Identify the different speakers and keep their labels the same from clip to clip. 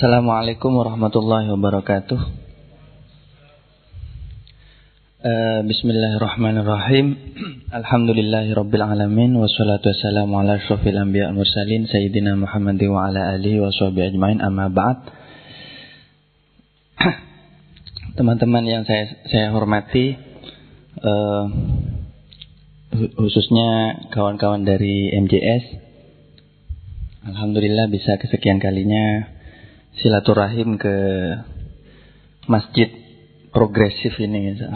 Speaker 1: Assalamualaikum warahmatullahi wabarakatuh. Uh, Bismillahirrahmanirrahim. Alhamdulillahi rabbil alamin wassalatu wassalamu ala asyrafil anbiya wal mursalin sayyidina Muhammad wa ala alihi ajmain amma ba'd. Teman-teman yang saya saya hormati uh, khususnya kawan-kawan dari MJS Alhamdulillah bisa kesekian kalinya silaturahim ke masjid progresif ini gitu.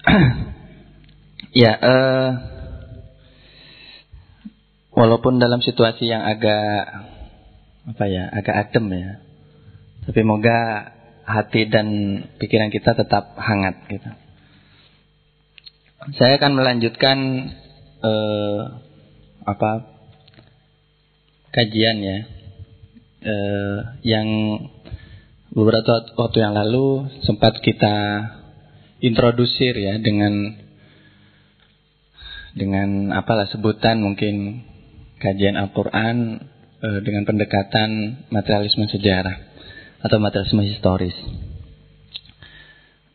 Speaker 1: ya uh, walaupun dalam situasi yang agak apa ya agak adem ya tapi moga hati dan pikiran kita tetap hangat gitu saya akan melanjutkan uh, apa kajian ya eh, yang beberapa waktu yang lalu sempat kita introdusir ya dengan dengan apalah sebutan mungkin kajian Al-Qur'an eh, dengan pendekatan materialisme sejarah atau materialisme historis.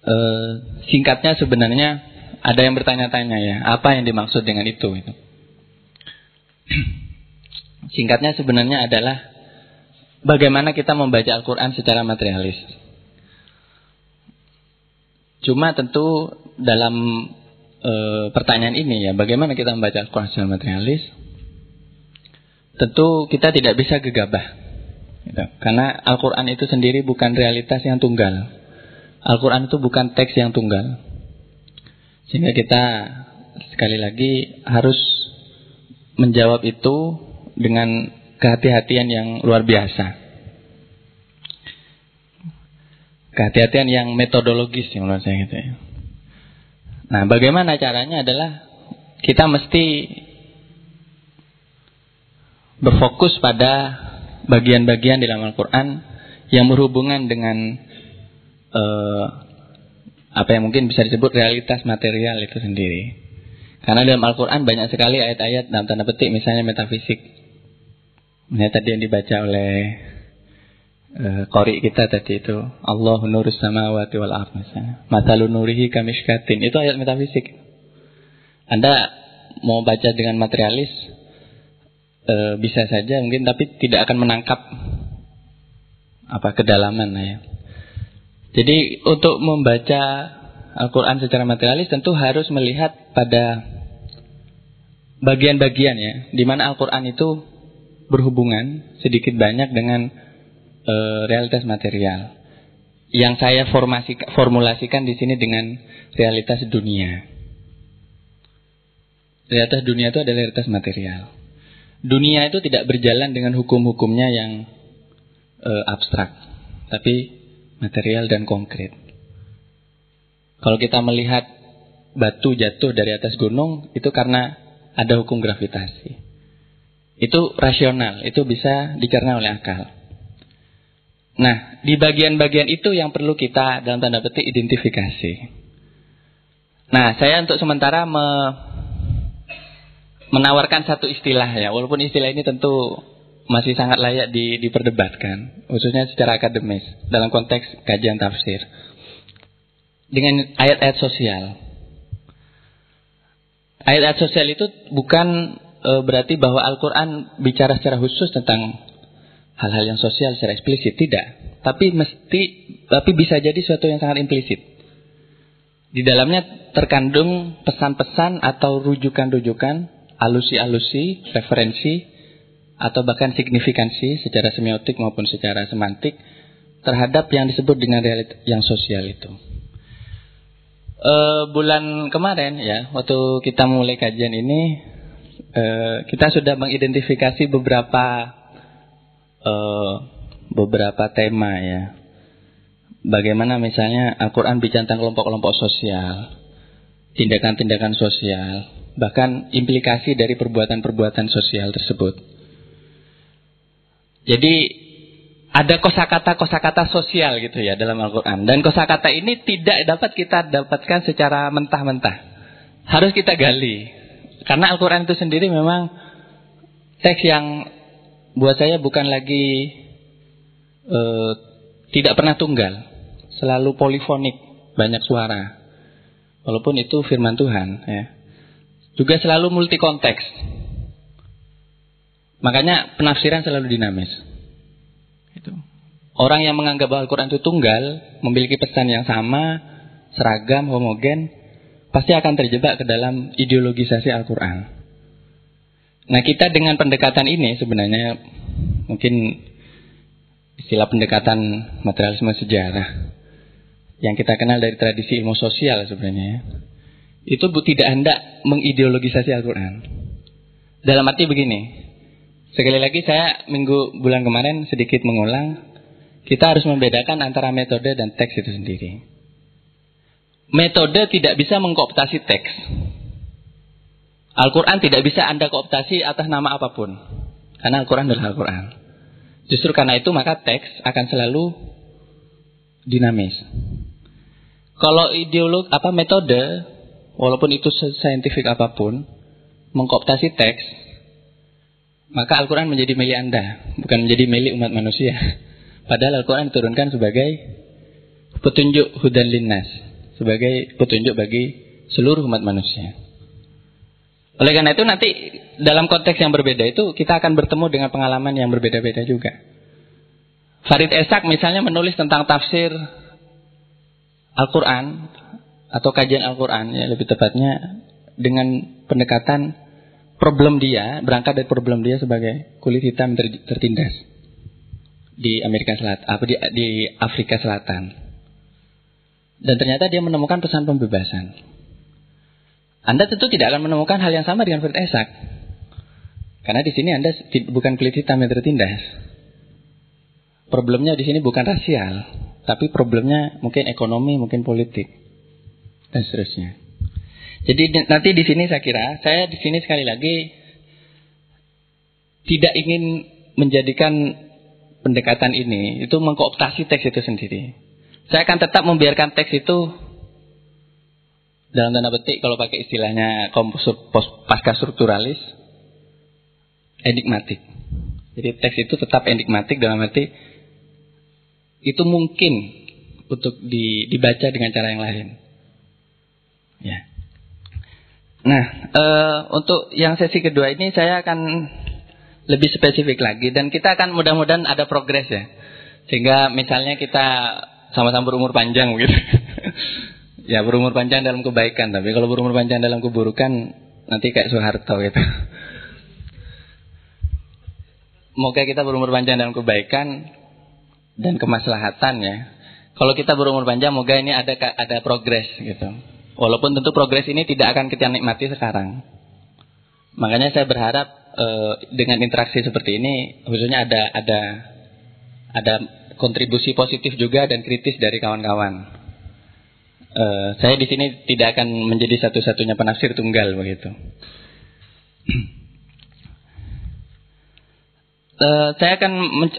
Speaker 1: Eh, singkatnya sebenarnya ada yang bertanya-tanya ya, apa yang dimaksud dengan itu itu. Singkatnya sebenarnya adalah bagaimana kita membaca Al-Quran secara materialis. Cuma tentu dalam e, pertanyaan ini ya, bagaimana kita membaca Al-Quran secara materialis? Tentu kita tidak bisa gegabah. Gitu. Karena Al-Quran itu sendiri bukan realitas yang tunggal. Al-Quran itu bukan teks yang tunggal. Sehingga kita sekali lagi harus menjawab itu dengan kehati-hatian yang luar biasa. Kehati-hatian yang metodologis yang menurut saya gitu ya. Nah, bagaimana caranya adalah kita mesti berfokus pada bagian-bagian di dalam Al-Quran yang berhubungan dengan uh, apa yang mungkin bisa disebut realitas material itu sendiri. Karena dalam Al-Quran banyak sekali ayat-ayat dalam tanda petik misalnya metafisik ini tadi yang dibaca oleh uh, kita tadi itu Allah nurus samawati wal ard misalnya. Matalun nurihi kamishkatin. Itu ayat metafisik. Anda mau baca dengan materialis uh, bisa saja mungkin tapi tidak akan menangkap apa kedalaman ya. Jadi untuk membaca Al-Quran secara materialis tentu harus melihat pada bagian-bagian ya, di mana Al-Quran itu berhubungan sedikit banyak dengan e, realitas material. Yang saya formasi, formulasikan di sini dengan realitas dunia. Realitas dunia itu adalah realitas material. Dunia itu tidak berjalan dengan hukum-hukumnya yang e, abstrak, tapi material dan konkret. Kalau kita melihat batu jatuh dari atas gunung, itu karena ada hukum gravitasi. Itu rasional, itu bisa dicerna oleh akal. Nah, di bagian-bagian itu yang perlu kita dalam tanda petik identifikasi. Nah, saya untuk sementara me, menawarkan satu istilah ya, walaupun istilah ini tentu masih sangat layak di, diperdebatkan, khususnya secara akademis dalam konteks kajian tafsir. Dengan ayat-ayat sosial. Ayat-ayat sosial itu bukan e, berarti bahwa Al-Quran bicara secara khusus tentang hal-hal yang sosial secara eksplisit tidak, tapi mesti tapi bisa jadi sesuatu yang sangat implisit. Di dalamnya terkandung pesan-pesan atau rujukan-rujukan, alusi-alusi, referensi, atau bahkan signifikansi secara semiotik maupun secara semantik terhadap yang disebut dengan realitas yang sosial itu. E, bulan kemarin ya, waktu kita mulai kajian ini, Eh, kita sudah mengidentifikasi beberapa uh, beberapa tema ya. Bagaimana misalnya Al-Quran bicara tentang kelompok-kelompok sosial, tindakan-tindakan sosial, bahkan implikasi dari perbuatan-perbuatan sosial tersebut. Jadi ada kosakata-kosakata sosial gitu ya dalam Al-Quran. Dan kosakata ini tidak dapat kita dapatkan secara mentah-mentah. Harus kita gali. Karena Al-Quran itu sendiri memang teks yang buat saya bukan lagi uh, tidak pernah tunggal, selalu polifonik, banyak suara. Walaupun itu firman Tuhan, ya. Juga selalu multi konteks. Makanya penafsiran selalu dinamis. Itu. Orang yang menganggap bahwa Al-Quran itu tunggal, memiliki pesan yang sama, seragam, homogen, pasti akan terjebak ke dalam ideologisasi Al-Quran. Nah kita dengan pendekatan ini sebenarnya mungkin istilah pendekatan materialisme sejarah yang kita kenal dari tradisi ilmu sosial sebenarnya itu tidak hendak mengideologisasi Al-Quran. Dalam arti begini, sekali lagi saya minggu bulan kemarin sedikit mengulang kita harus membedakan antara metode dan teks itu sendiri. Metode tidak bisa mengkooptasi teks. Al-Quran tidak bisa Anda kooptasi atas nama apa pun. Karena Al-Quran adalah Al-Quran. Justru karena itu maka teks akan selalu dinamis. Kalau ideolog apa metode, walaupun itu saintifik apa pun, mengkooptasi teks, maka Al-Quran menjadi milik Anda, bukan menjadi milik umat manusia. Padahal Al-Quran diturunkan sebagai petunjuk hudan linnas. Sebagai petunjuk bagi seluruh umat manusia. Oleh karena itu nanti dalam konteks yang berbeda itu kita akan bertemu dengan pengalaman yang berbeda-beda juga. Farid Esak misalnya menulis tentang tafsir Al-Quran atau kajian Al-Quran ya lebih tepatnya dengan pendekatan problem dia berangkat dari problem dia sebagai kulit hitam tertindas di Amerika Selatan, apa di, di Afrika Selatan. Dan ternyata dia menemukan pesan pembebasan. Anda tentu tidak akan menemukan hal yang sama dengan Fred Esak. Karena di sini Anda bukan kulit hitam yang tertindas. Problemnya di sini bukan rasial, tapi problemnya mungkin ekonomi, mungkin politik, dan seterusnya. Jadi nanti di sini saya kira, saya di sini sekali lagi tidak ingin menjadikan pendekatan ini itu mengkooptasi teks itu sendiri. Saya akan tetap membiarkan teks itu dalam tanda petik kalau pakai istilahnya komposur pasca strukturalis enigmatik. Jadi teks itu tetap enigmatik dalam arti itu mungkin untuk di, dibaca dengan cara yang lain. Ya. Nah, e, untuk yang sesi kedua ini saya akan lebih spesifik lagi dan kita akan mudah-mudahan ada progres ya. Sehingga misalnya kita sama-sama berumur panjang begitu. ya berumur panjang dalam kebaikan, tapi kalau berumur panjang dalam keburukan nanti kayak Soeharto gitu. Moga kita berumur panjang dalam kebaikan dan kemaslahatan ya. Kalau kita berumur panjang, moga ini ada ada progres gitu. Walaupun tentu progres ini tidak akan kita nikmati sekarang. Makanya saya berharap uh, dengan interaksi seperti ini khususnya ada ada ada kontribusi positif juga dan kritis dari kawan-kawan. Uh, saya di sini tidak akan menjadi satu-satunya penafsir tunggal begitu. uh, saya akan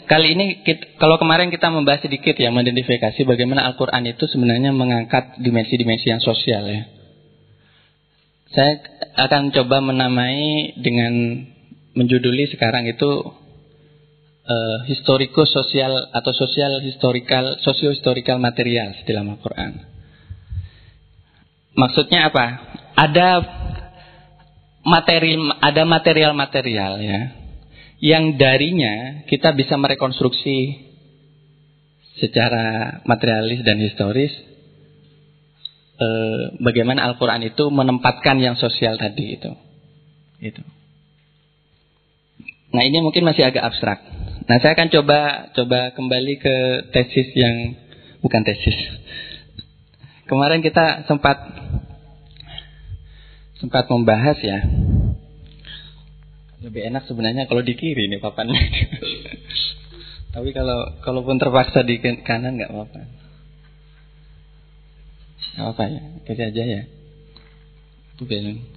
Speaker 1: kali ini kita, kalau kemarin kita membahas sedikit ya mengidentifikasi bagaimana Al-Qur'an itu sebenarnya mengangkat dimensi-dimensi yang sosial ya. Saya akan coba menamai dengan menjuduli sekarang itu uh, historikus sosial atau sosial historikal sosio historikal material dalam Al-Quran. Maksudnya apa? Ada materi ada material-material ya yang darinya kita bisa merekonstruksi secara materialis dan historis eh, bagaimana Al-Quran itu menempatkan yang sosial tadi itu. Itu. Nah ini mungkin masih agak abstrak. Nah saya akan coba coba kembali ke tesis yang bukan tesis. Kemarin kita sempat sempat membahas ya. Lebih enak sebenarnya kalau di kiri nih papannya. Tapi kalau kalaupun terpaksa di kanan nggak apa-apa. Nggak apa ya, kasih aja ya. Itu biasa.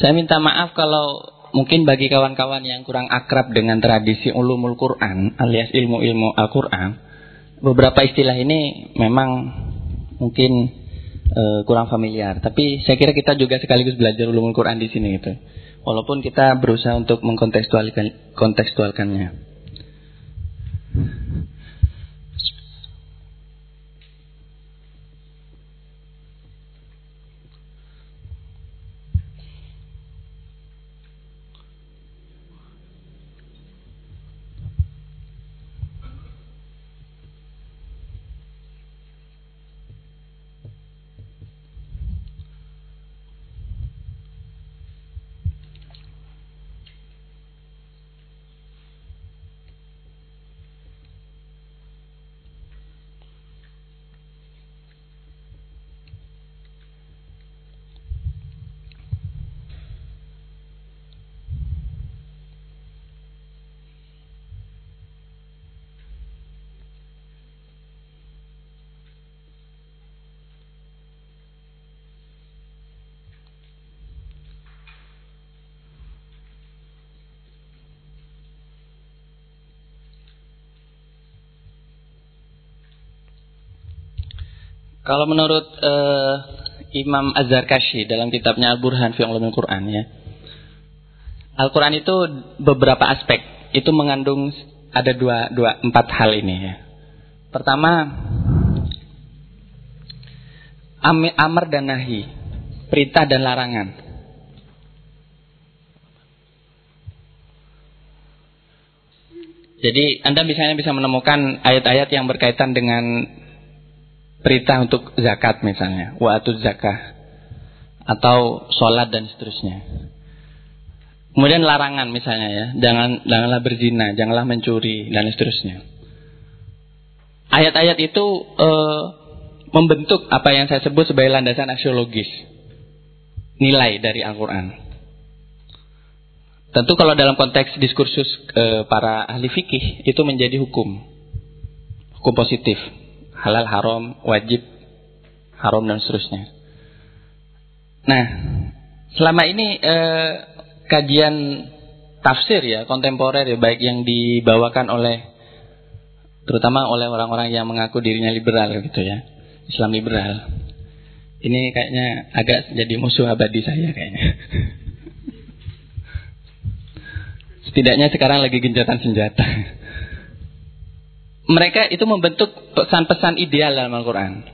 Speaker 1: Saya minta maaf kalau mungkin bagi kawan-kawan yang kurang akrab dengan tradisi ulumul Quran alias ilmu-ilmu Al-Quran, beberapa istilah ini memang mungkin uh, kurang familiar. Tapi saya kira kita juga sekaligus belajar ulumul Quran di sini gitu. Walaupun kita berusaha untuk mengkontekstualkan. Kalau menurut uh, Imam Az-Zarkashi dalam kitabnya Al-Burhan fi Ulumul Quran ya. Al-Quran itu beberapa aspek itu mengandung ada dua, dua empat hal ini ya. Pertama amar dan nahi, perintah dan larangan. Jadi Anda misalnya bisa menemukan ayat-ayat yang berkaitan dengan perintah untuk zakat misalnya, waktu zakah atau sholat dan seterusnya. Kemudian larangan misalnya ya, jangan janganlah berzina, janganlah mencuri dan seterusnya. Ayat-ayat itu e, membentuk apa yang saya sebut sebagai landasan aksiologis, nilai dari Al-Quran. Tentu kalau dalam konteks diskursus e, para ahli fikih itu menjadi hukum, hukum positif halal, haram, wajib, haram dan seterusnya. Nah, selama ini eh, kajian tafsir ya kontemporer ya baik yang dibawakan oleh terutama oleh orang-orang yang mengaku dirinya liberal gitu ya, Islam liberal. Ini kayaknya agak jadi musuh abadi saya kayaknya. Setidaknya sekarang lagi gencatan senjata mereka itu membentuk pesan-pesan ideal dalam Al-Quran.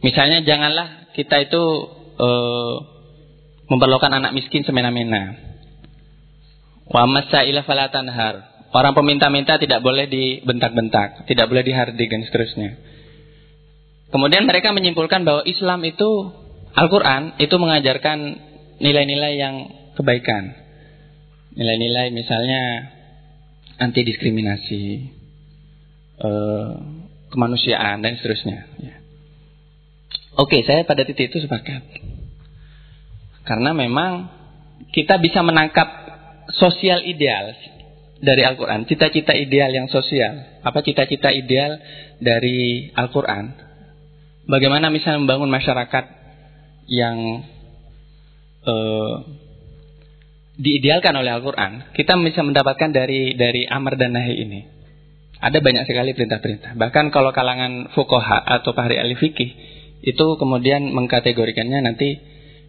Speaker 1: Misalnya janganlah kita itu uh, memperlakukan anak miskin semena-mena. Wa masaila falatanhar. Orang peminta-minta tidak boleh dibentak-bentak, tidak boleh dihardik dan seterusnya. Kemudian mereka menyimpulkan bahwa Islam itu Al-Quran itu mengajarkan nilai-nilai yang kebaikan. Nilai-nilai misalnya anti diskriminasi, Eh, kemanusiaan dan seterusnya. Ya. Oke, saya pada titik itu sepakat. Karena memang kita bisa menangkap sosial ideal dari Al-Quran. Cita-cita ideal yang sosial. Apa cita-cita ideal dari Al-Quran? Bagaimana misalnya membangun masyarakat yang uh, diidealkan oleh Al-Quran. Kita bisa mendapatkan dari dari Amr dan Nahi ini. Ada banyak sekali perintah-perintah. Bahkan kalau kalangan fukoha atau ahli ahli fikih itu kemudian mengkategorikannya nanti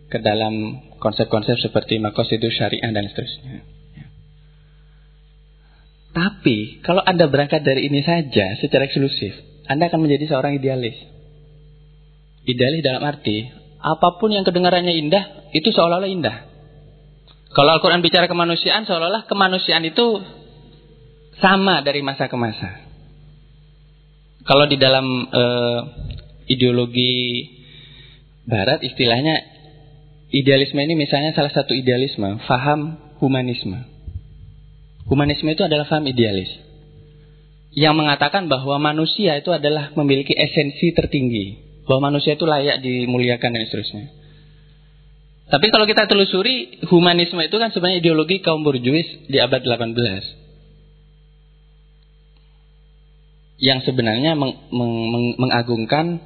Speaker 1: ke dalam konsep-konsep seperti itu syariah dan seterusnya. Ya. Tapi kalau Anda berangkat dari ini saja secara eksklusif, Anda akan menjadi seorang idealis. Idealis dalam arti apa pun yang kedengarannya indah itu seolah-olah indah. Kalau Al-Quran bicara kemanusiaan seolah-olah kemanusiaan itu sama dari masa ke masa. Kalau di dalam uh, ideologi Barat istilahnya idealisme ini misalnya salah satu idealisme, faham humanisme. Humanisme itu adalah faham idealis. Yang mengatakan bahwa manusia itu adalah memiliki esensi tertinggi. Bahwa manusia itu layak dimuliakan dan seterusnya. Tapi kalau kita telusuri, humanisme itu kan sebenarnya ideologi kaum borjuis di abad 18 yang sebenarnya meng, meng, meng, mengagungkan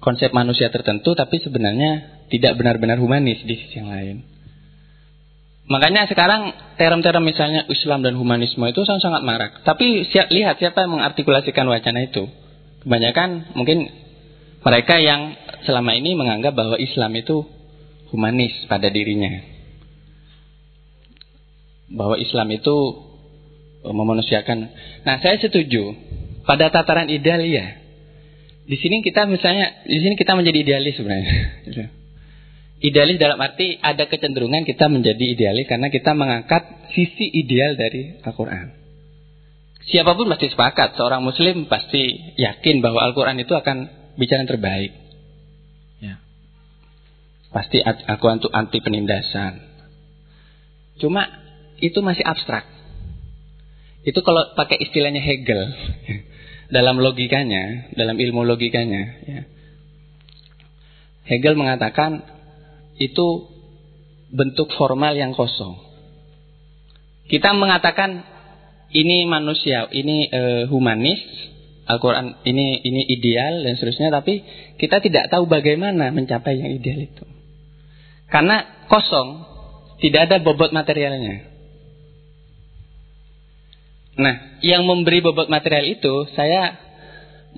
Speaker 1: konsep manusia tertentu tapi sebenarnya tidak benar-benar humanis di sisi yang lain. Makanya sekarang term-term misalnya Islam dan humanisme itu sangat, sangat marak. Tapi siap, lihat siapa yang mengartikulasikan wacana itu. Kebanyakan mungkin mereka yang selama ini menganggap bahwa Islam itu humanis pada dirinya. Bahwa Islam itu memanusiakan. Nah, saya setuju. Pada tataran ideal ya. Di sini kita misalnya, di sini kita menjadi idealis sebenarnya. Idealis dalam arti ada kecenderungan kita menjadi idealis karena kita mengangkat sisi ideal dari Al-Quran. Siapa pun pasti sepakat, seorang muslim pasti yakin bahwa Al-Quran itu akan bicara yang terbaik. Ya. Pasti Al-Quran itu anti penindasan. Cuma itu masih abstrak. Itu kalau pakai istilahnya Hegel dalam logikanya, dalam ilmu logikanya, ya. Hegel mengatakan itu bentuk formal yang kosong. Kita mengatakan ini manusia, ini uh, humanis, Al-Quran ini ini ideal dan seterusnya, tapi kita tidak tahu bagaimana mencapai yang ideal itu. Karena kosong, tidak ada bobot materialnya. Nah, yang memberi bobot material itu saya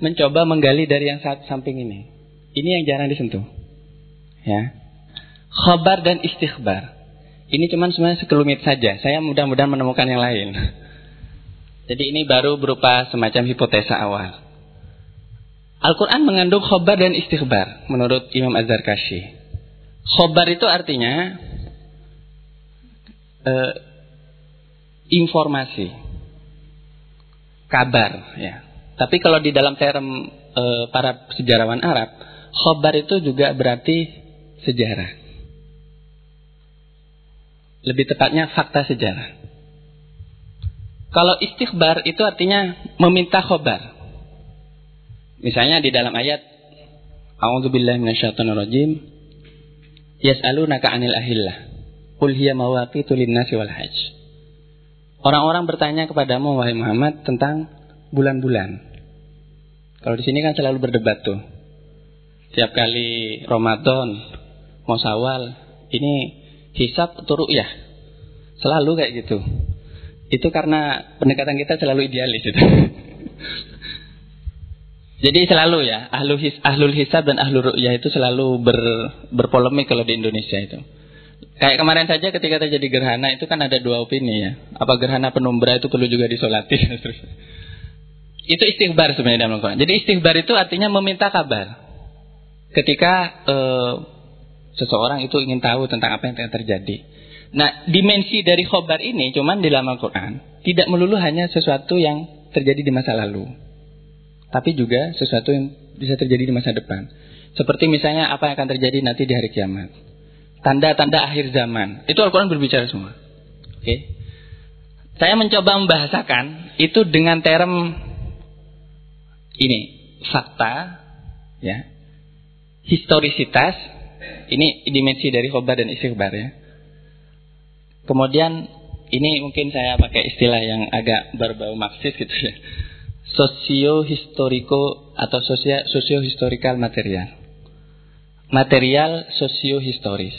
Speaker 1: mencoba menggali dari yang samping ini. Ini yang jarang disentuh. Ya khobar dan istighbar. Ini cuma sebenarnya sekelumit saja. Saya mudah-mudahan menemukan yang lain. Jadi ini baru berupa semacam hipotesa awal. Al-Quran mengandung khobar dan istighbar menurut Imam Az-Zarkashi. Khobar itu artinya uh, informasi, kabar. ya. Tapi kalau di dalam term uh, para sejarawan Arab, khobar itu juga berarti sejarah. Lebih tepatnya fakta sejarah. Kalau istighbar itu artinya meminta khobar. Misalnya di dalam ayat A'udzubillahi minasyaitonirrajim Yas'alunaka 'anil ahillah Qul hiya mawaqitu lin-nasi wal hajj. Orang-orang bertanya kepadamu wahai Muhammad tentang bulan-bulan. Kalau di sini kan selalu berdebat tuh. Tiap kali Ramadan, mau Sawal, ini hisab atau ru'yah. Selalu kayak gitu. Itu karena pendekatan kita selalu idealis itu. Jadi selalu ya, ahlul hisab dan ahlul ru'yah itu selalu ber, berpolemik kalau di Indonesia itu. Kayak kemarin saja ketika terjadi gerhana itu kan ada dua opini ya. Apa gerhana penumbra itu perlu juga disolati itu istighbar sebenarnya dalam Al-Quran. Jadi istighbar itu artinya meminta kabar. Ketika uh, seseorang itu ingin tahu tentang apa yang terjadi. Nah, dimensi dari khobar ini cuman di dalam Al-Quran tidak melulu hanya sesuatu yang terjadi di masa lalu. Tapi juga sesuatu yang bisa terjadi di masa depan. Seperti misalnya apa yang akan terjadi nanti di hari kiamat. Tanda-tanda akhir zaman. Itu Al-Quran berbicara semua. Oke. Okay? Saya mencoba membahasakan itu dengan term ini. Fakta. ya Historisitas ini dimensi dari khobar dan istighbar ya. Kemudian ini mungkin saya pakai istilah yang agak berbau marxis gitu ya. Sosio-historiko atau sosio-historikal material. Material sosio-historis.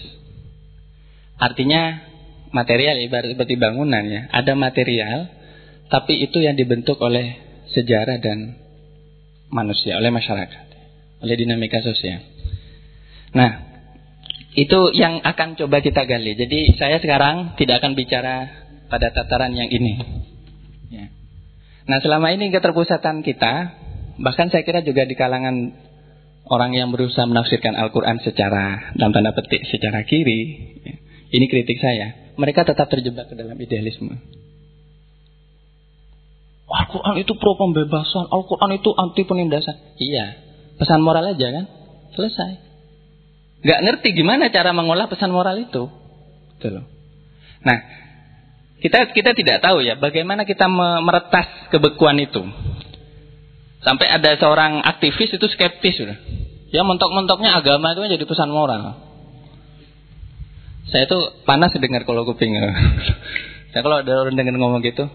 Speaker 1: Artinya material ibarat seperti bangunan ya. Ada material tapi itu yang dibentuk oleh sejarah dan manusia, oleh masyarakat, oleh dinamika sosial. Nah, itu yang akan coba kita gali. Jadi saya sekarang tidak akan bicara pada tataran yang ini. Ya. Nah selama ini keterpusatan kita, bahkan saya kira juga di kalangan orang yang berusaha menafsirkan Al-Quran secara dalam tanda petik secara kiri, ini kritik saya. Mereka tetap terjebak ke dalam idealisme. Al-Quran itu pro pembebasan, Al-Quran itu anti penindasan. Iya, pesan moral aja kan, selesai. Gak ngerti gimana cara mengolah pesan moral itu. Gitu loh. Nah, kita kita tidak tahu ya bagaimana kita meretas kebekuan itu. Sampai ada seorang aktivis itu skeptis sudah. Ya mentok-mentoknya agama itu jadi pesan moral. Saya itu panas dengar kalau kuping. saya kalau ada orang dengar ngomong gitu,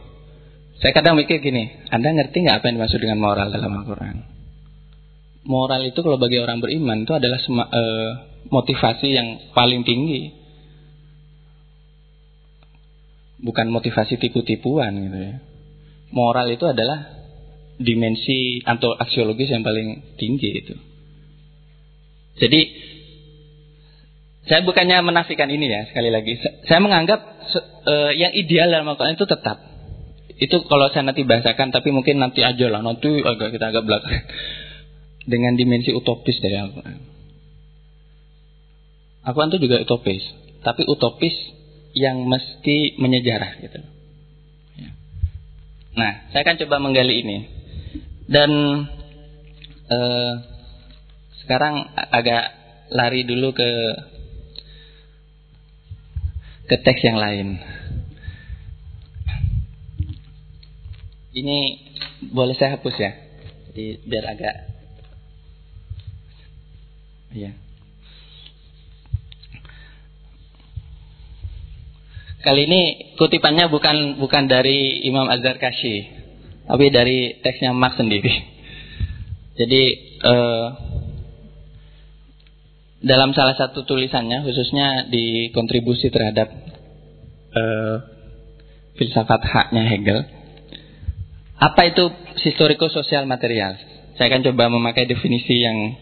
Speaker 1: saya kadang mikir gini, Anda ngerti nggak apa yang dimaksud dengan moral dalam Al-Quran? Moral itu kalau bagi orang beriman itu adalah sema, uh, motivasi yang paling tinggi. bukan motivasi tipu-tipuan gitu ya. Moral itu adalah dimensi atau aksiologis yang paling tinggi itu. Jadi saya bukannya menafikan ini ya sekali lagi. Saya menganggap uh, yang ideal dalam Al-Quran itu tetap. Itu kalau saya nanti bahasakan, tapi mungkin nanti aja lah. Nanti agak kita agak belakang. Dengan dimensi utopis dari Al-Quran. Al-Quran itu juga utopis. Tapi utopis yang mesti menyejarah gitu. Ya. Nah, saya akan coba menggali ini. Dan uh, sekarang agak lari dulu ke ke teks yang lain. Ini boleh saya hapus ya. Jadi biar agak Iya. Kali ini kutipannya bukan bukan dari Imam Azhar Kashi, tapi dari teksnya Marx sendiri. Jadi eh, dalam salah satu tulisannya khususnya di kontribusi terhadap uh, filsafat haknya Hegel apa itu historiko sosial material? Saya akan coba memakai definisi yang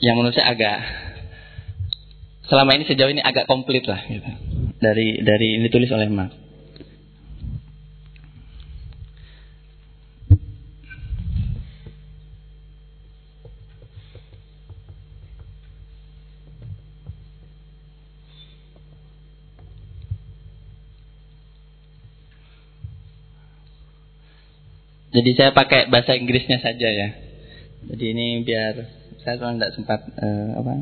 Speaker 1: yang menurut saya agak selama ini sejauh ini agak komplit lah gitu. Dari dari ini ditulis oleh Marx Jadi saya pakai bahasa Inggrisnya saja ya. Jadi ini biar saya tidak sempat uh, apa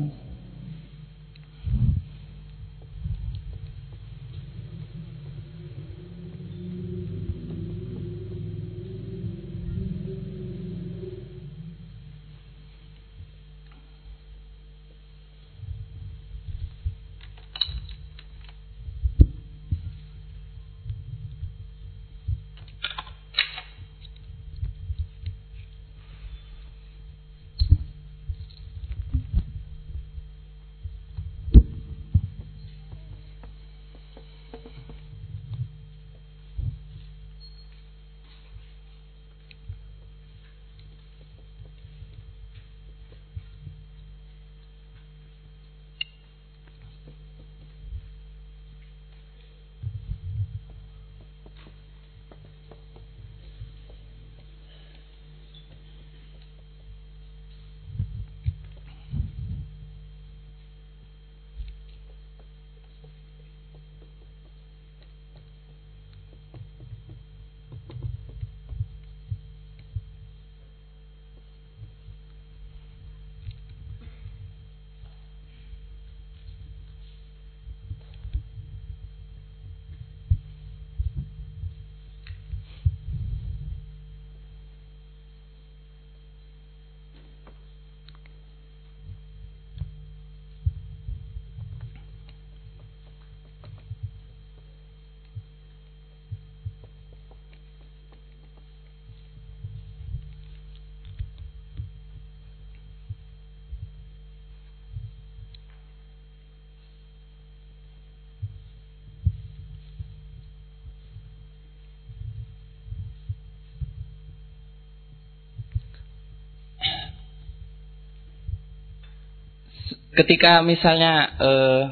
Speaker 1: ketika misalnya uh,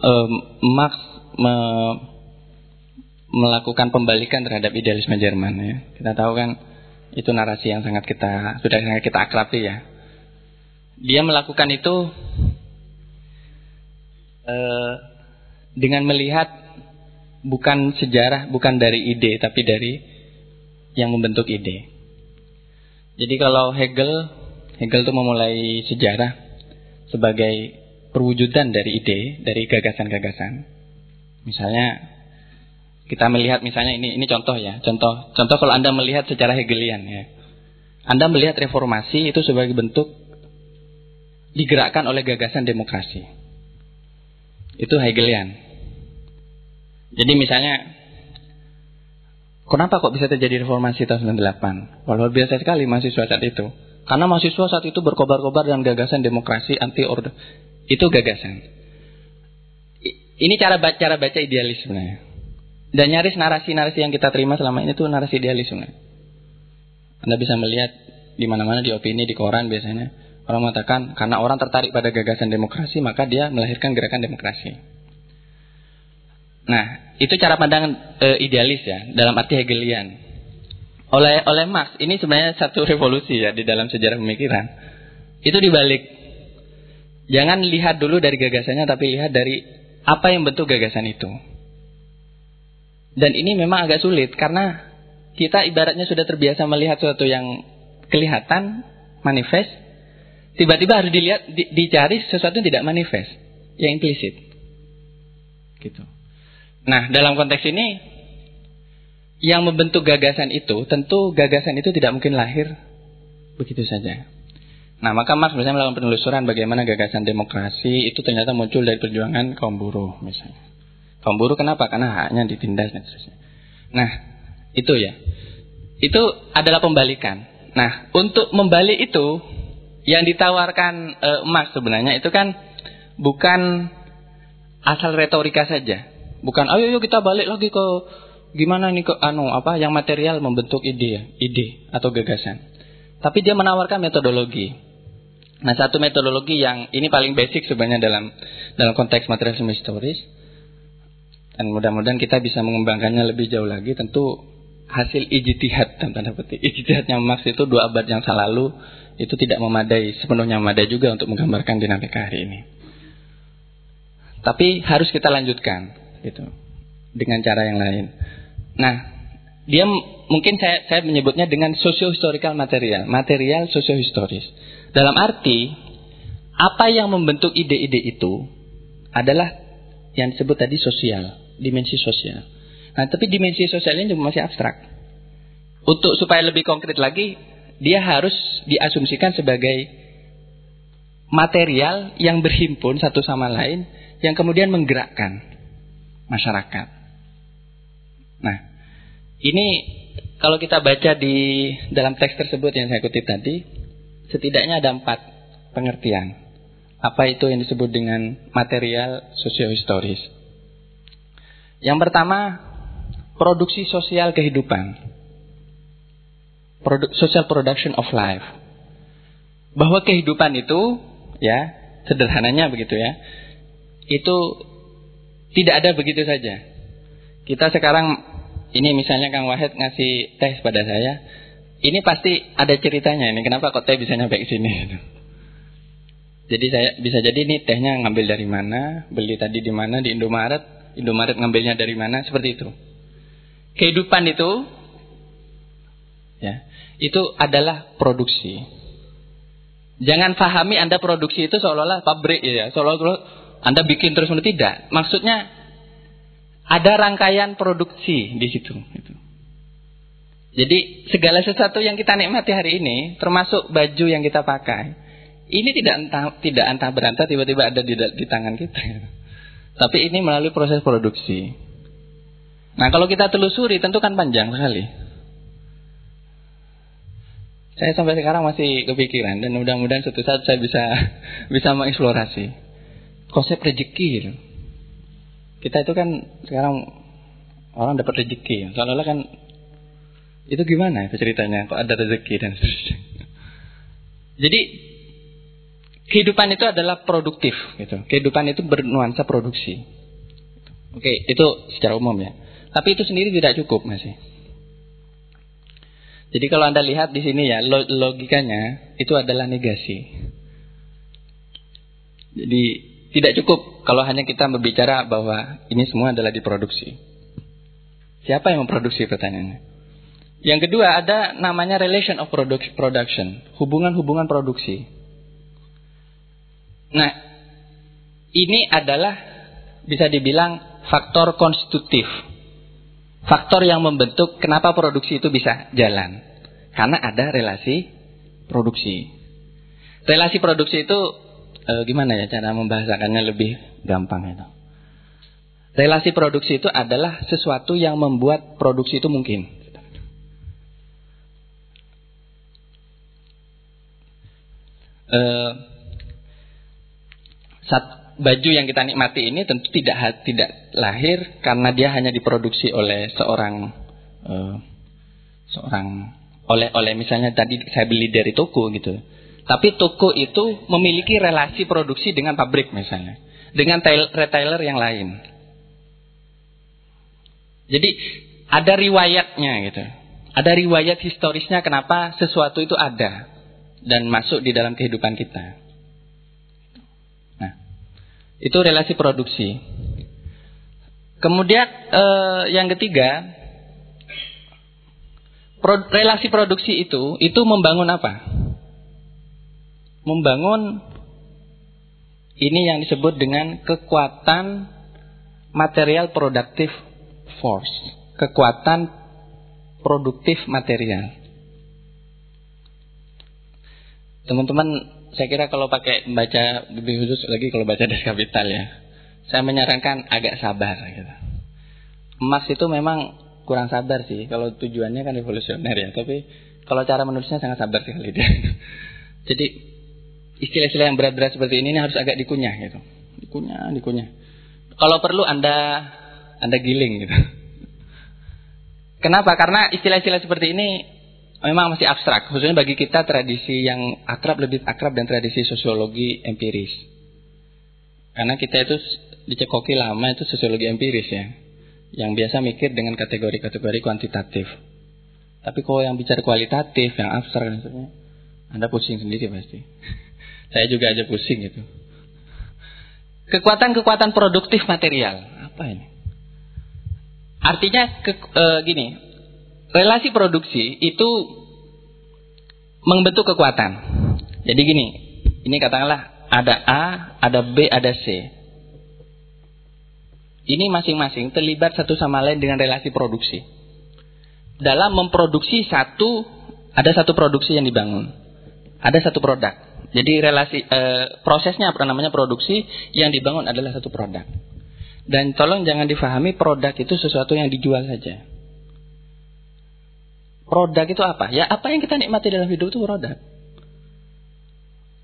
Speaker 1: uh, Marx me, melakukan pembalikan terhadap idealisme Jerman ya. Kita tahu kan itu narasi yang sangat kita sudah sangat kita akrabi ya. Dia melakukan itu uh, dengan melihat bukan sejarah, bukan dari ide, tapi dari yang membentuk ide. Jadi kalau Hegel, Hegel itu memulai sejarah sebagai perwujudan dari ide, dari gagasan-gagasan. Misalnya kita melihat misalnya ini ini contoh ya, contoh contoh kalau Anda melihat secara Hegelian ya. Anda melihat reformasi itu sebagai bentuk digerakkan oleh gagasan demokrasi. Itu Hegelian. Jadi misalnya Kenapa kok bisa terjadi reformasi tahun 98? Walau biasa sekali mahasiswa saat itu. Karena mahasiswa saat itu berkobar-kobar dengan gagasan demokrasi anti orde. Itu gagasan. Ini cara baca cara baca idealis sebenarnya. Dan nyaris narasi-narasi yang kita terima selama ini tuh narasi idealis. Anda bisa melihat di mana-mana di opini di koran biasanya orang mengatakan karena orang tertarik pada gagasan demokrasi maka dia melahirkan gerakan demokrasi. Nah, itu cara pandang e, idealis ya dalam arti Hegelian. Oleh oleh Marx ini sebenarnya satu revolusi ya di dalam sejarah pemikiran. Itu dibalik. Jangan lihat dulu dari gagasannya tapi lihat dari apa yang bentuk gagasan itu. Dan ini memang agak sulit karena kita ibaratnya sudah terbiasa melihat sesuatu yang kelihatan, manifest, tiba-tiba harus dilihat, di, dicari sesuatu yang tidak manifest, yang implisit. Gitu. Nah, dalam konteks ini, yang membentuk gagasan itu, tentu gagasan itu tidak mungkin lahir begitu saja. Nah, maka Marx misalnya melakukan penelusuran bagaimana gagasan demokrasi itu ternyata muncul dari perjuangan kaum buruh misalnya. Kaum buruh kenapa? Karena haknya ditindas dan seterusnya. Nah, itu ya. Itu adalah pembalikan. Nah, untuk membalik itu yang ditawarkan e, Marx sebenarnya itu kan bukan asal retorika saja. Bukan ayo yuk kita balik lagi ke gimana nih ke anu apa yang material membentuk ide ide atau gagasan. Tapi dia menawarkan metodologi. Nah, satu metodologi yang ini paling basic sebenarnya dalam dalam konteks materialisme historis. Dan mudah-mudahan kita bisa mengembangkannya lebih jauh lagi. Tentu hasil ijtihad dan tanda petik. Ijtihadnya Marx itu dua abad yang lalu itu tidak memadai, sepenuhnya memadai juga untuk menggambarkan dinamika hari ini. Tapi harus kita lanjutkan gitu dengan cara yang lain. Nah, dia mungkin saya saya menyebutnya dengan socio-historical material, material socio-historis. Dalam arti, apa yang membentuk ide-ide itu adalah yang disebut tadi sosial, dimensi sosial. Nah, tapi dimensi sosial ini masih abstrak. Untuk supaya lebih konkret lagi, dia harus diasumsikan sebagai material yang berhimpun satu sama lain, yang kemudian menggerakkan masyarakat. Nah, ini kalau kita baca di dalam teks tersebut yang saya kutip tadi, setidaknya ada empat pengertian. Apa itu yang disebut dengan material sosiohistoris? Yang pertama, produksi sosial kehidupan. Produ social production of life. Bahwa kehidupan itu, ya, sederhananya begitu ya, itu tidak ada begitu saja. Kita sekarang, ini misalnya Kang Wahid ngasih teh pada saya, ini pasti ada ceritanya ini. Kenapa kok teh bisa nyampe ke sini? Jadi saya bisa jadi ini tehnya ngambil dari mana, beli tadi di mana di Indomaret, Indomaret ngambilnya dari mana, seperti itu. Kehidupan itu, ya, itu adalah produksi. Jangan pahami Anda produksi itu seolah-olah pabrik ya, seolah-olah Anda bikin terus menerus tidak. Maksudnya ada rangkaian produksi di situ. Gitu. Jadi segala sesuatu yang kita nikmati hari ini, termasuk baju yang kita pakai, ini tidak entah tidak antah berantah tiba-tiba ada di, di tangan kita. Tapi ini melalui proses produksi. Nah kalau kita telusuri tentu kan panjang sekali. Saya sampai sekarang masih kepikiran dan mudah-mudahan suatu saat saya bisa bisa mengeksplorasi konsep rezeki. Kita itu kan sekarang orang dapat rezeki, seolah-olah kan itu gimana itu ceritanya? Kok ada rezeki dan seterusnya? Jadi kehidupan itu adalah produktif gitu. Kehidupan itu bernuansa produksi. Oke, itu secara umum ya. Tapi itu sendiri tidak cukup masih. Jadi kalau Anda lihat di sini ya, logikanya itu adalah negasi. Jadi tidak cukup kalau hanya kita berbicara bahwa ini semua adalah diproduksi. Siapa yang memproduksi pertanyaannya? Yang kedua ada namanya relation of production, hubungan-hubungan produksi. Nah, ini adalah bisa dibilang faktor konstitutif. Faktor yang membentuk kenapa produksi itu bisa jalan. Karena ada relasi produksi. Relasi produksi itu e, gimana ya cara membahasakannya lebih gampang itu. Relasi produksi itu adalah sesuatu yang membuat produksi itu mungkin. uh, sat, baju yang kita nikmati ini tentu tidak tidak lahir karena dia hanya diproduksi oleh seorang uh, seorang oleh oleh misalnya tadi saya beli dari toko gitu. Tapi toko itu memiliki relasi produksi dengan pabrik misalnya, dengan retailer yang lain. Jadi ada riwayatnya gitu. Ada riwayat historisnya kenapa sesuatu itu ada dan masuk di dalam kehidupan kita. Nah, itu relasi produksi. Kemudian eh, yang ketiga, pro, relasi produksi itu itu membangun apa? Membangun ini yang disebut dengan kekuatan material productive force, kekuatan produktif material. Teman-teman, saya kira kalau pakai baca lebih khusus lagi kalau baca Das Kapital ya, saya menyarankan agak sabar. Gitu. Emas itu memang kurang sabar sih, kalau tujuannya kan revolusioner ya, tapi kalau cara menulisnya sangat sabar sekali dia. Jadi istilah-istilah yang berat-berat seperti ini, ini harus agak dikunyah gitu, dikunyah, dikunyah. Kalau perlu anda anda giling gitu. Kenapa? Karena istilah-istilah seperti ini memang masih abstrak, khususnya bagi kita tradisi yang akrab lebih akrab dan tradisi sosiologi empiris. Karena kita itu dicekoki lama itu sosiologi empiris ya, yang biasa mikir dengan kategori-kategori kuantitatif. Tapi kalau yang bicara kualitatif, yang abstrak dan sebagainya, Anda pusing sendiri pasti. Saya juga aja pusing gitu. Kekuatan-kekuatan produktif material, apa ini? Artinya ke, e, gini, relasi produksi itu membentuk kekuatan. Jadi gini, ini katakanlah ada A, ada B, ada C. Ini masing-masing terlibat satu sama lain dengan relasi produksi. Dalam memproduksi satu, ada satu produksi yang dibangun. Ada satu produk. Jadi relasi e, prosesnya apa namanya produksi yang dibangun adalah satu produk. Dan tolong jangan difahami produk itu sesuatu yang dijual saja. Produk itu apa? Ya apa yang kita nikmati dalam hidup itu produk.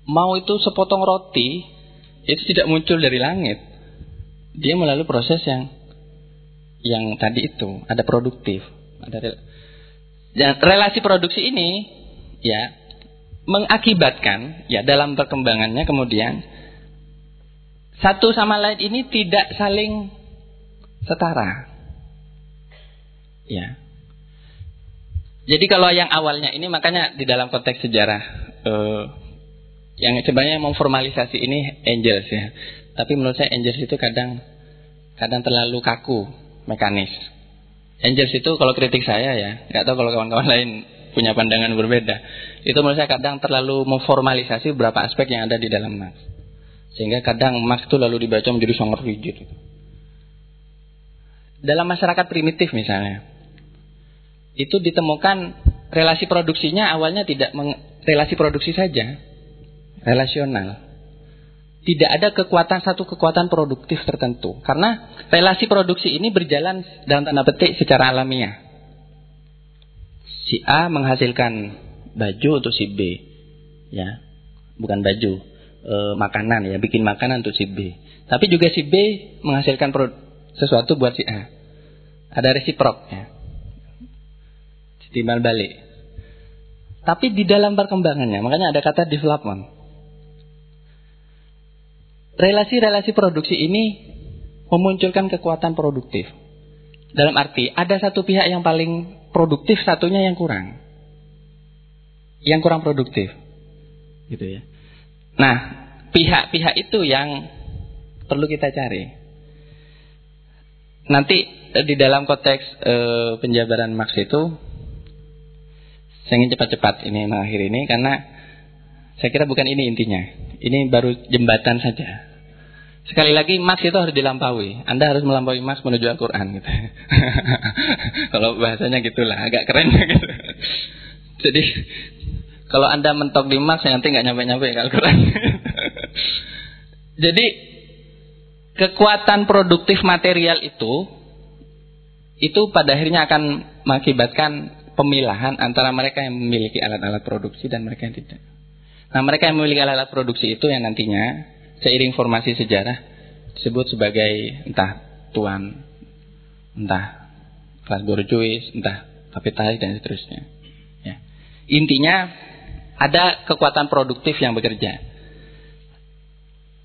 Speaker 1: Mau itu sepotong roti, itu tidak muncul dari langit. Dia melalui proses yang yang tadi itu ada produktif, ada dan relasi produksi ini ya mengakibatkan ya dalam perkembangannya kemudian satu sama lain ini tidak saling setara. Ya. Jadi kalau yang awalnya ini makanya di dalam konteks sejarah uh, yang sebenarnya memformalisasi ini angels ya. Tapi menurut saya angels itu kadang kadang terlalu kaku mekanis. Angels itu kalau kritik saya ya, nggak tahu kalau kawan-kawan lain punya pandangan berbeda. Itu menurut saya kadang terlalu memformalisasi beberapa aspek yang ada di dalam Marx. Sehingga kadang Marx itu lalu dibaca menjadi sangat rigid. Dalam masyarakat primitif misalnya, itu ditemukan relasi produksinya awalnya tidak meng, relasi produksi saja, relasional. Tidak ada kekuatan satu kekuatan produktif tertentu karena relasi produksi ini berjalan dalam tanda petik secara alamiah. Si A menghasilkan baju untuk si B, ya, bukan baju, e, makanan ya, bikin makanan untuk si B. Tapi juga si B menghasilkan sesuatu buat si A. Ada resiprok ya timbal balik. Tapi di dalam perkembangannya, makanya ada kata development. Relasi-relasi produksi ini memunculkan kekuatan produktif. Dalam arti ada satu pihak yang paling produktif, satunya yang kurang. Yang kurang produktif. Gitu ya. Nah, pihak-pihak itu yang perlu kita cari. Nanti eh, di dalam konteks e, penjabaran Marx itu saya ingin cepat-cepat ini mengakhir ini karena saya kira bukan ini intinya. Ini baru jembatan saja. Sekali lagi Marx itu harus dilampaui. Anda harus melampaui Marx menuju Al-Quran gitu. kalau bahasanya gitulah, agak keren gitu. Jadi kalau Anda mentok di Marx nanti nggak nyampe-nyampe Al-Quran. Jadi kekuatan produktif material itu itu pada akhirnya akan mengakibatkan pemilahan antara mereka yang memiliki alat-alat produksi dan mereka yang tidak. Nah, mereka yang memiliki alat-alat produksi itu yang nantinya seiring formasi sejarah disebut sebagai entah tuan, entah kelas borjuis, entah kapitalis dan seterusnya. Ya. Intinya ada kekuatan produktif yang bekerja.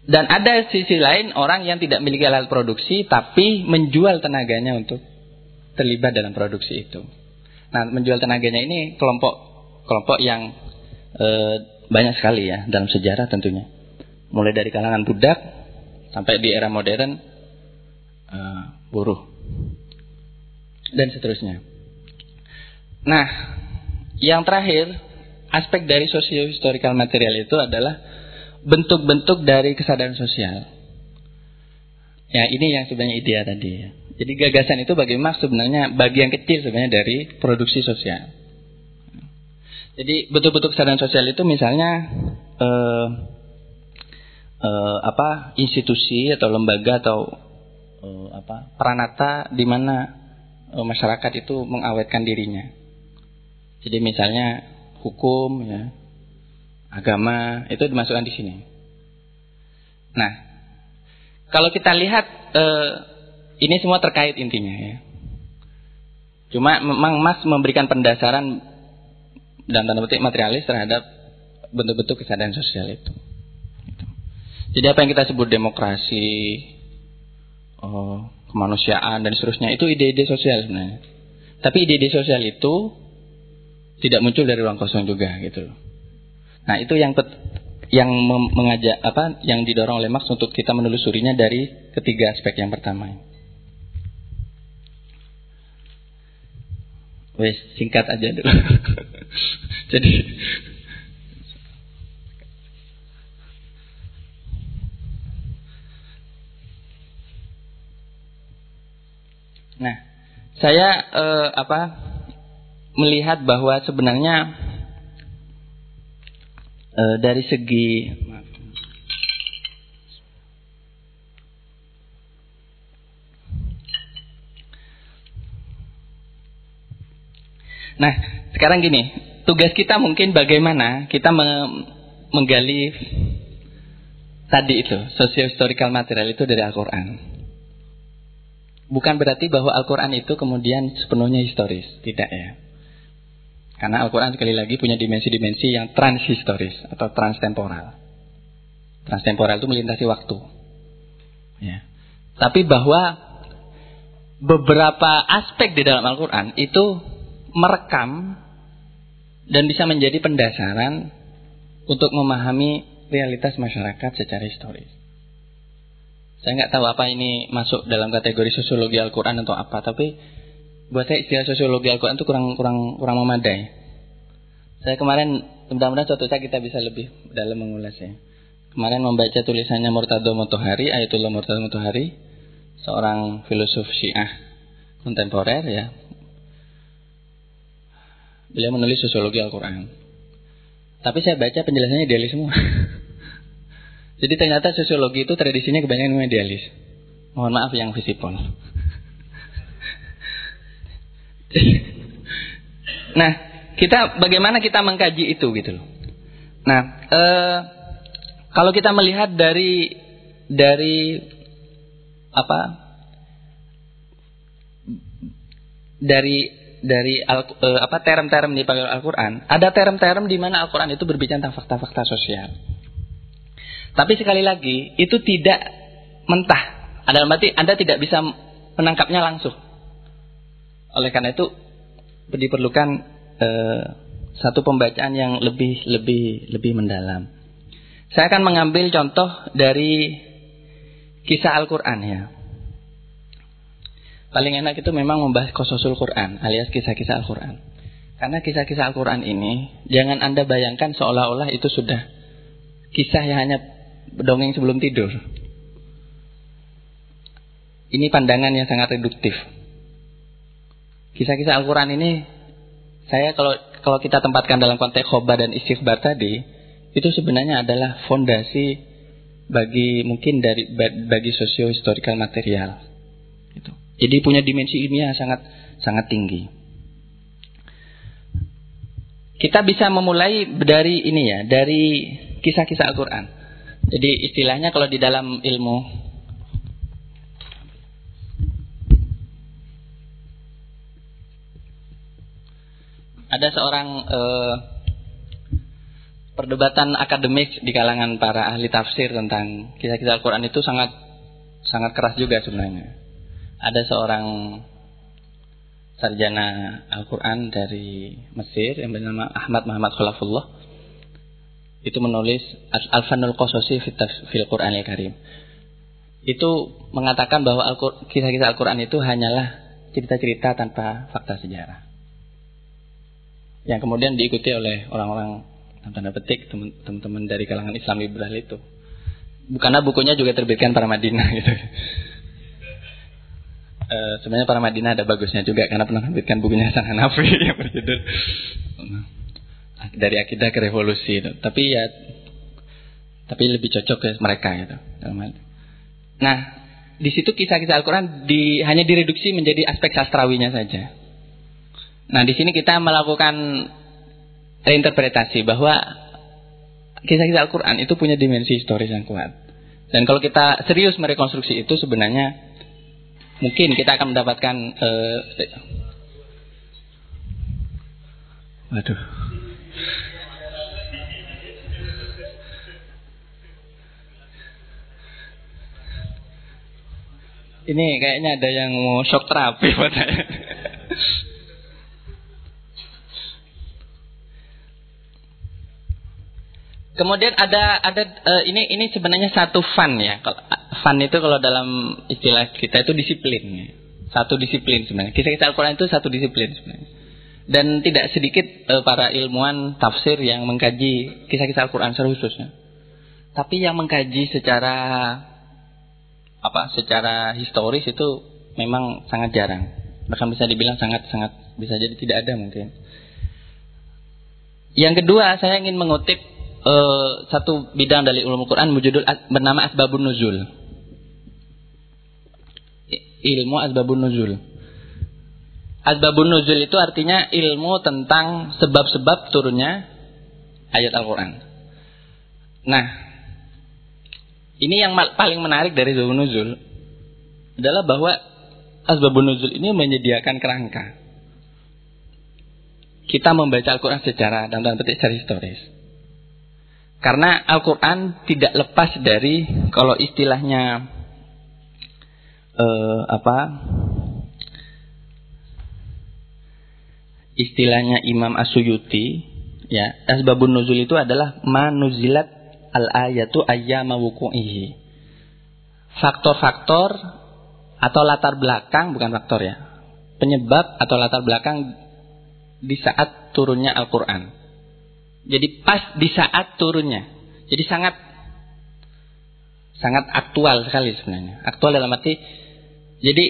Speaker 1: Dan ada sisi lain orang yang tidak memiliki alat produksi tapi menjual tenaganya untuk terlibat dalam produksi itu. Nah, menjual tenaganya ini kelompok kelompok yang e, banyak sekali ya dalam sejarah tentunya. Mulai dari kalangan budak sampai di era modern e, buruh dan seterusnya. Nah, yang terakhir aspek dari socio-historical material itu adalah bentuk-bentuk dari kesadaran sosial. Ya, ini yang sebenarnya ide tadi. Jadi gagasan itu bagi Marx sebenarnya bagian kecil sebenarnya dari produksi sosial. Jadi bentuk-bentuk kesadaran sosial itu misalnya eh, eh, apa institusi atau lembaga atau eh, apa peranata di mana eh, masyarakat itu mengawetkan dirinya. Jadi misalnya hukum ya, agama itu dimasukkan di sini. Nah, kalau kita lihat eh, ini semua terkait intinya ya. Cuma memang Mas memberikan pendasaran dan tanda petik materialis terhadap bentuk-bentuk kesadaran sosial itu. Gitu. Jadi apa yang kita sebut demokrasi, oh, kemanusiaan dan seterusnya itu ide-ide sosial sebenarnya. Tapi ide-ide sosial itu tidak muncul dari ruang kosong juga gitu loh. Nah, itu yang yang mengajak apa yang didorong oleh Marx untuk kita menelusurinya dari ketiga aspek yang pertama. Wes singkat aja dulu. Jadi Nah, saya eh, apa melihat bahwa sebenarnya e, dari segi Nah, sekarang gini, tugas kita mungkin bagaimana kita me menggali tadi itu, socio-historical material itu dari Al-Quran. Bukan berarti bahwa Al-Quran itu kemudian sepenuhnya historis, tidak ya. Karena Al-Quran sekali lagi punya dimensi-dimensi yang transhistoris atau transtemporal. Transtemporal itu melintasi waktu. Ya. Tapi bahwa beberapa aspek di dalam Al-Quran itu merekam dan bisa menjadi pendasaran untuk memahami realitas masyarakat secara historis. Saya nggak tahu apa ini masuk dalam kategori sosiologi Al-Quran atau apa, tapi buat saya istilah sosiologi Al-Quran itu kurang kurang kurang memadai. Saya kemarin mudah-mudahan suatu saat kita bisa lebih dalam mengulasnya. Kemarin membaca tulisannya Murtado Motohari, Ayatullah Murtado Motohari, seorang filosof Syiah kontemporer ya. Beliau menulis sosiologi Al-Quran. Tapi saya baca penjelasannya idealis semua. Jadi ternyata sosiologi itu tradisinya kebanyakan idealis. Mohon maaf yang visipol. nah, kita bagaimana kita mengkaji itu gitu loh. Nah, eh, kalau kita melihat dari dari apa dari dari al, eh, apa term-term di Al-Qur'an, ada term-term di mana Al-Qur'an itu berbicara tentang fakta-fakta sosial. Tapi sekali lagi, itu tidak mentah. Ada berarti Anda tidak bisa menangkapnya langsung. Oleh karena itu diperlukan eh, satu pembacaan yang lebih lebih lebih mendalam. Saya akan mengambil contoh dari kisah Al-Qur'an ya. Paling enak itu memang membahas kososul Quran alias kisah-kisah Al-Qur'an. Karena kisah-kisah Al-Qur'an ini jangan Anda bayangkan seolah-olah itu sudah kisah yang hanya dongeng sebelum tidur. Ini pandangan yang sangat reduktif. Kisah-kisah Al-Quran ini saya kalau kalau kita tempatkan dalam konteks khobar dan istighbar tadi itu sebenarnya adalah fondasi bagi mungkin dari bagi sosio historical material. Itu. Jadi punya dimensi ilmiah sangat sangat tinggi. Kita bisa memulai dari ini ya, dari kisah-kisah Al-Quran. Jadi istilahnya kalau di dalam ilmu ada seorang uh, perdebatan akademik di kalangan para ahli tafsir tentang kisah-kisah Al-Quran itu sangat sangat keras juga sebenarnya. Ada seorang sarjana Al-Quran dari Mesir yang bernama Ahmad Muhammad Khulafullah itu menulis Al-Fanul Qasasi fil Quran Al-Karim. Itu mengatakan bahwa kisah-kisah Al-Quran itu hanyalah cerita-cerita tanpa fakta sejarah yang kemudian diikuti oleh orang-orang tanda petik teman-teman dari kalangan Islam liberal itu. Bukannya bukunya juga terbitkan para Madinah gitu. E, sebenarnya para Madinah ada bagusnya juga karena pernah terbitkan bukunya Sang Hanafi yang berjudul dari akidah ke revolusi itu. Tapi ya tapi lebih cocok ke mereka gitu. Nah, di situ kisah-kisah Al-Quran di, hanya direduksi menjadi aspek sastrawinya saja. Nah, di sini kita melakukan reinterpretasi bahwa kisah-kisah Al-Quran itu punya dimensi historis yang kuat. Dan kalau kita serius merekonstruksi itu sebenarnya mungkin kita akan mendapatkan uh, waduh. Ini kayaknya ada yang mau shock terapi buat saya. Kemudian ada ada uh, ini ini sebenarnya satu fun ya. Fun itu kalau dalam istilah kita itu disiplin. Ya. Satu disiplin sebenarnya. Kisah-kisah Al-Qur'an itu satu disiplin sebenarnya. Dan tidak sedikit uh, para ilmuwan tafsir yang mengkaji kisah-kisah Al-Qur'an secara khususnya. Tapi yang mengkaji secara apa? Secara historis itu memang sangat jarang. Bahkan bisa dibilang sangat sangat bisa jadi tidak ada mungkin. Yang kedua, saya ingin mengutip uh, satu bidang dari ulum Quran berjudul bernama Asbabun Nuzul. Ilmu Asbabun Nuzul. Asbabun Nuzul itu artinya ilmu tentang sebab-sebab turunnya ayat Al-Quran. Nah, ini yang paling menarik dari Asbabun Nuzul adalah bahwa Asbabun Nuzul ini menyediakan kerangka. Kita membaca Al-Quran secara dan petik secara historis. Karena Al-Quran tidak lepas dari kalau istilahnya eh, apa? Istilahnya Imam Asyuyuti ya asbabun nuzul itu adalah manuzilat al ayatu ayyama wuku'ihi. Faktor-faktor atau latar belakang bukan faktor ya penyebab atau latar belakang di saat turunnya Al-Quran jadi pas di saat turunnya. Jadi sangat sangat aktual sekali sebenarnya. Aktual dalam arti jadi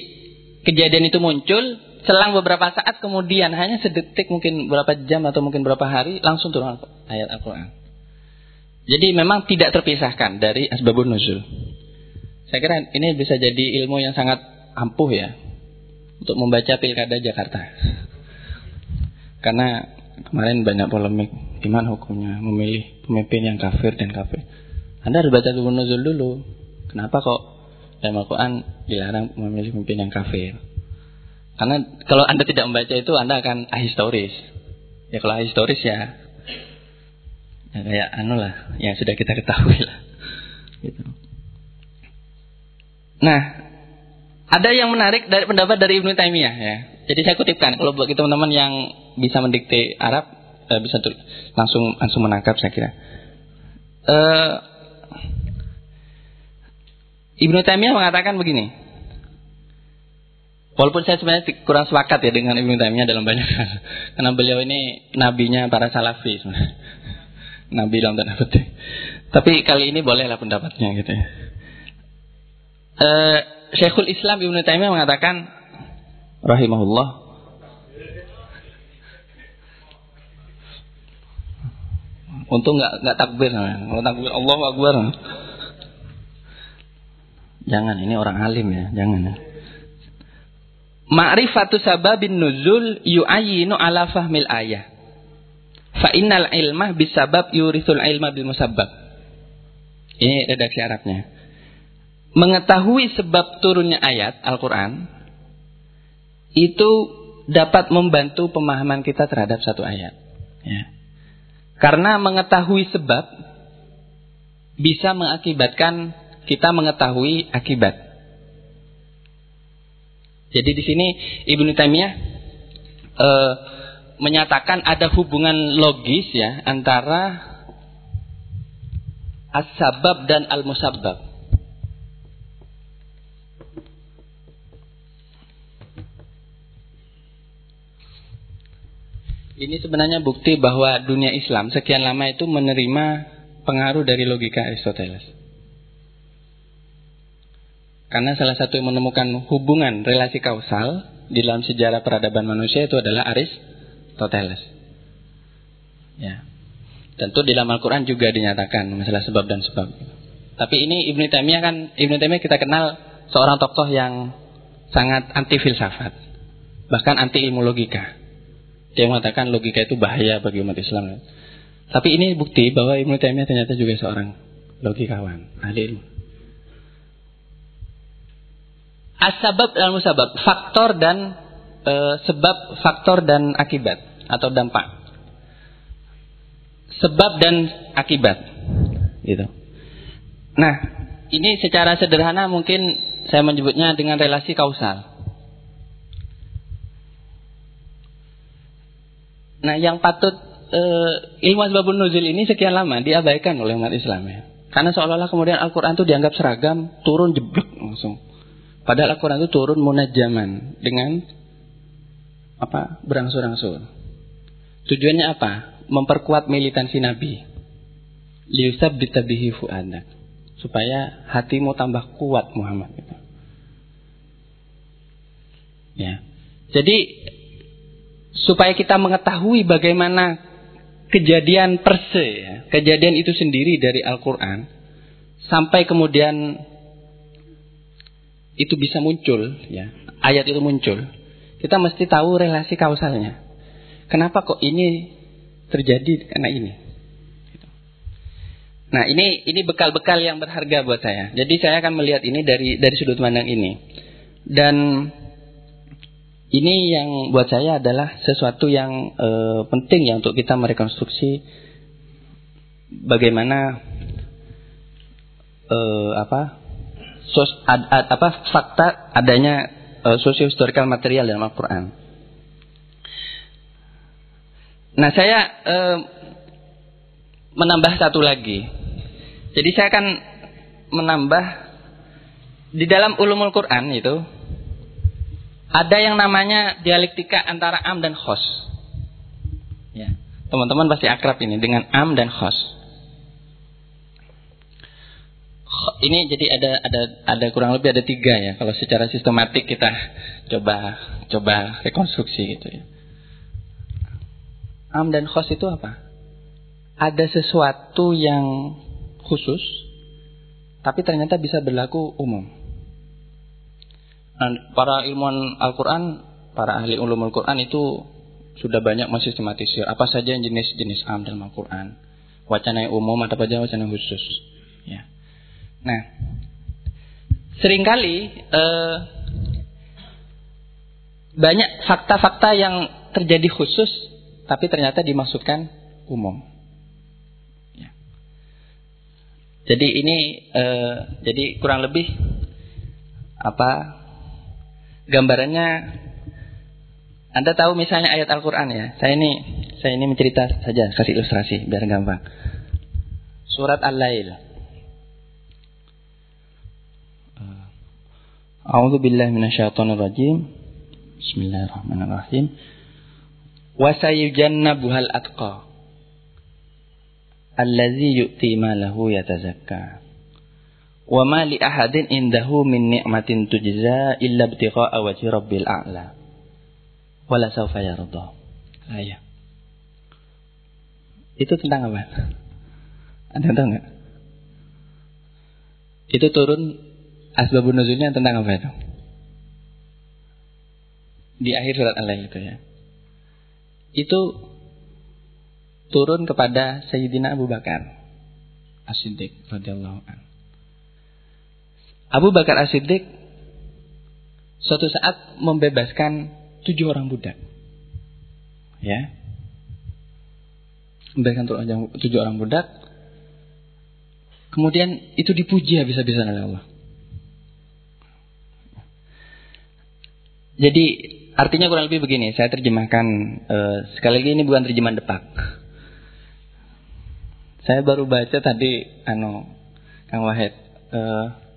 Speaker 1: kejadian itu muncul selang beberapa saat kemudian hanya sedetik mungkin berapa jam atau mungkin berapa hari langsung turun ayat Al-Qur'an. Jadi memang tidak terpisahkan dari asbabun nuzul. Saya kira ini bisa jadi ilmu yang sangat ampuh ya untuk membaca pilkada Jakarta. Karena kemarin banyak polemik Gimana hukumnya memilih pemimpin yang kafir dan kafir? Anda harus baca Tuhun Nuzul dulu. Kenapa kok dalam Al-Quran dilarang memilih pemimpin yang kafir? Karena kalau Anda tidak membaca itu Anda akan ahistoris. Ya kalau ahistoris ya, ya kayak anu lah, yang sudah kita ketahui lah. Gitu. Nah, ada yang menarik dari pendapat dari Ibnu Taimiyah ya. Jadi saya kutipkan kalau bagi teman-teman yang bisa mendikte Arab uh, bisa tuh, langsung langsung menangkap saya kira. Uh, Ibnu Taimiyah mengatakan begini. Walaupun saya sebenarnya kurang sepakat ya dengan Ibnu Taimiyah dalam banyak hal. Karena beliau ini nabinya para salafi sebenarnya. Nabi dalam tanda petik. Tapi kali ini bolehlah pendapatnya gitu ya. Uh, Syekhul Islam Ibnu Taimiyah mengatakan rahimahullah Untung nggak nggak takbir, kalau takbir Allah Akbar. Jangan, ini orang alim ya, jangan. Ya. Ma'rifatu sababin nuzul yu'ayinu ala fahmil ayah. Fa innal ilmah bisabab yurithul ilma bil musabbab. Ini redaksi Arabnya. Mengetahui sebab turunnya ayat Al-Quran itu dapat membantu pemahaman kita terhadap satu ayat. Ya. Karena mengetahui sebab bisa mengakibatkan kita mengetahui akibat. Jadi di sini Ibnu Taimiyah e, menyatakan ada hubungan logis ya antara as-sabab dan al-musabbab. Ini sebenarnya bukti bahwa dunia Islam sekian lama itu menerima pengaruh dari logika Aristoteles. Karena salah satu yang menemukan hubungan relasi kausal di dalam sejarah peradaban manusia itu adalah Aristoteles. Ya. Tentu di dalam Al-Quran juga dinyatakan masalah sebab dan sebab. Tapi ini Ibnu Taimiyah kan Ibnu Taimiyah kita kenal seorang tokoh yang sangat anti filsafat, bahkan anti ilmu logika. Dia mengatakan logika itu bahaya bagi umat Islam. Tapi ini bukti bahwa Ibnu Taimiyah ternyata juga seorang logikawan, ahli ilmu. Asbab dan musabab, faktor dan e, sebab, faktor dan akibat atau dampak. Sebab dan akibat. Gitu. Nah, ini secara sederhana mungkin saya menyebutnya dengan relasi kausal. Nah, yang patut uh, ilmu asbabun nuzul ini sekian lama diabaikan oleh umat Islam ya. Karena seolah-olah kemudian Al-Quran itu dianggap seragam, turun jeblok langsung. Padahal Al-Quran itu turun munajaman dengan apa berangsur-angsur. Tujuannya apa? Memperkuat militansi Nabi. Liusab ditabihi fu'adak. Supaya hatimu tambah kuat Muhammad. Ya. Jadi supaya kita mengetahui bagaimana kejadian perse, ya, kejadian itu sendiri dari Al-Quran, sampai kemudian itu bisa muncul, ya, ayat itu muncul, kita mesti tahu relasi kausalnya. Kenapa kok ini terjadi karena ini? Nah ini ini bekal-bekal yang berharga buat saya. Jadi saya akan melihat ini dari dari sudut pandang ini. Dan ini yang buat saya adalah sesuatu yang e, penting ya untuk kita merekonstruksi bagaimana e, apa sos, ad, ad, apa fakta adanya e, sosiohistorical material dalam Al-Qur'an. Nah, saya e, menambah satu lagi. Jadi saya akan menambah di dalam ulumul Quran itu ada yang namanya dialektika antara am dan khos. Ya. Teman-teman pasti akrab ini dengan am dan khos. Ini jadi ada ada ada kurang lebih ada tiga ya. Kalau secara sistematik kita coba coba rekonstruksi gitu ya. Am dan khos itu apa? Ada sesuatu yang khusus, tapi ternyata bisa berlaku umum. Nah, para ilmuwan Al-Quran, para ahli ulum Al-Quran itu sudah banyak mensistematisir apa saja jenis-jenis am dalam Al-Quran. Wacana yang umum atau saja wacana yang khusus. Ya. Nah, sering kali eh, banyak fakta-fakta yang terjadi khusus, tapi ternyata dimaksudkan umum. Ya. Jadi ini, eh, jadi kurang lebih apa gambarannya Anda tahu misalnya ayat Al-Qur'an ya. Saya ini saya ini mencerita saja, kasih ilustrasi biar gampang. Surat Al-Lail. A'udzu billahi minasyaitonir rajim. Bismillahirrahmanirrahim. Wa sayujannabuhal atqa. Allazi yu'ti malahu yatazakka. Wa ma li ahadin indahu min ni'matin tujza illa ibtigha'a wajhi rabbil a'la. Wala sawfa yarda. Ayah. Itu tentang apa? Ada tahu nggak? Itu turun asbabun nuzulnya tentang apa itu? Di akhir surat Al-Lail itu ya. Itu turun kepada Sayyidina Abu Bakar As-Siddiq radhiyallahu an. Abu Bakar As-Siddiq suatu saat membebaskan tujuh orang budak. Ya. Membebaskan tujuh orang budak. Kemudian itu dipuji habis-habisan oleh Allah. Jadi artinya kurang lebih begini, saya terjemahkan uh, sekali lagi ini bukan terjemahan depak. Saya baru baca tadi anu Kang Wahid uh,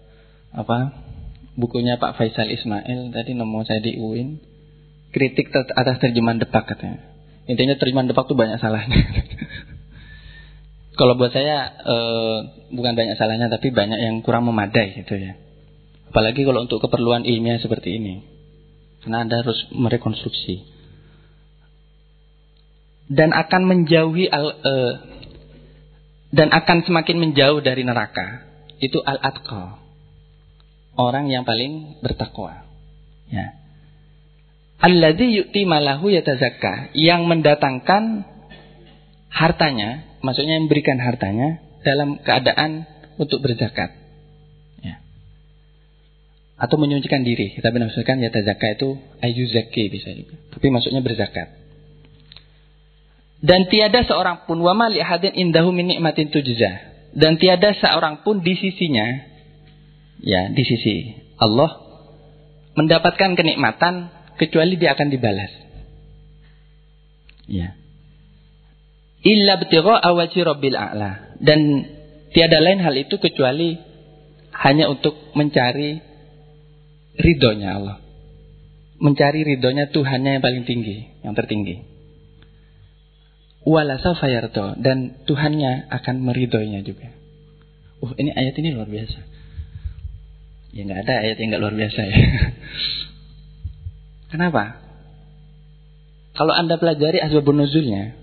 Speaker 1: apa bukunya Pak Faisal Ismail tadi nemu saya di UIN kritik atas terjemahan depak katanya. Intinya terjemahan depak tuh banyak salahnya. Kalau buat saya uh, bukan banyak salahnya tapi banyak yang kurang memadai gitu ya. Apalagi kalau untuk keperluan ilmiah seperti ini. Karena Anda harus merekonstruksi. Dan akan menjauhi al, uh, dan akan semakin menjauh dari neraka. Itu al-atqa. Orang yang paling bertakwa. Ya. Alladzi yu'ti malahu yatazakka, yang mendatangkan hartanya, maksudnya yang memberikan hartanya dalam keadaan untuk berzakat atau menyucikan diri. Kita menafsirkan ya tazakka itu ayu zaki bisa juga. Tapi maksudnya berzakat. Dan tiada seorang pun wa mali hadin indahu min nikmatin tujza. Dan tiada seorang pun di sisinya ya di sisi Allah mendapatkan kenikmatan kecuali dia akan dibalas. Ya. Illa btigha awaji rabbil a'la. Dan tiada lain hal itu kecuali hanya untuk mencari ridhonya Allah. Mencari ridhonya Tuhannya yang paling tinggi, yang tertinggi. Walasa fayarto dan Tuhannya akan meridhoinya juga. Uh, ini ayat ini luar biasa. Ya nggak ada ayat yang nggak luar biasa ya. Kenapa? Kalau anda pelajari asbabun nuzulnya,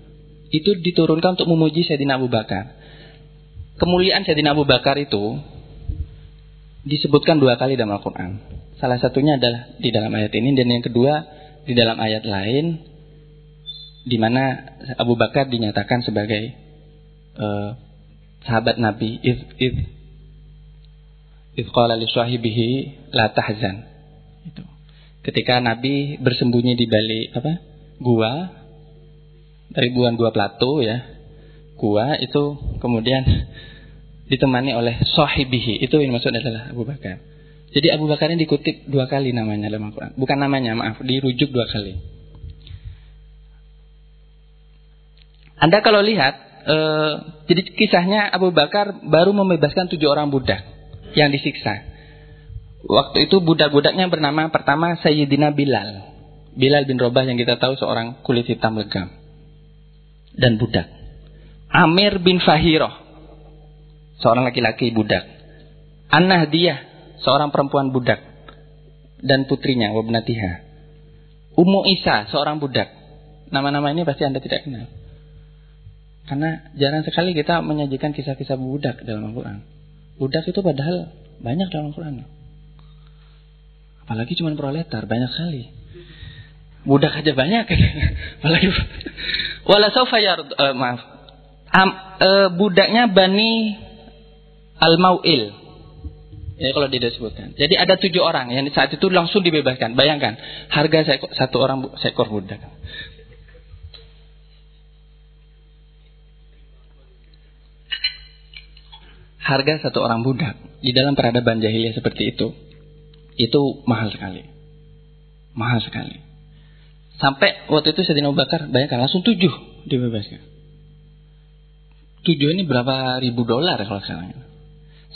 Speaker 1: itu diturunkan untuk memuji Sayyidina Abu Bakar. Kemuliaan Sayyidina Abu Bakar itu disebutkan dua kali dalam Al-Quran. Salah satunya adalah di dalam ayat ini dan yang kedua di dalam ayat lain di mana Abu Bakar dinyatakan sebagai uh, sahabat Nabi id qala li sahibihi la tahzan. Itu. Ketika Nabi bersembunyi di balik apa gua dari buan gua Plato ya gua itu kemudian ditemani oleh sahibihi. Itu yang maksud adalah Abu Bakar. Jadi Abu Bakar ini dikutip dua kali namanya dalam Al-Quran. Bukan namanya, maaf, dirujuk dua kali. Anda kalau lihat, eh, jadi kisahnya Abu Bakar baru membebaskan tujuh orang budak yang disiksa. Waktu itu budak-budaknya bernama pertama Sayyidina Bilal. Bilal bin Robah yang kita tahu seorang kulit hitam legam. Dan budak. Amir bin Fahiroh. Seorang laki-laki budak. An-Nahdiyah seorang perempuan budak dan putrinya wabnatiha. Ummu Isa, seorang budak. Nama-nama ini pasti Anda tidak kenal. Karena jarang sekali kita menyajikan kisah-kisah budak dalam Al-Quran. Budak itu padahal banyak dalam Al-Quran. Apalagi cuma proletar, banyak sekali. Budak aja banyak. Apalagi wala saufa uh, maaf. Um, uh, budaknya Bani Al-Mau'il. Ya kalau tidak disebutkan. Jadi ada tujuh orang yang saat itu langsung dibebaskan. Bayangkan harga satu orang seekor budak. Harga satu orang budak di dalam peradaban jahiliyah seperti itu itu mahal sekali. Mahal sekali. Sampai waktu itu Sayyidina Abu Bakar bayangkan langsung tujuh dibebaskan. Tujuh ini berapa ribu dolar kalau sekarang.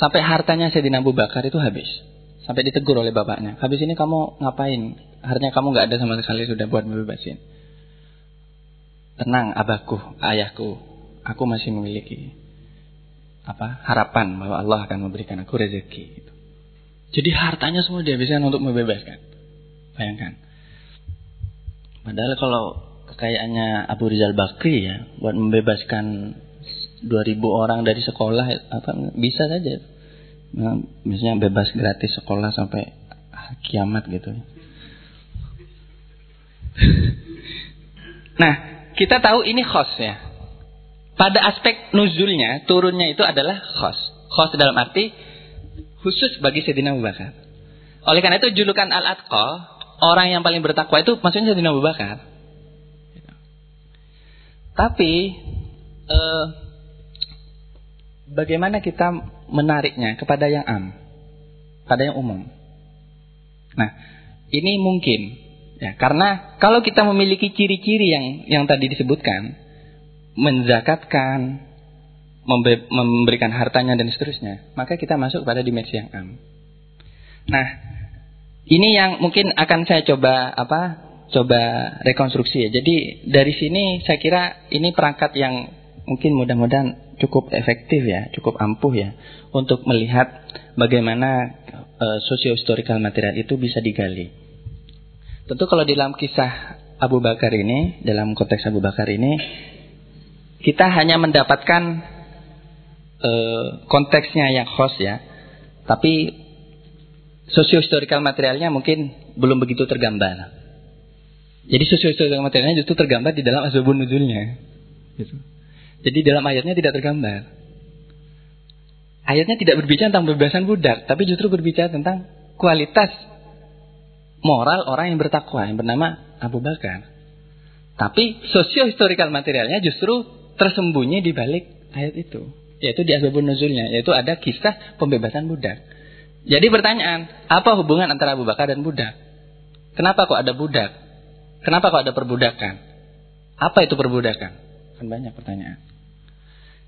Speaker 1: Sampai hartanya Sayyidina Abu Bakar itu habis. Sampai ditegur oleh bapaknya. Habis ini kamu ngapain? Hartanya kamu nggak ada sama sekali sudah buat membebasin. Tenang abahku, ayahku. Aku masih memiliki apa harapan bahwa Allah akan memberikan aku rezeki. Gitu. Jadi hartanya semua dihabiskan untuk membebaskan. Bayangkan. Padahal kalau kekayaannya Abu Rizal Bakri ya buat membebaskan 2000 orang dari sekolah apa bisa saja. Nah, misalnya bebas gratis sekolah sampai kiamat gitu. nah, kita tahu ini khos ya. Pada aspek nuzulnya, turunnya itu adalah khos. Khos dalam arti khusus bagi Sayyidina Abu Bakar. Oleh karena itu julukan Al-Atqa, orang yang paling bertakwa itu maksudnya Sayyidina Abu Bakar. Tapi eh, bagaimana kita menariknya kepada yang am, pada yang umum? Nah, ini mungkin ya karena kalau kita memiliki ciri-ciri yang yang tadi disebutkan, menzakatkan, memberikan hartanya dan seterusnya, maka kita masuk pada dimensi yang am. Nah, ini yang mungkin akan saya coba apa? Coba rekonstruksi ya. Jadi dari sini saya kira ini perangkat yang mungkin mudah-mudahan cukup efektif ya, cukup ampuh ya untuk melihat bagaimana uh, socio-historical material itu bisa digali. Tentu kalau dalam kisah Abu Bakar ini, dalam konteks Abu Bakar ini kita hanya mendapatkan uh, konteksnya yang khos ya. Tapi socio-historical materialnya mungkin belum begitu tergambar. Jadi socio-historical materialnya justru tergambar di dalam asbabun nuzulnya. Gitu. Jadi dalam ayatnya tidak tergambar. Ayatnya tidak berbicara tentang pembebasan budak, tapi justru berbicara tentang kualitas moral orang yang bertakwa yang bernama Abu Bakar. Tapi socio-historical materialnya justru tersembunyi di balik ayat itu. Yaitu di asbabun nuzulnya. Yaitu ada kisah pembebasan budak. Jadi pertanyaan, apa hubungan antara Abu Bakar dan budak? Kenapa kok ada budak? Kenapa kok ada perbudakan? Apa itu perbudakan? Kan banyak pertanyaan.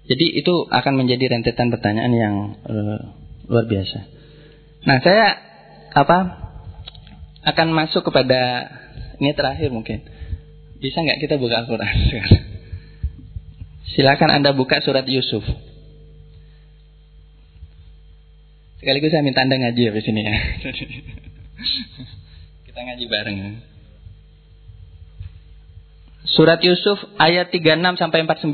Speaker 1: Jadi itu akan menjadi rentetan pertanyaan yang uh, luar biasa. Nah, saya apa akan masuk kepada ini terakhir mungkin. Bisa nggak kita buka Al-Quran? Silakan Anda buka surat Yusuf. Sekaligus saya minta Anda ngaji ya di sini ya. Kita ngaji bareng. Surat Yusuf ayat 36 sampai 49.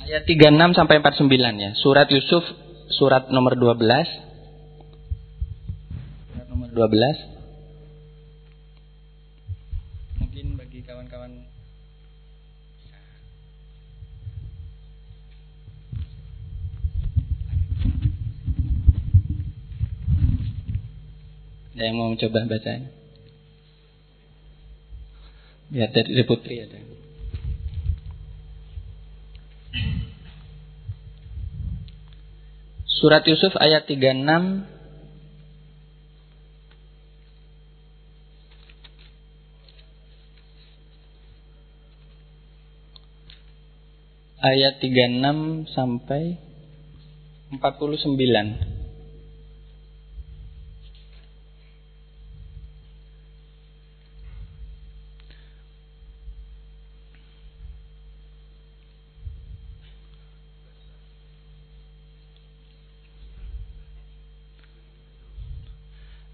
Speaker 1: Ayat 36 sampai 49 ya. Surat Yusuf surat nomor 12 surat nomor 12 mungkin bagi kawan-kawan. Ada yang mau mencoba bacanya biar dari Putri ada Surat Yusuf ayat 36 ayat 36 sampai 49.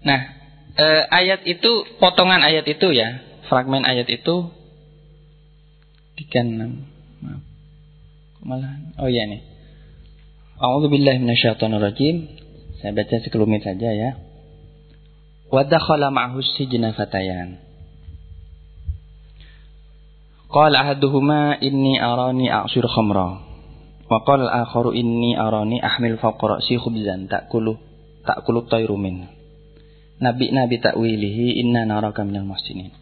Speaker 1: Nah, eh, ayat itu, potongan ayat itu ya, fragmen ayat itu tiga enam. Maaf. Malah, oh iya nih. A'udzubillahi minasyaitonirrajim. Saya baca sekelumit saja ya. Wa dakhala ma'ahu sijna fatayan. Qala ahaduhuma inni arani a'sir khamra. Wa qala al-akharu inni arani ahmil fawqa ra'si khubzan ta'kulu ta'kulu tayru min. Nabi-nabi takwilihi inna naraka minal muhsinin.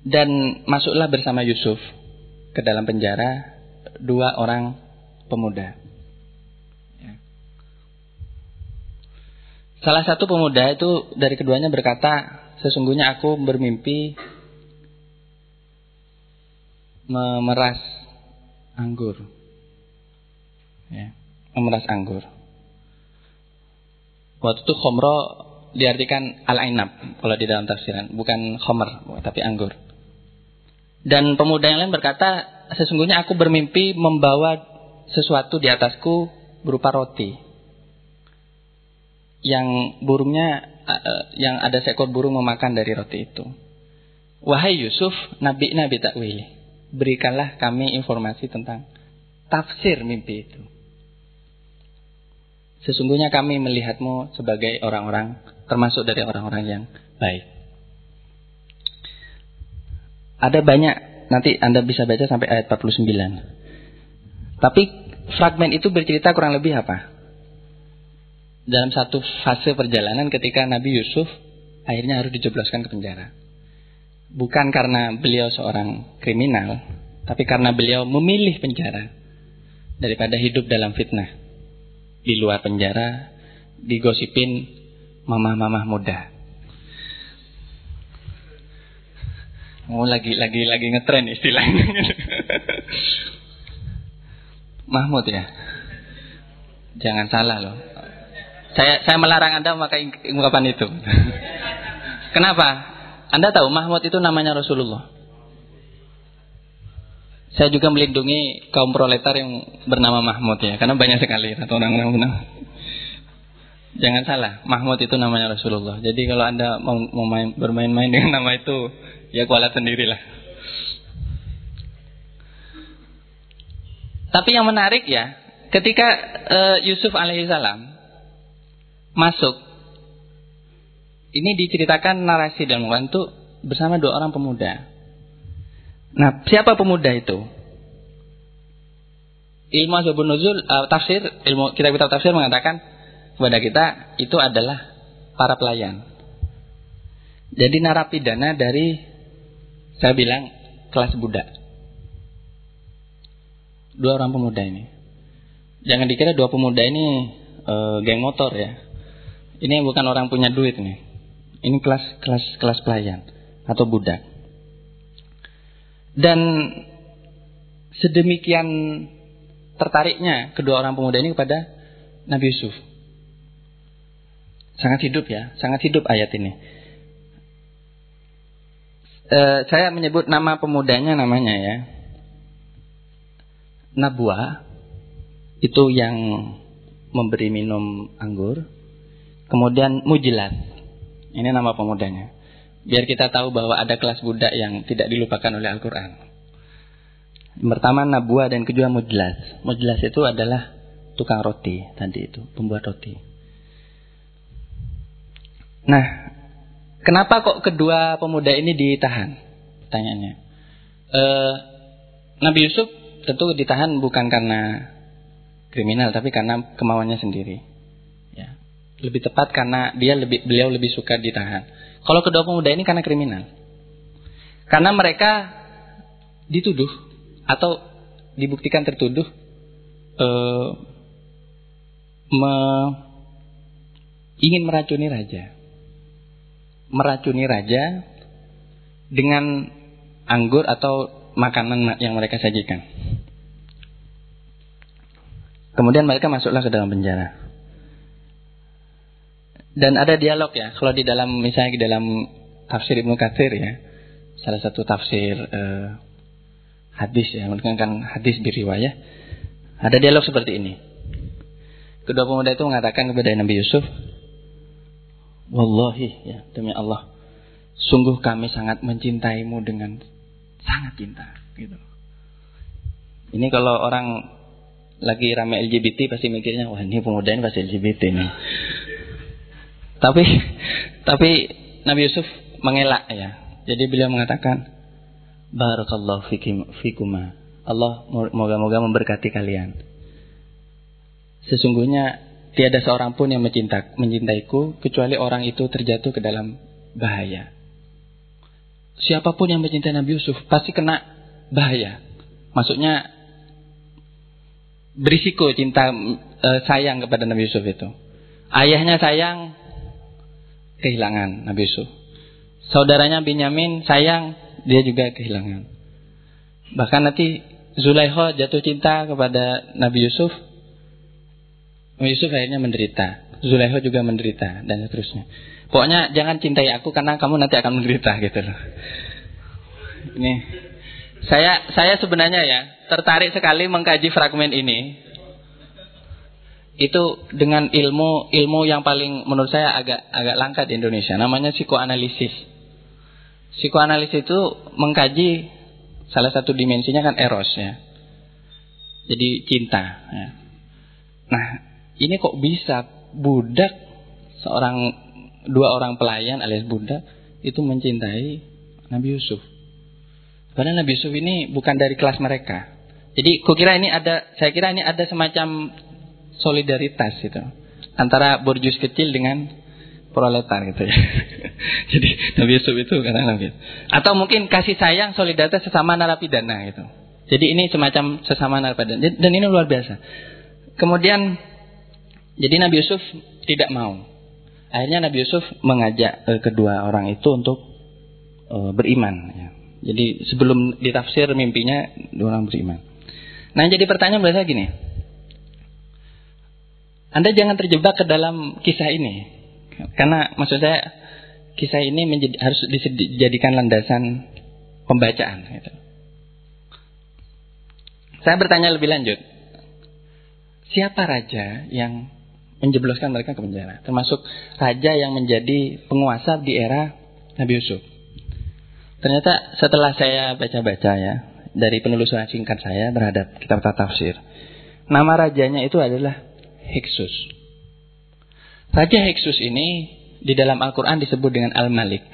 Speaker 1: Dan masuklah bersama Yusuf ke dalam penjara dua orang pemuda. Ya. Salah satu pemuda itu dari keduanya berkata, sesungguhnya aku bermimpi memeras anggur. Ya, memeras anggur. Waktu itu khomro diartikan al-ainab kalau di dalam tafsiran, bukan khomer tapi anggur. Dan pemuda yang lain berkata, sesungguhnya aku bermimpi membawa sesuatu di atasku berupa roti. Yang burungnya uh, yang ada seekor burung memakan dari roti itu. Wahai Yusuf, nabi-nabi takwil, berikanlah kami informasi tentang tafsir mimpi itu. Sesungguhnya kami melihatmu sebagai orang-orang termasuk dari orang-orang yang baik. Ada banyak, nanti Anda bisa baca sampai ayat 49. Tapi fragmen itu bercerita kurang lebih apa? Dalam satu fase perjalanan ketika Nabi Yusuf akhirnya harus dijebloskan ke penjara. Bukan karena beliau seorang kriminal, tapi karena beliau memilih penjara daripada hidup dalam fitnah di luar penjara digosipin mamah-mamah muda. Oh lagi lagi lagi ngetren istilahnya. Mahmud ya. Jangan salah loh. Saya saya melarang Anda memakai ungkapan itu. Kenapa? Anda tahu Mahmud itu namanya Rasulullah. Saya juga melindungi kaum proletar yang bernama Mahmud ya, karena banyak sekali atau orang-orang bernama. Jangan salah, Mahmud itu namanya Rasulullah. Jadi kalau anda mau, main, bermain-main dengan nama itu, ya kualat sendirilah. Tapi yang menarik ya, ketika uh, Yusuf alaihissalam masuk, ini diceritakan narasi dan itu bersama dua orang pemuda. Nah, siapa pemuda itu? Ilmu asbabun nuzul uh, tafsir, ilmu kitab-kitab tafsir mengatakan kepada kita itu adalah para pelayan. Jadi narapidana dari saya bilang kelas budak. Dua orang pemuda ini. Jangan dikira dua pemuda ini e, geng motor ya. Ini bukan orang punya duit nih. Ini kelas kelas kelas pelayan atau budak. Dan sedemikian tertariknya kedua orang pemuda ini kepada Nabi Yusuf. Sangat hidup ya, sangat hidup ayat ini. E, saya menyebut nama pemudanya namanya ya. Nabwa itu yang memberi minum anggur. Kemudian Mujilat. Ini nama pemudanya. Biar kita tahu bahwa ada kelas budak yang tidak dilupakan oleh Al-Quran. Pertama Nabwa dan kedua Mujlas. Mujlas itu adalah tukang roti tadi itu, pembuat roti. Nah, kenapa kok kedua pemuda ini ditahan? Pertanyaannya. E, Nabi Yusuf tentu ditahan bukan karena kriminal, tapi karena kemauannya sendiri. Ya. Lebih tepat karena dia lebih beliau lebih suka ditahan. Kalau kedua pemuda ini karena kriminal. Karena mereka dituduh atau dibuktikan tertuduh eh, me, ingin meracuni raja. Meracuni raja dengan anggur atau makanan yang mereka sajikan. Kemudian mereka masuklah ke dalam penjara. Dan ada dialog ya. Kalau di dalam misalnya di dalam tafsir Ibnu Katsir ya, salah satu tafsir eh, hadis ya, menekankan hadis biriwayah, ada dialog seperti ini. Kedua pemuda itu mengatakan kepada Nabi Yusuf, Wallahi ya demi Allah, sungguh kami sangat mencintaimu dengan sangat cinta. Gitu. Ini kalau orang lagi rame LGBT pasti mikirnya, wah ini pemuda ini pasti LGBT nih. Tapi tapi Nabi Yusuf mengelak ya. Jadi beliau mengatakan Barakallahu fikim, fikuma. Allah moga-moga memberkati kalian. Sesungguhnya tiada seorang pun yang mencinta, mencintaiku kecuali orang itu terjatuh ke dalam bahaya. Siapa pun yang mencintai Nabi Yusuf pasti kena bahaya. Maksudnya berisiko cinta e, sayang kepada Nabi Yusuf itu. Ayahnya sayang, kehilangan Nabi Yusuf. Saudaranya Binyamin sayang, dia juga kehilangan. Bahkan nanti Zulaikha jatuh cinta kepada Nabi Yusuf. Nabi Yusuf akhirnya menderita. Zulaikha juga menderita dan seterusnya. Pokoknya jangan cintai aku karena kamu nanti akan menderita gitu loh. Ini saya saya sebenarnya ya tertarik sekali mengkaji fragmen ini itu dengan ilmu ilmu yang paling menurut saya agak agak langka di Indonesia namanya psikoanalisis. Psikoanalisis itu mengkaji salah satu dimensinya kan eros ya. Jadi cinta ya. Nah, ini kok bisa budak seorang dua orang pelayan alias budak itu mencintai Nabi Yusuf. Karena Nabi Yusuf ini bukan dari kelas mereka. Jadi kukira ini ada, saya kira ini ada semacam solidaritas itu antara borjus kecil dengan proletar gitu ya. Jadi Nabi Yusuf itu karena Nabi. Atau mungkin kasih sayang solidaritas sesama narapidana gitu. Jadi ini semacam sesama narapidana dan ini luar biasa. Kemudian jadi Nabi Yusuf tidak mau. Akhirnya Nabi Yusuf mengajak eh, kedua orang itu untuk eh, beriman. Ya. Jadi sebelum ditafsir mimpinya dua orang beriman. Nah jadi pertanyaan biasa gini. Anda jangan terjebak ke dalam kisah ini. Karena maksud saya kisah ini menjadi, harus dijadikan landasan pembacaan. Gitu. Saya bertanya lebih lanjut. Siapa raja yang menjebloskan mereka ke penjara? Termasuk raja yang menjadi penguasa di era Nabi Yusuf. Ternyata setelah saya baca-baca ya, dari penelusuran singkat saya terhadap kitab tafsir, nama rajanya itu adalah Hiksus. Raja Hiksus ini di dalam Al-Quran disebut dengan Al-Malik.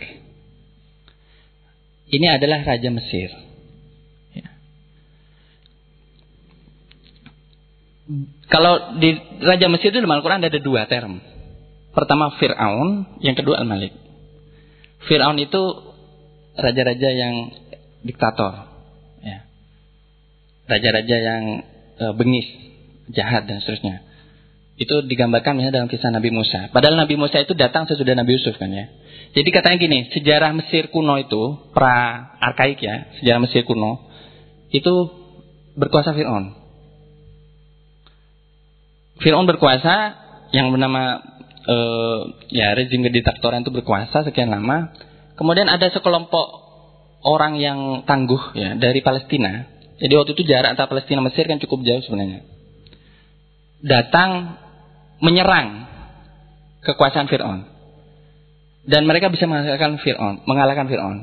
Speaker 1: Ini adalah Raja Mesir. Ya. Kalau di Raja Mesir itu dalam Al-Quran ada dua term. Pertama Fir'aun, yang kedua Al-Malik. Fir'aun itu raja-raja yang diktator. Ya. Raja-raja yang e, bengis, jahat dan seterusnya. Itu digambarkan misalnya dalam kisah Nabi Musa. Padahal Nabi Musa itu datang sesudah Nabi Yusuf kan ya. Jadi katanya gini, sejarah Mesir kuno itu, pra arkaik ya, sejarah Mesir kuno, itu berkuasa Fir'aun. Fir'aun berkuasa yang bernama uh, ya rezim kediktatoran itu berkuasa sekian lama. Kemudian ada sekelompok orang yang tangguh ya dari Palestina. Jadi waktu itu jarak antara Palestina Mesir kan cukup jauh sebenarnya. Datang menyerang kekuasaan Fir'aun. Dan mereka bisa mengalahkan Fir'aun, mengalahkan Fir'aun.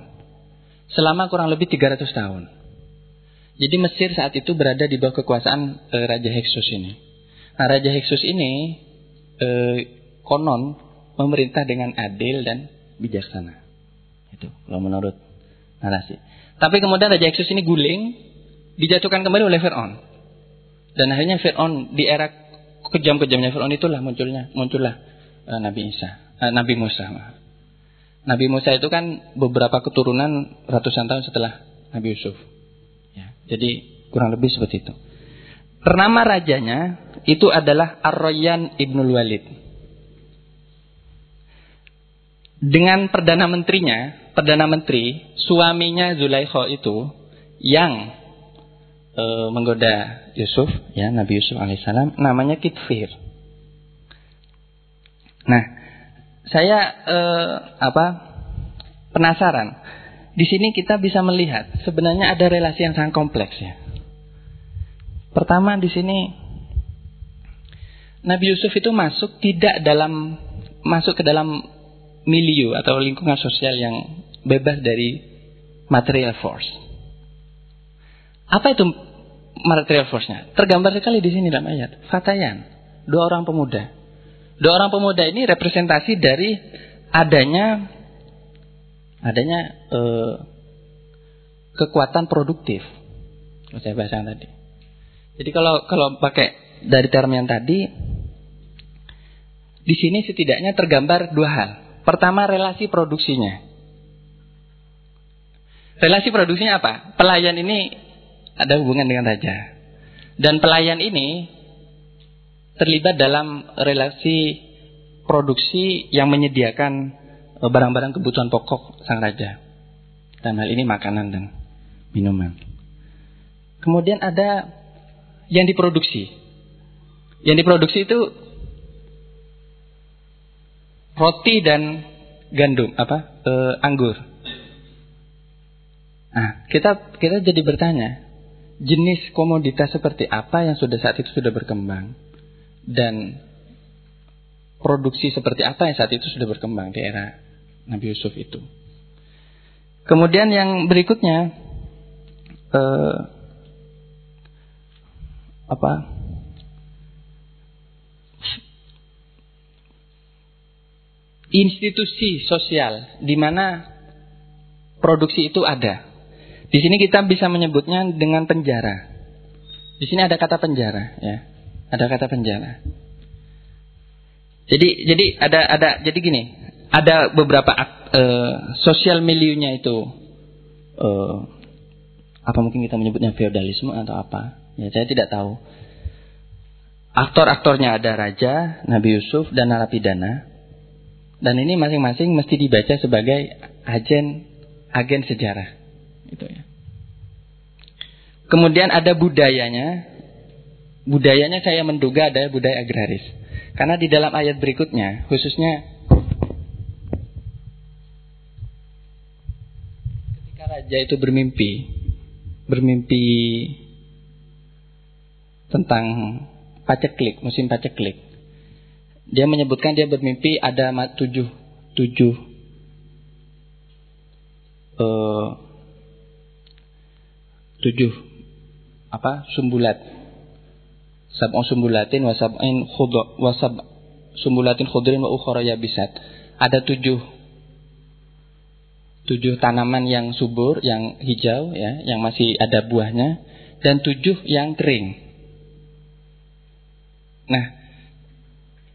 Speaker 1: Selama kurang lebih 300 tahun. Jadi Mesir saat itu berada di bawah kekuasaan e, Raja Heksus ini. Nah Raja Heksus ini e, konon memerintah dengan adil dan bijaksana. Itu kalau menurut narasi. Tapi kemudian Raja Heksus ini guling, dijatuhkan kembali oleh Fir'aun. Dan akhirnya Fir'aun di era kejam-kejamnya Fir'aun itulah munculnya muncullah uh, Nabi Isa, uh, Nabi Musa. Nabi Musa itu kan beberapa keturunan ratusan tahun setelah Nabi Yusuf. Ya, jadi kurang lebih seperti itu. Nama rajanya itu adalah Ar-Rayyan Ibnul Walid. Dengan perdana menterinya, perdana menteri, suaminya Zulaikha itu yang e, menggoda Yusuf, ya Nabi Yusuf alaihissalam, namanya Kitfir. Nah, saya e, apa penasaran. Di sini kita bisa melihat sebenarnya ada relasi yang sangat kompleks ya. Pertama di sini Nabi Yusuf itu masuk tidak dalam masuk ke dalam milieu atau lingkungan sosial yang bebas dari material force. Apa itu material force-nya? Tergambar sekali di sini dalam ayat. Fatayan, dua orang pemuda. Dua orang pemuda ini representasi dari adanya adanya eh, kekuatan produktif. Saya bahas yang tadi. Jadi kalau kalau pakai dari term yang tadi, di sini setidaknya tergambar dua hal. Pertama relasi produksinya. Relasi produksinya apa? Pelayan ini ada hubungan dengan raja. Dan pelayan ini terlibat dalam relasi produksi yang menyediakan eh, barang-barang kebutuhan pokok sang raja. Dan hal ini makanan dan minuman. Kemudian ada yang diproduksi. Yang diproduksi itu roti dan gandum apa e, anggur. Nah, kita kita jadi bertanya, jenis komoditas seperti apa yang sudah saat itu sudah berkembang? Dan produksi seperti apa yang saat itu sudah berkembang di era Nabi Yusuf itu. Kemudian yang berikutnya eh, apa? Institusi sosial di mana produksi itu ada. Di sini kita bisa menyebutnya dengan penjara. Di sini ada kata penjara, ya. Ada kata penjara. Jadi jadi ada ada jadi gini, ada beberapa uh, sosial miliunya itu uh, apa mungkin kita menyebutnya feodalisme atau apa? Ya saya tidak tahu. Aktor-aktornya ada raja, Nabi Yusuf dan narapidana. Dan ini masing-masing mesti dibaca sebagai agen agen sejarah. Itu ya. Kemudian ada budayanya. Budayanya saya menduga ada budaya agraris. Karena di dalam ayat berikutnya, khususnya ketika raja itu bermimpi, bermimpi tentang paceklik, musim paceklik. Dia menyebutkan dia bermimpi ada tujuh, tujuh uh, tujuh. Apa? Sumbulat. Sab'un sumbulatin wa sab'in khudra wa sab sumbulatin khudrin wa ukhra yabisat. Ada tujuh. Tujuh tanaman yang subur yang hijau ya yang masih ada buahnya dan tujuh yang kering. Nah,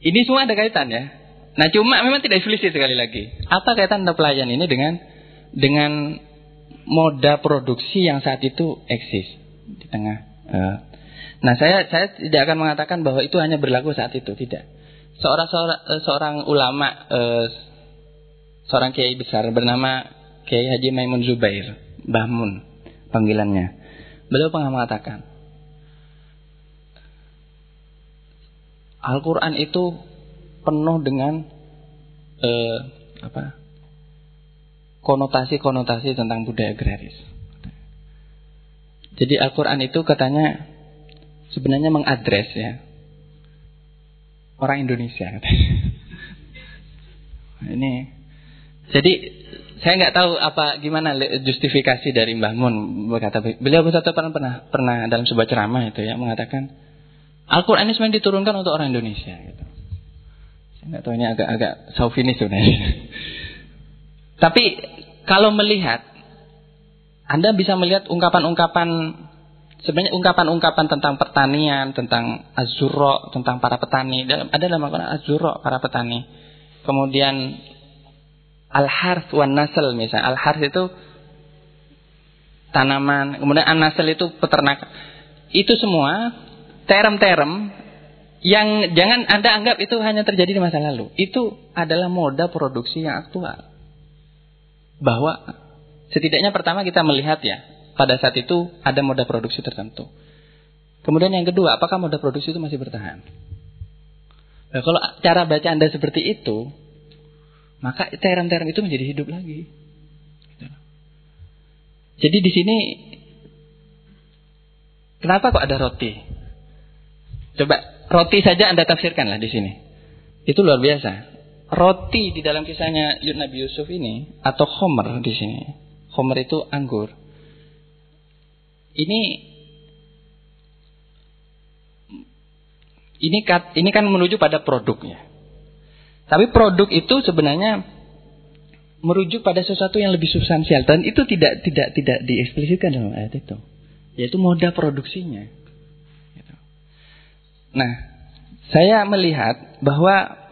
Speaker 1: ini semua ada kaitan ya. Nah, cuma memang tidak eksplisit sekali lagi. Apa kaitan pelayan ini dengan dengan moda produksi yang saat itu eksis di tengah. Uh, nah, saya saya tidak akan mengatakan bahwa itu hanya berlaku saat itu, tidak. Seorang seorang, uh, seorang ulama, uh, seorang kiai besar bernama Kiai Haji Maimun Zubair, Bahmun panggilannya. Beliau pernah mengatakan, Al-Quran itu penuh dengan eh, apa konotasi-konotasi tentang budaya agraris. Jadi Al-Quran itu katanya sebenarnya mengadres ya orang Indonesia katanya. Ini jadi saya nggak tahu apa gimana justifikasi dari Mbah Mun berkata beliau satu pernah pernah pernah dalam sebuah ceramah itu ya mengatakan Al-Quran ini sebenarnya diturunkan untuk orang Indonesia. Gitu. Saya nggak tahu ini agak-agak saufinis sebenarnya. Tapi kalau melihat, Anda bisa melihat ungkapan-ungkapan sebenarnya ungkapan-ungkapan tentang pertanian, tentang azuro, tentang para petani. Ada dalam Al-Quran azuro para petani. Kemudian al-harth wan nasl misalnya. Al-harth itu tanaman, kemudian an-nasl itu peternakan. Itu semua terem-terem yang jangan Anda anggap itu hanya terjadi di masa lalu. Itu adalah moda produksi yang aktual. Bahwa setidaknya pertama kita melihat ya, pada saat itu ada moda produksi tertentu. Kemudian yang kedua, apakah moda produksi itu masih bertahan? Nah, kalau cara baca Anda seperti itu, maka terem-terem itu menjadi hidup lagi. Jadi di sini kenapa kok ada roti? Coba roti saja Anda tafsirkanlah di sini. Itu luar biasa. Roti di dalam kisahnya Nabi Yusuf ini atau khomer di sini. Khomer itu anggur. Ini ini ini kan menuju pada produknya. Tapi produk itu sebenarnya merujuk pada sesuatu yang lebih substansial dan itu tidak tidak tidak dieksplisitkan dalam ayat itu, yaitu moda produksinya. Nah, saya melihat bahwa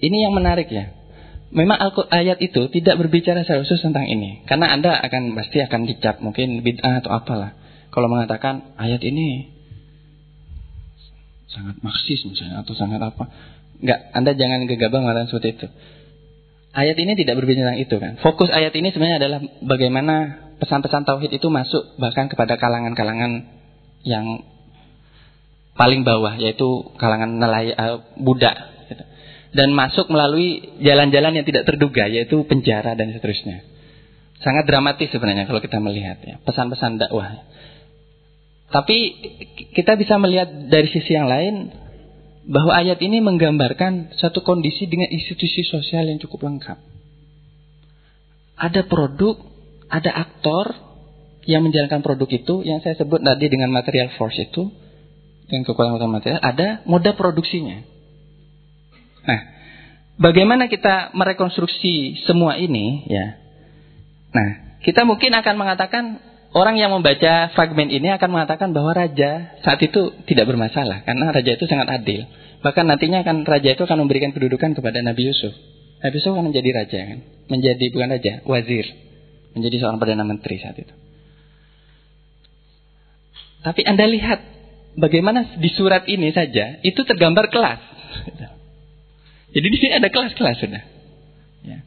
Speaker 1: ini yang menarik ya. Memang ayat itu tidak berbicara secara khusus tentang ini. Karena Anda akan pasti akan dicap mungkin bid'ah atau apalah. Kalau mengatakan ayat ini sangat maksis misalnya atau sangat apa. Enggak, Anda jangan gegabah mengatakan seperti itu. Ayat ini tidak berbicara tentang itu kan. Fokus ayat ini sebenarnya adalah bagaimana pesan-pesan tauhid itu masuk bahkan kepada kalangan-kalangan yang paling bawah yaitu kalangan nelayan uh, budak. Dan masuk melalui jalan-jalan yang tidak terduga yaitu penjara dan seterusnya. Sangat dramatis sebenarnya kalau kita melihat ya. Pesan-pesan dakwah. Tapi kita bisa melihat dari sisi yang lain bahwa ayat ini menggambarkan satu kondisi dengan institusi sosial yang cukup lengkap. Ada produk ada aktor yang menjalankan produk itu yang saya sebut tadi dengan material force itu yang kekuatan material, ada moda produksinya. Nah, bagaimana kita merekonstruksi semua ini ya. Nah, kita mungkin akan mengatakan orang yang membaca fragmen ini akan mengatakan bahwa raja saat itu tidak bermasalah karena raja itu sangat adil. Bahkan nantinya akan raja itu akan memberikan kedudukan kepada Nabi Yusuf. Nabi Yusuf akan menjadi raja kan? Menjadi bukan raja, wazir. Menjadi seorang perdana menteri saat itu. Tapi Anda lihat bagaimana di surat ini saja itu tergambar kelas. Jadi di sini ada kelas-kelas sudah. Ya.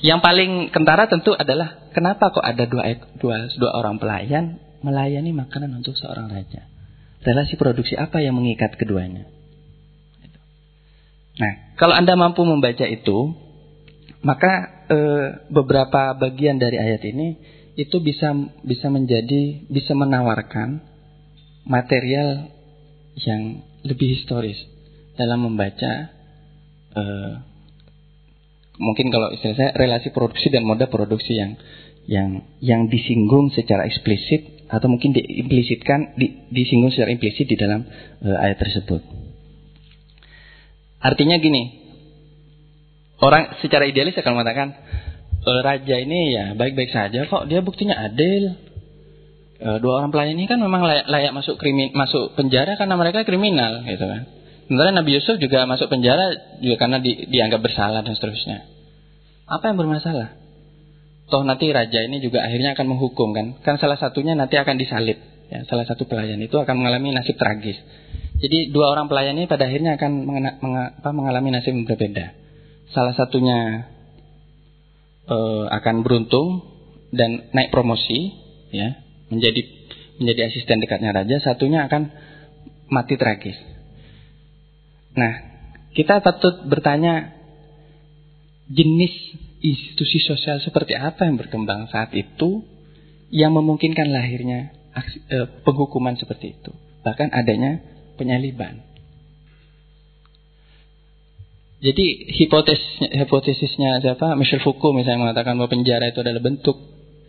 Speaker 1: Yang paling kentara tentu adalah kenapa kok ada dua, dua, dua orang pelayan melayani makanan untuk seorang raja. Relasi produksi apa yang mengikat keduanya? Nah, kalau Anda mampu membaca itu, maka e, beberapa bagian dari ayat ini itu bisa bisa menjadi bisa menawarkan material yang lebih historis dalam membaca e, mungkin kalau istilah saya relasi produksi dan moda produksi yang yang yang disinggung secara eksplisit atau mungkin diimplisitkan di, disinggung secara implisit di dalam e, ayat tersebut. Artinya gini, orang secara idealis akan mengatakan e, raja ini ya baik-baik saja kok dia buktinya adil. E, dua orang pelayan ini kan memang layak, layak masuk krimin, masuk penjara karena mereka kriminal gitu kan. Sementara Nabi Yusuf juga masuk penjara juga karena di, dianggap bersalah dan seterusnya. Apa yang bermasalah? Toh nanti raja ini juga akhirnya akan menghukum kan. Kan salah satunya nanti akan disalib. Ya, salah satu pelayan itu akan mengalami nasib tragis. Jadi dua orang pelayan ini pada akhirnya akan mengena, meng, apa, mengalami nasib yang berbeda. Salah satunya uh, akan beruntung dan naik promosi, ya, menjadi menjadi asisten dekatnya raja. Satunya akan mati tragis. Nah, kita patut bertanya jenis institusi sosial seperti apa yang berkembang saat itu yang memungkinkan lahirnya aksi, eh, penghukuman seperti itu. Bahkan adanya penyaliban. Jadi hipotesis hipotesisnya siapa? Michel Foucault misalnya mengatakan bahwa penjara itu adalah bentuk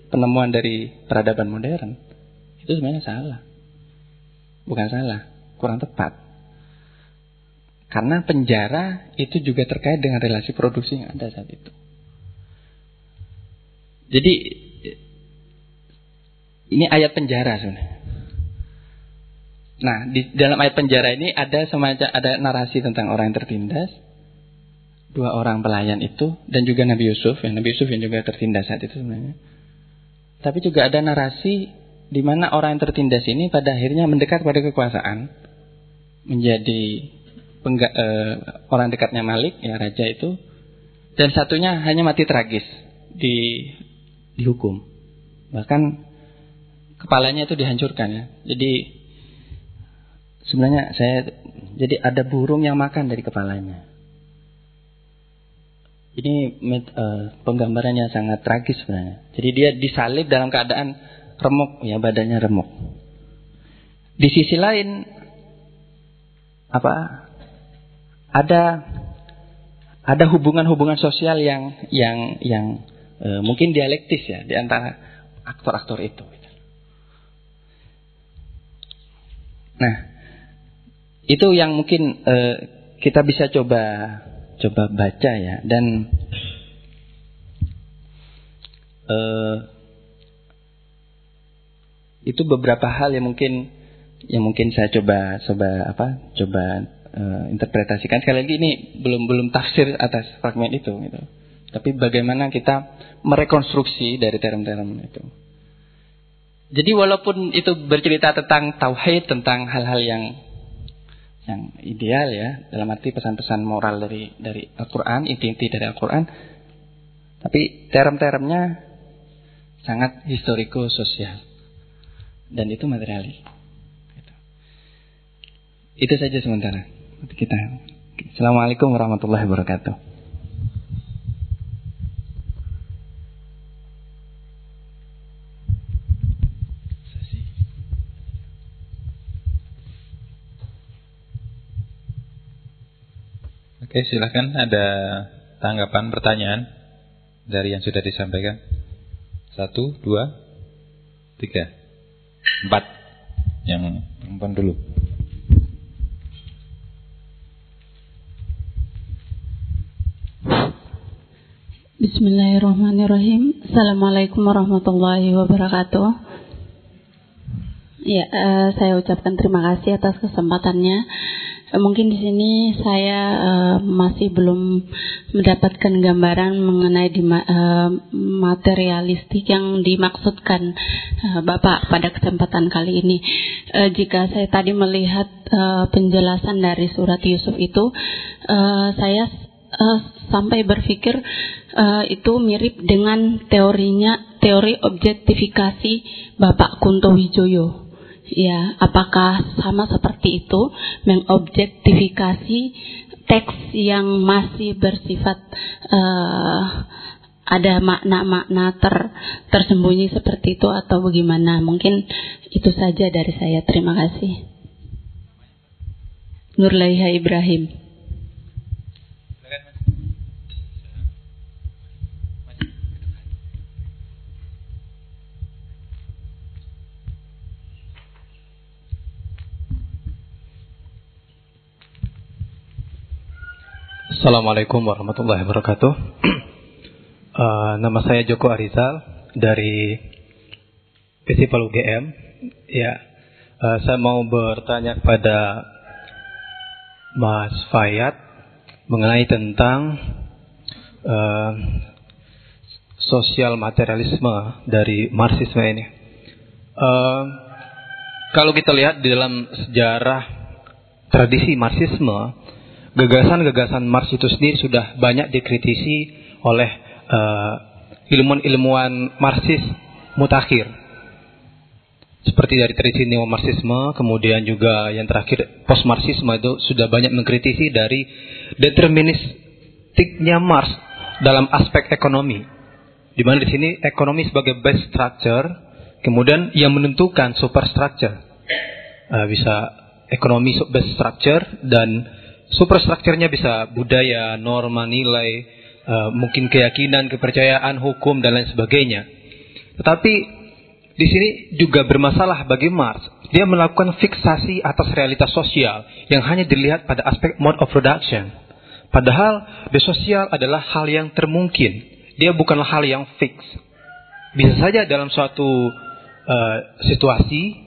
Speaker 1: penemuan dari peradaban modern. Itu sebenarnya salah. Bukan salah, kurang tepat. Karena penjara itu juga terkait dengan relasi produksi yang ada saat itu. Jadi ini ayat penjara sebenarnya. Nah, di dalam ayat penjara ini ada semacam ada narasi tentang orang yang tertindas, dua orang pelayan itu dan juga Nabi Yusuf, yang Nabi Yusuf yang juga tertindas saat itu sebenarnya. Tapi juga ada narasi di mana orang yang tertindas ini pada akhirnya mendekat pada kekuasaan, menjadi pengga, uh, orang dekatnya Malik, ya raja itu, dan satunya hanya mati tragis di dihukum. Bahkan kepalanya itu dihancurkan ya. Jadi Sebenarnya saya jadi ada burung yang makan dari kepalanya. Ini uh, penggambarannya sangat tragis sebenarnya. Jadi dia disalib dalam keadaan remuk ya badannya remuk. Di sisi lain apa ada ada hubungan-hubungan sosial yang yang yang uh, mungkin dialektis ya di antara aktor-aktor itu. Nah, itu yang mungkin uh, kita bisa coba coba baca ya dan uh, itu beberapa hal yang mungkin yang mungkin saya coba coba apa coba uh, interpretasikan sekali lagi ini belum belum tafsir atas fragmen itu gitu tapi bagaimana kita merekonstruksi dari term-term itu jadi walaupun itu bercerita tentang tauhid tentang hal-hal yang yang ideal ya dalam arti pesan-pesan moral dari dari Al-Qur'an, inti-inti dari Al-Qur'an. Tapi term-termnya sangat historiko sosial. Dan itu materialis. Gitu. Itu saja sementara. Kita. Assalamualaikum warahmatullahi wabarakatuh.
Speaker 2: Oke, silahkan ada tanggapan, pertanyaan dari yang sudah disampaikan. Satu, dua, tiga, empat. Yang perempuan dulu.
Speaker 3: Bismillahirrahmanirrahim. Assalamualaikum warahmatullahi wabarakatuh. Ya, uh, saya ucapkan terima kasih atas kesempatannya. Uh, mungkin di sini saya uh, masih belum mendapatkan gambaran mengenai uh, materialistik yang dimaksudkan uh, Bapak pada kesempatan kali ini. Uh, jika saya tadi melihat uh, penjelasan dari surat Yusuf itu, uh, saya uh, sampai berpikir uh, itu mirip dengan teorinya teori objektifikasi Bapak Kunto Wijoyo. Ya, apakah sama seperti itu mengobjektifikasi teks yang masih bersifat uh, ada makna-makna ter, tersembunyi seperti itu atau bagaimana? Mungkin itu saja dari saya. Terima kasih. Nurlaiha Ibrahim.
Speaker 4: Assalamualaikum warahmatullahi wabarakatuh. Uh, nama saya Joko Arizal dari Festival UGM. Ya, uh, saya mau bertanya kepada Mas Fayat mengenai tentang uh, sosial materialisme dari Marxisme ini. Uh, kalau kita lihat di dalam sejarah tradisi Marxisme, gagasan-gagasan Marx itu sendiri sudah banyak dikritisi oleh uh, ilmuwan-ilmuwan Marxis mutakhir. Seperti dari tradisi neo-Marxisme, kemudian juga yang terakhir post-Marxisme itu sudah banyak mengkritisi dari deterministiknya Marx dalam aspek ekonomi. Di mana di sini ekonomi sebagai base structure, kemudian yang menentukan superstructure. Uh, bisa ekonomi base structure dan Superstrukturnya bisa budaya, norma, nilai, uh, mungkin keyakinan, kepercayaan, hukum dan lain sebagainya. Tetapi di sini juga bermasalah bagi Marx. Dia melakukan fiksasi atas realitas sosial yang hanya dilihat pada aspek mode of production. Padahal the sosial adalah hal yang termungkin. Dia bukanlah hal yang fix. Bisa saja dalam suatu uh, situasi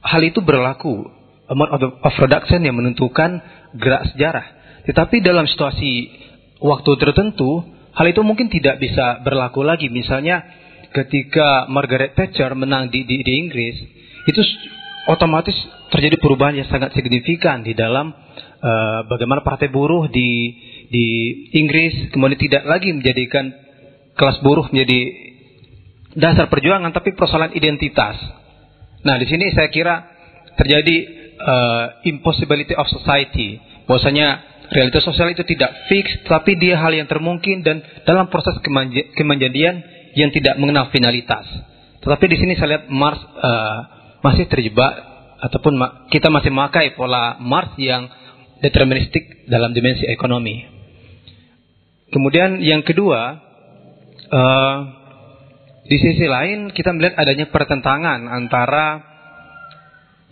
Speaker 4: hal itu berlaku mode of production yang menentukan gerak sejarah. Tetapi dalam situasi waktu tertentu, hal itu mungkin tidak bisa berlaku lagi. Misalnya ketika Margaret Thatcher menang di, di, di Inggris, itu otomatis terjadi perubahan yang sangat signifikan di dalam uh, bagaimana partai buruh di di Inggris kemudian tidak lagi menjadikan kelas buruh menjadi dasar perjuangan tapi persoalan identitas. Nah, di sini saya kira terjadi uh, impossibility of society. Bahwasanya realitas sosial itu tidak fix, tapi dia hal yang termungkin dan dalam proses kemenjadian yang tidak mengenal finalitas. Tetapi di sini saya lihat Mars uh, masih terjebak ataupun kita masih memakai pola Mars yang deterministik dalam dimensi ekonomi. Kemudian yang kedua, uh, di sisi lain kita melihat adanya pertentangan antara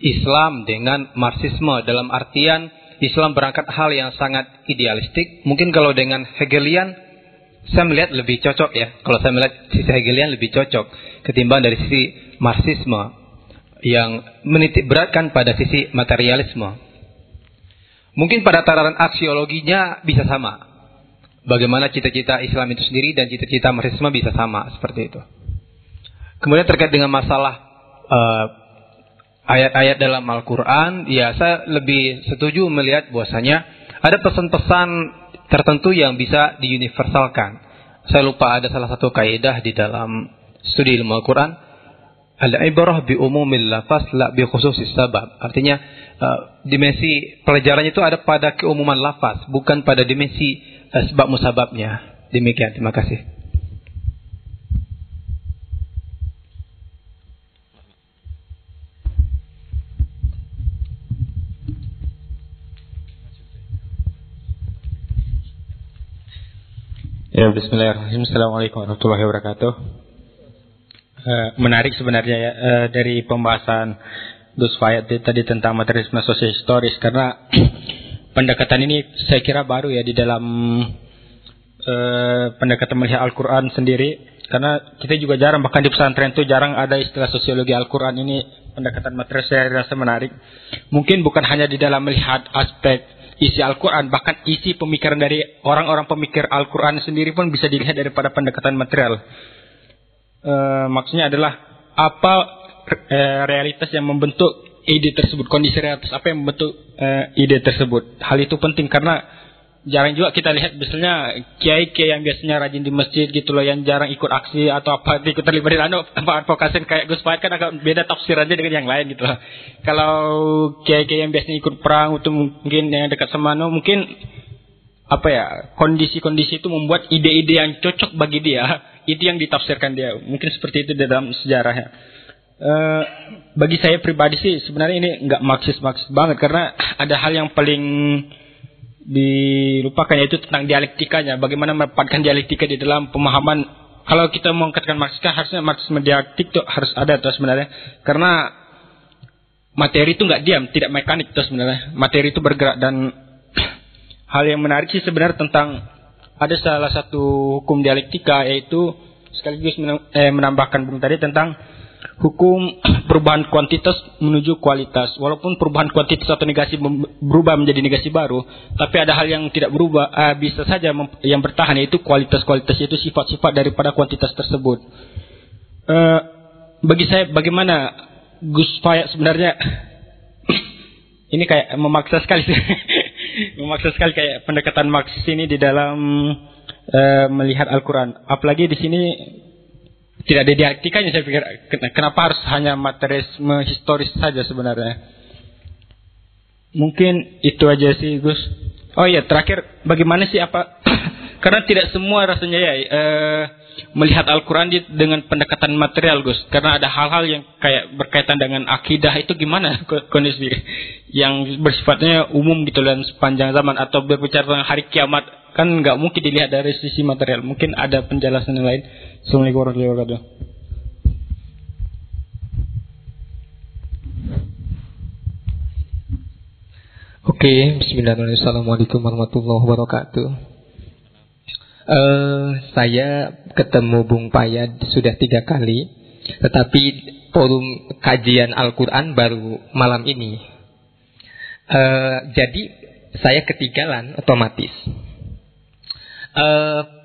Speaker 4: Islam dengan Marxisme dalam artian Islam berangkat hal yang sangat idealistik. Mungkin kalau dengan Hegelian saya melihat lebih cocok ya. Kalau saya melihat sisi Hegelian lebih cocok ketimbang dari sisi Marxisme yang menitik beratkan pada sisi materialisme. Mungkin pada tataran aksiologinya bisa sama. Bagaimana cita-cita Islam itu sendiri dan cita-cita Marxisme bisa sama seperti itu. Kemudian terkait dengan masalah uh, ayat-ayat dalam Al-Quran, ya saya lebih setuju melihat bahwasanya ada pesan-pesan tertentu yang bisa diuniversalkan. Saya lupa ada salah satu kaidah di dalam studi ilmu Al-Quran. Al-ibrah bi umumil lafaz la bi khususis sabab. Artinya uh, dimensi pelajarannya itu ada pada keumuman lafaz, bukan pada dimensi uh, sebab musababnya. Demikian, terima kasih.
Speaker 2: Ya, Bismillahirrahmanirrahim. Assalamualaikum warahmatullahi wabarakatuh. Uh, menarik sebenarnya ya uh, dari pembahasan Gus Fayat tadi tentang materialisme historis karena pendekatan ini saya kira baru ya di dalam uh, pendekatan melihat Al-Quran sendiri karena kita juga jarang bahkan di pesantren itu jarang ada istilah sosiologi Al-Quran ini pendekatan materi saya rasa menarik. Mungkin bukan hanya di dalam melihat aspek isi Al-Quran, bahkan isi pemikiran dari orang-orang pemikir Al-Quran sendiri pun bisa dilihat daripada pendekatan material. E, maksudnya adalah apa e, realitas yang membentuk ide tersebut, kondisi realitas apa yang membentuk e, ide tersebut. Hal itu penting karena jarang juga kita lihat misalnya kiai kiai yang biasanya rajin di masjid gitu loh yang jarang ikut aksi atau apa ikut terlibat di anu advokasi kayak Gus Fahid kan agak beda tafsirannya dengan yang lain gitu loh. Kalau kiai kiai yang biasanya ikut perang itu mungkin yang dekat sama anu mungkin apa ya kondisi-kondisi itu membuat ide-ide yang cocok bagi dia itu yang ditafsirkan dia mungkin seperti itu dalam sejarahnya. Uh, bagi saya pribadi sih sebenarnya ini nggak maksis maksis banget karena ada hal yang paling dilupakan yaitu tentang dialektikanya. Bagaimana menempatkan dialektika di dalam pemahaman. Kalau kita mengangkatkan marxisme harusnya marxisme dialektik itu harus ada terus sebenarnya. Karena materi itu nggak diam, tidak mekanik terus sebenarnya. Materi itu bergerak dan hal yang menarik sih sebenarnya tentang ada salah satu hukum dialektika yaitu sekaligus eh, menambahkan bung tadi tentang hukum perubahan kuantitas menuju kualitas. Walaupun perubahan kuantitas atau negasi berubah menjadi negasi baru, tapi ada hal yang tidak berubah, uh, bisa saja yang bertahan yaitu kualitas-kualitas itu sifat-sifat daripada kuantitas tersebut. Uh, bagi saya bagaimana Gus Fayat sebenarnya ini kayak memaksa sekali memaksa sekali kayak pendekatan Marxis ini di dalam uh, melihat Al-Quran. Apalagi di sini tidak ada dialektikanya saya pikir kenapa harus hanya materialisme historis saja sebenarnya? Mungkin itu aja sih Gus. Oh iya terakhir bagaimana sih apa karena tidak semua rasanya ya uh, melihat Al-Quran dengan pendekatan material Gus. Karena ada hal-hal yang kayak berkaitan dengan akidah itu gimana kondisi yang bersifatnya umum gitu dan sepanjang zaman atau berbicara tentang hari kiamat kan nggak mungkin dilihat dari sisi material. Mungkin ada penjelasan yang lain Assalamualaikum warahmatullahi wabarakatuh.
Speaker 5: Oke, Bismillahirrahmanirrahim. Assalamualaikum warahmatullahi wabarakatuh. Uh, saya ketemu Bung Payad sudah tiga kali, tetapi forum kajian Al-Quran baru malam ini. Uh, jadi saya ketinggalan otomatis. Uh,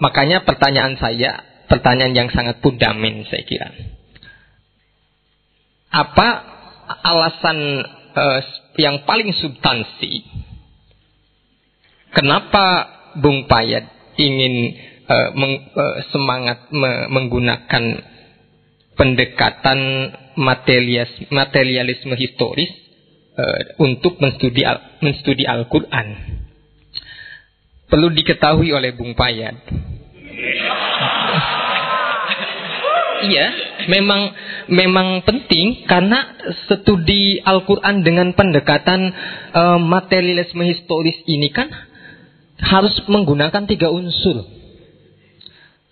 Speaker 5: Makanya pertanyaan saya, pertanyaan yang sangat fundamental saya kira. Apa alasan uh, yang paling substansi kenapa Bung Payat ingin uh, meng, uh, semangat me, menggunakan pendekatan materialis, materialisme historis uh, untuk menstudi al, menstudi Al-Qur'an? Perlu diketahui oleh Bung Payat Iya, memang memang penting karena studi Al-Qur'an dengan pendekatan uh, materialisme historis ini kan harus menggunakan tiga unsur.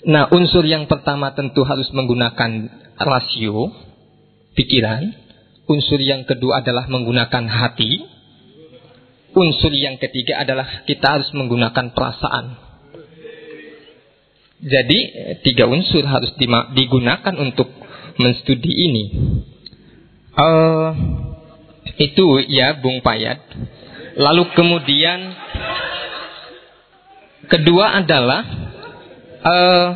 Speaker 5: Nah, unsur yang pertama tentu harus menggunakan rasio, pikiran. Unsur yang kedua adalah menggunakan hati. Unsur yang ketiga adalah kita harus menggunakan perasaan. Jadi tiga unsur harus digunakan untuk menstudi ini. Uh, itu ya Bung Payat. Lalu kemudian kedua adalah uh,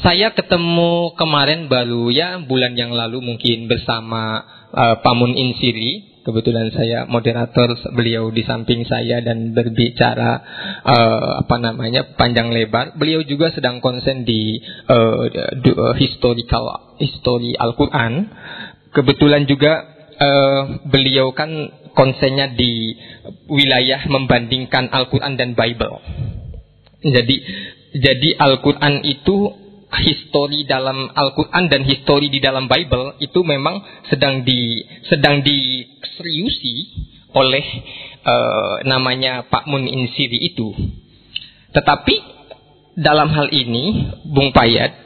Speaker 5: saya ketemu kemarin baru ya bulan yang lalu mungkin bersama uh, Pamun Insiri Kebetulan saya moderator, beliau di samping saya dan berbicara uh, apa namanya panjang lebar. Beliau juga sedang konsen di uh, historical history Al-Qur'an. Kebetulan juga uh, beliau kan konsennya di wilayah membandingkan Al-Qur'an dan Bible. Jadi jadi Al-Qur'an itu histori dalam Al-Quran dan histori di dalam Bible itu memang sedang di sedang diseriusi oleh uh, namanya Pak Mun Insiri itu. Tetapi dalam hal ini Bung Payat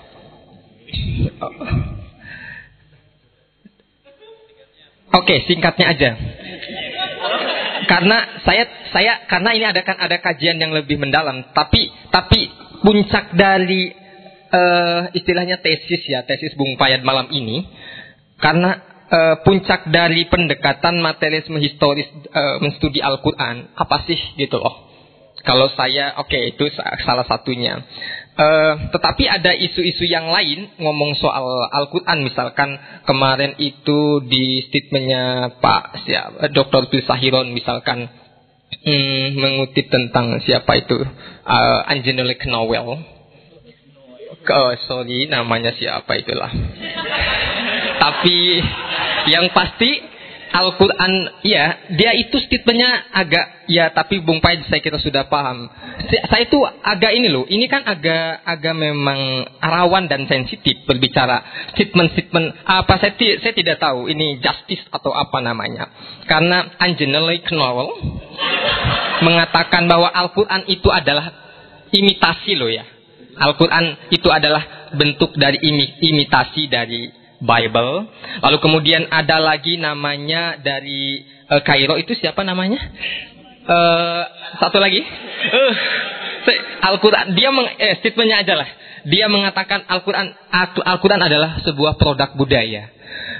Speaker 5: Oke, okay, singkatnya aja. karena saya saya karena ini ada kan ada kajian yang lebih mendalam, tapi tapi puncak dari uh, istilahnya tesis ya, tesis Bung Payat malam ini karena uh, puncak dari pendekatan materialisme historis uh, menstudi Al-Qur'an apa sih gitu loh. Kalau saya oke okay, itu salah satunya. Uh, tetapi ada isu-isu yang lain ngomong soal Al-Quran misalkan kemarin itu di statementnya Pak siapa, Dr. Sahiron misalkan hmm, mengutip tentang siapa itu uh, Angelina Knowell. Oh, sorry namanya siapa itulah. Tapi yang pasti Al-Quran, ya, dia itu statementnya agak, ya, tapi Bung Pai saya kira sudah paham. Saya itu agak ini loh, ini kan agak agak memang rawan dan sensitif berbicara statement-statement apa saya, saya tidak tahu ini justice atau apa namanya. Karena Angelina Knowell mengatakan bahwa Al-Quran itu adalah imitasi loh ya. Al-Quran itu adalah bentuk dari imitasi dari Bible. Lalu kemudian ada lagi namanya dari uh, Kairo itu siapa namanya? Uh, satu lagi. Uh, Al-Quran. Dia meng, eh, statementnya aja lah. Dia mengatakan Al-Quran Al-Quran adalah sebuah produk budaya.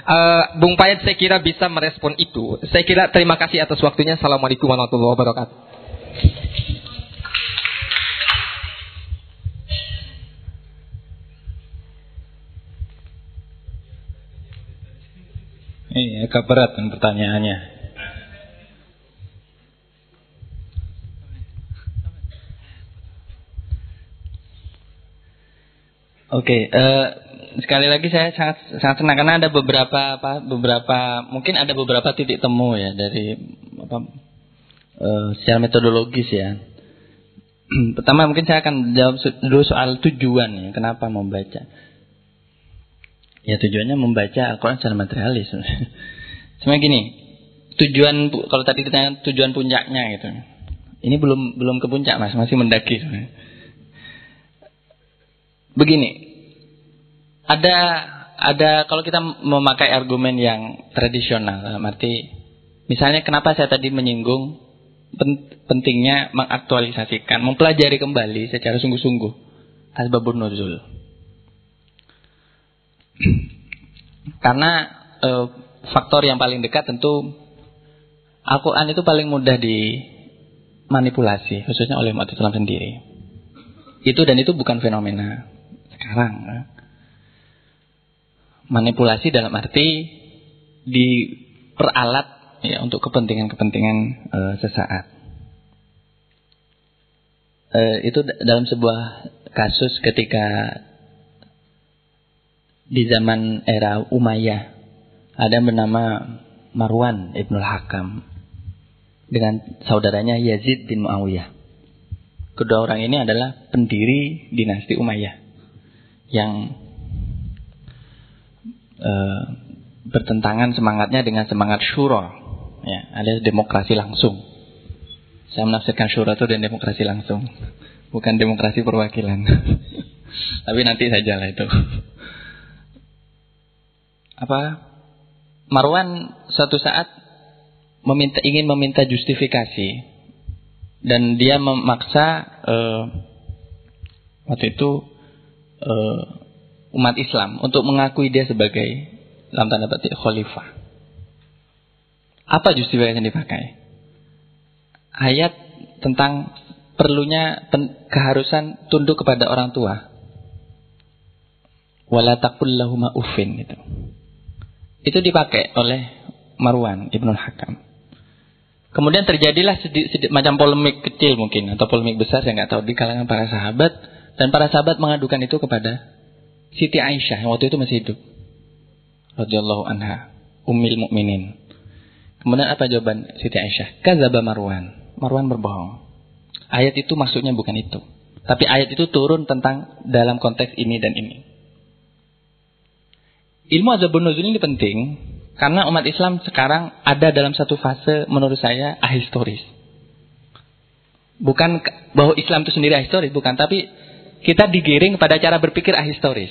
Speaker 5: Uh, Bung Payat saya kira bisa merespon itu. Saya kira terima kasih atas waktunya. Assalamualaikum warahmatullahi wabarakatuh.
Speaker 4: Ini agak berat kan pertanyaannya.
Speaker 1: Oke, okay, uh, eh, sekali lagi saya sangat sangat senang karena ada beberapa apa beberapa mungkin ada beberapa titik temu ya dari apa uh, secara metodologis ya. Pertama mungkin saya akan jawab dulu soal tujuan ya, kenapa membaca. Ya tujuannya membaca Al-Quran secara materialis. Sebenarnya gini, tujuan kalau tadi ditanya tujuan puncaknya gitu. Ini belum belum ke puncak mas, masih mendaki. Begini, ada ada kalau kita memakai argumen yang tradisional, arti misalnya kenapa saya tadi menyinggung pentingnya mengaktualisasikan, mempelajari kembali secara sungguh-sungguh asbabun nuzul. Karena e, faktor yang paling dekat tentu Al-Quran itu paling mudah dimanipulasi, khususnya oleh umat Islam sendiri. Itu dan itu bukan fenomena sekarang. Ya. Manipulasi dalam arti diperalat ya untuk kepentingan-kepentingan e, sesaat. E, itu dalam sebuah kasus ketika di zaman era Umayyah ada yang bernama Marwan Ibnul Hakam dengan saudaranya Yazid bin Muawiyah. Kedua orang ini adalah pendiri dinasti Umayyah yang uh, bertentangan semangatnya dengan semangat syura, ya, ada demokrasi langsung. Saya menafsirkan syura itu dan demokrasi langsung, bukan demokrasi perwakilan. Tapi nanti saja lah itu apa Marwan suatu saat meminta ingin meminta justifikasi dan dia memaksa uh, waktu itu uh, umat Islam untuk mengakui dia sebagai dalam tanda petik khalifah. Apa justifikasi yang dipakai? Ayat tentang perlunya keharusan tunduk kepada orang tua. Wala lahuma uffin gitu. Itu dipakai oleh Marwan Ibnul Hakam. Kemudian terjadilah sedikit, sedikit macam polemik kecil mungkin atau polemik besar saya nggak tahu di kalangan para sahabat dan para sahabat mengadukan itu kepada Siti Aisyah yang waktu itu masih hidup. Radhiyallahu anha, ummil mukminin. Kemudian apa jawaban Siti Aisyah? Kazaba Marwan. Marwan berbohong. Ayat itu maksudnya bukan itu. Tapi ayat itu turun tentang dalam konteks ini dan ini. Ilmu azabun nuzul ini penting karena umat Islam sekarang ada dalam satu fase menurut saya ahistoris. Bukan bahwa Islam itu sendiri ahistoris, bukan. Tapi kita digiring pada cara berpikir ahistoris.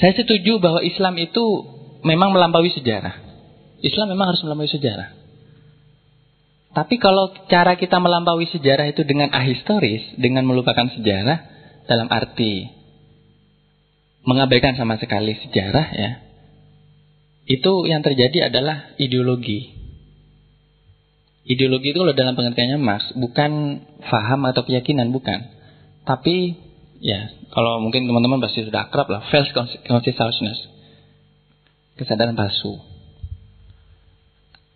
Speaker 1: Saya setuju bahwa Islam itu memang melampaui sejarah. Islam memang harus melampaui sejarah. Tapi kalau cara kita melampaui sejarah itu dengan ahistoris, dengan melupakan sejarah dalam arti mengabaikan sama sekali sejarah ya. Itu yang terjadi adalah ideologi. Ideologi itu kalau dalam pengertiannya Mas, bukan faham atau keyakinan, bukan. Tapi ya, kalau mungkin teman-teman pasti sudah akrab lah, false consciousness. Kesadaran palsu.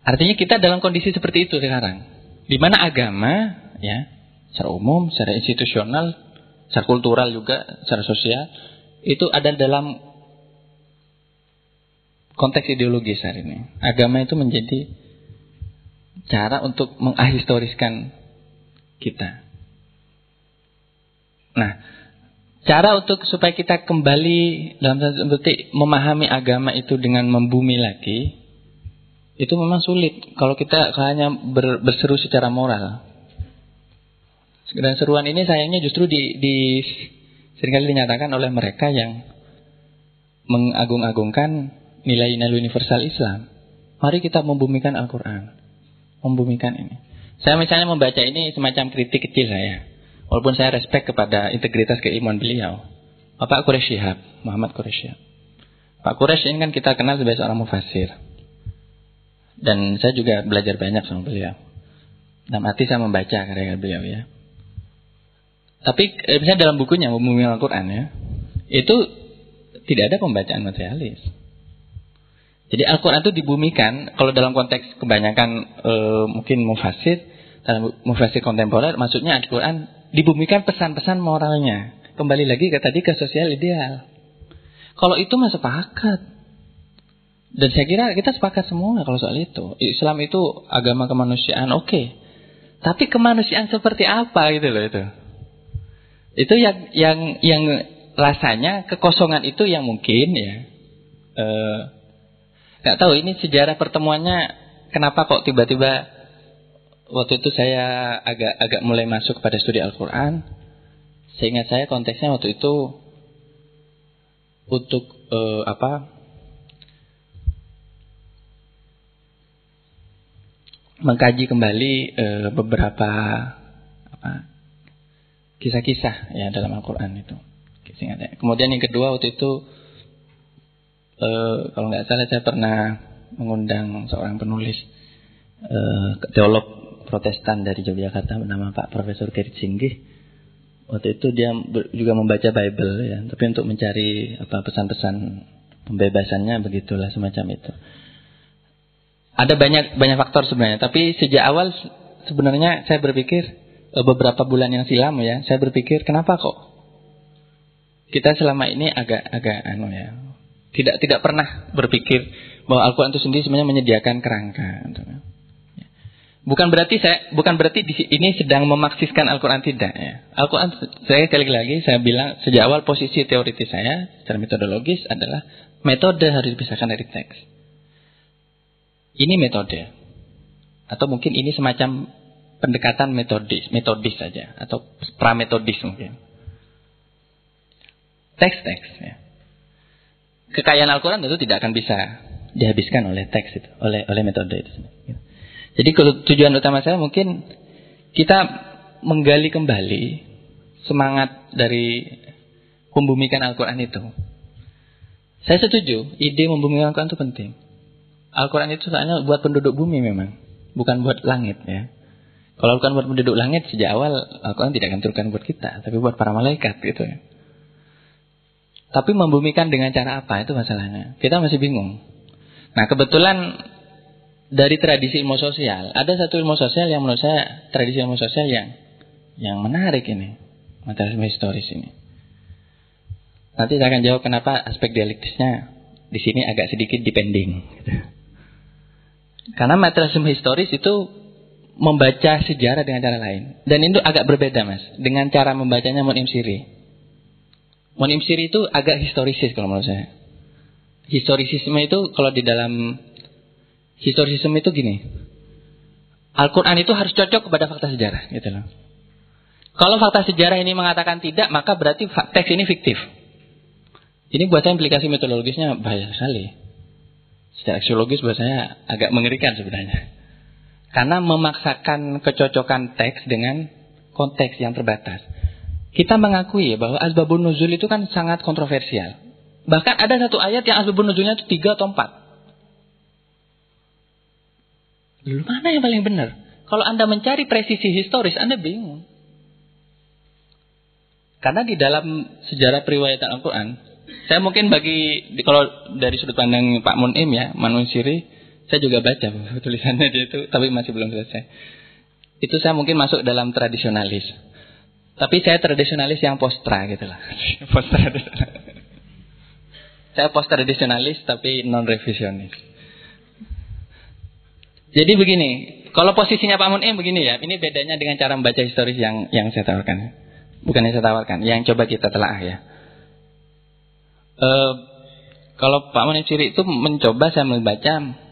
Speaker 1: Artinya kita dalam kondisi seperti itu sekarang. Di mana agama ya, secara umum, secara institusional, secara kultural juga, secara sosial itu ada dalam konteks ideologis hari ini. Agama itu menjadi cara untuk menghistoriskan kita. Nah, cara untuk supaya kita kembali dalam satu seperti memahami agama itu dengan membumi lagi, itu memang sulit kalau kita hanya ber, berseru secara moral. Dan seruan ini sayangnya justru di, di sering kali dinyatakan oleh mereka yang mengagung-agungkan nilai-nilai universal Islam. Mari kita membumikan Al-Quran. Membumikan ini. Saya misalnya membaca ini semacam kritik kecil saya. Walaupun saya respect kepada integritas keimanan beliau. Bapak Quraisy Shihab, Muhammad Quraisy Shihab. Pak Quraisy ini kan kita kenal sebagai seorang mufasir. Dan saya juga belajar banyak sama beliau. Dalam arti saya membaca karya beliau ya. Tapi eh, misalnya dalam bukunya Bumi Al-Quran ya, itu tidak ada pembacaan materialis. Jadi Al-Quran itu dibumikan, kalau dalam konteks kebanyakan e, mungkin mufasir, dalam mufasir kontemporer, maksudnya Al-Quran dibumikan pesan-pesan moralnya. Kembali lagi ke tadi ke sosial ideal. Kalau itu masih sepakat. Dan saya kira kita sepakat semua kalau soal itu. Islam itu agama kemanusiaan, oke. Okay. Tapi kemanusiaan seperti apa gitu loh itu. Itu yang yang yang rasanya kekosongan itu yang mungkin ya. Eh, nggak tahu ini sejarah pertemuannya kenapa kok tiba-tiba waktu itu saya agak agak mulai masuk pada studi Al-Qur'an. Sehingga saya konteksnya waktu itu untuk eh, apa? mengkaji kembali eh, beberapa apa kisah-kisah ya dalam Al-Quran itu. Kemudian yang kedua waktu itu uh, kalau nggak salah saya pernah mengundang seorang penulis uh, teolog Protestan dari Yogyakarta bernama Pak Profesor Singgih. Waktu itu dia juga membaca Bible ya, tapi untuk mencari apa pesan-pesan pembebasannya begitulah semacam itu. Ada banyak banyak faktor sebenarnya, tapi sejak awal sebenarnya saya berpikir beberapa bulan yang silam ya, saya berpikir kenapa kok kita selama ini agak agak anu ya, tidak tidak pernah berpikir bahwa Al-Quran itu sendiri sebenarnya menyediakan kerangka. Bukan berarti saya bukan berarti di ini sedang memaksiskan Al-Quran tidak ya. Al-Quran saya sekali lagi saya bilang sejak awal posisi teoritis saya secara metodologis adalah metode harus dipisahkan dari teks. Ini metode atau mungkin ini semacam pendekatan metodis, metodis saja atau prametodis mungkin. Teks-teks ya. Kekayaan Al-Quran itu tidak akan bisa dihabiskan oleh teks itu, oleh oleh metode itu. Jadi tujuan utama saya mungkin kita menggali kembali semangat dari membumikan Al-Quran itu. Saya setuju, ide membumikan Al-Quran itu penting. Al-Quran itu soalnya buat penduduk bumi memang, bukan buat langit ya. Kalau bukan buat penduduk langit sejak awal Al-Quran tidak akan turunkan buat kita, tapi buat para malaikat gitu ya. Tapi membumikan dengan cara apa itu masalahnya. Kita masih bingung. Nah kebetulan dari tradisi ilmu sosial ada satu ilmu sosial yang menurut saya tradisi ilmu sosial yang yang menarik ini materialisme historis ini. Nanti saya akan jawab kenapa aspek dialektisnya di sini agak sedikit depending. Gitu. Karena materialisme historis itu membaca sejarah dengan cara lain. Dan itu agak berbeda mas. Dengan cara membacanya Monim Siri. Monim Siri itu agak historisis kalau menurut saya. Historisisme itu kalau di dalam historisisme itu gini. Al-Quran itu harus cocok kepada fakta sejarah. Gitu loh. Kalau fakta sejarah ini mengatakan tidak, maka berarti teks ini fiktif. Ini buat saya implikasi metodologisnya bahaya sekali. Secara aksiologis buat saya agak mengerikan sebenarnya. Karena memaksakan kecocokan teks dengan konteks yang terbatas. Kita mengakui bahwa asbabun nuzul itu kan sangat kontroversial. Bahkan ada satu ayat yang asbabun nuzulnya itu tiga atau empat. Lalu mana yang paling benar? Kalau Anda mencari presisi historis, Anda bingung. Karena di dalam sejarah periwayatan Al-Quran, saya mungkin bagi, kalau dari sudut pandang Pak Munim ya, Manun Siri, saya juga baca tulisannya dia itu, tapi masih belum selesai. Itu saya mungkin masuk dalam tradisionalis. Tapi saya tradisionalis yang postra gitu lah. post saya post tradisionalis tapi non revisionis. Jadi begini, kalau posisinya Pak Munim begini ya, ini bedanya dengan cara membaca historis yang yang saya tawarkan. Bukan yang saya tawarkan, yang coba kita telah ya. Uh, kalau Pak Munim Ciri itu mencoba saya membaca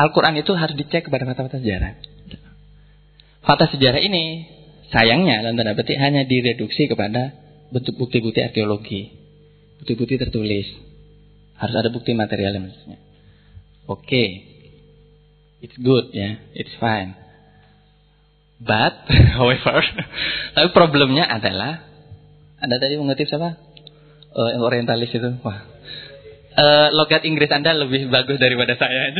Speaker 1: Al-Quran itu harus dicek kepada fakta-fakta sejarah. Fakta sejarah ini sayangnya dalam tanda petik hanya direduksi kepada bentuk bukti-bukti arkeologi. Bukti-bukti tertulis. Harus ada bukti material maksudnya. Oke. Okay. It's good ya, it's fine. But, however, tapi problemnya adalah Anda tadi mengutip siapa? Uh, orientalis itu. Wah, uh, logat Inggris Anda lebih bagus daripada saya.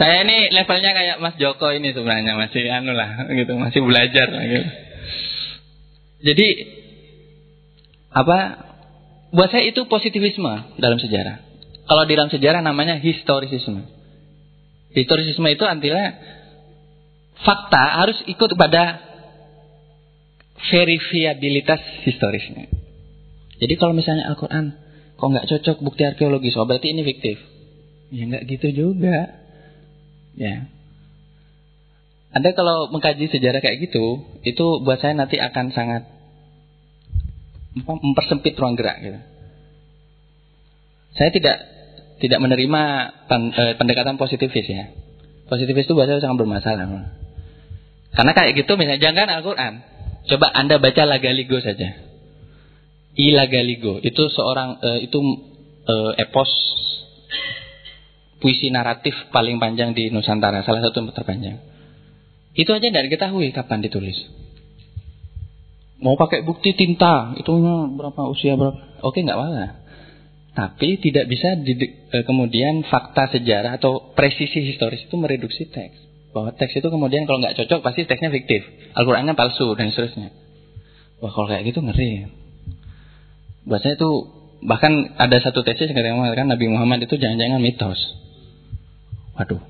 Speaker 1: saya ini levelnya kayak Mas Joko ini sebenarnya masih anu lah gitu, masih belajar lah gitu. Jadi apa? Buat saya itu positivisme dalam sejarah. Kalau di dalam sejarah namanya historisisme. Historisisme itu artinya fakta harus ikut pada verifiabilitas historisnya. Jadi kalau misalnya Al-Quran kok nggak cocok bukti arkeologis, oh berarti ini fiktif. Ya nggak gitu juga. Ya. Anda kalau mengkaji sejarah kayak gitu, itu buat saya nanti akan sangat mempersempit ruang gerak gitu. Saya tidak tidak menerima eh, pendekatan positivis ya. Positivis itu buat saya sangat bermasalah. Karena kayak gitu misalnya jangan Al-Quran. Coba Anda baca Lagaligo saja. Ila Galigo itu seorang uh, itu uh, epos puisi naratif paling panjang di Nusantara, salah satu yang terpanjang. Itu aja tidak diketahui kapan ditulis. Mau pakai bukti tinta, itu berapa usia berapa? Oke nggak apa Tapi tidak bisa uh, kemudian fakta sejarah atau presisi historis itu mereduksi teks. Bahwa teks itu kemudian kalau nggak cocok pasti teksnya fiktif. Al-Qur'annya palsu dan seterusnya. Wah kalau kayak gitu ngeri. Bahasanya itu bahkan ada satu tesis yang mengatakan Nabi Muhammad itu jangan-jangan mitos. Waduh,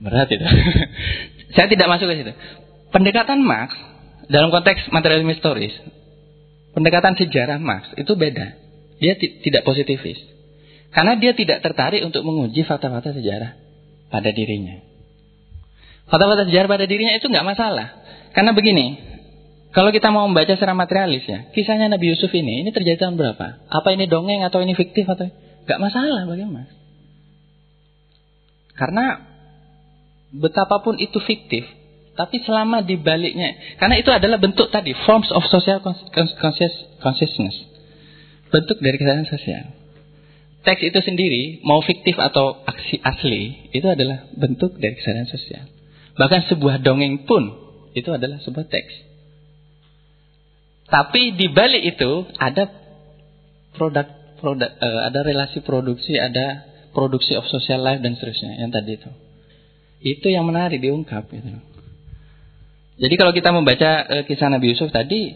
Speaker 1: berat itu. Saya tidak masuk ke situ. Pendekatan Marx dalam konteks materialisme historis, pendekatan sejarah Marx itu beda. Dia tidak positivis. Karena dia tidak tertarik untuk menguji fakta-fakta sejarah pada dirinya. Fakta-fakta sejarah pada dirinya itu nggak masalah. Karena begini, kalau kita mau membaca secara materialis ya, kisahnya Nabi Yusuf ini, ini terjadi tahun berapa? Apa ini dongeng atau ini fiktif atau nggak masalah bagaimana? Karena betapapun itu fiktif, tapi selama di baliknya, karena itu adalah bentuk tadi forms of social consciousness, bentuk dari kesadaran sosial. Teks itu sendiri, mau fiktif atau aksi asli, itu adalah bentuk dari kesadaran sosial. Bahkan sebuah dongeng pun itu adalah sebuah teks. Tapi di balik itu ada produk produk uh, ada relasi produksi, ada produksi of social life dan seterusnya yang tadi itu. Itu yang menarik diungkap gitu. Jadi kalau kita membaca uh, kisah Nabi Yusuf tadi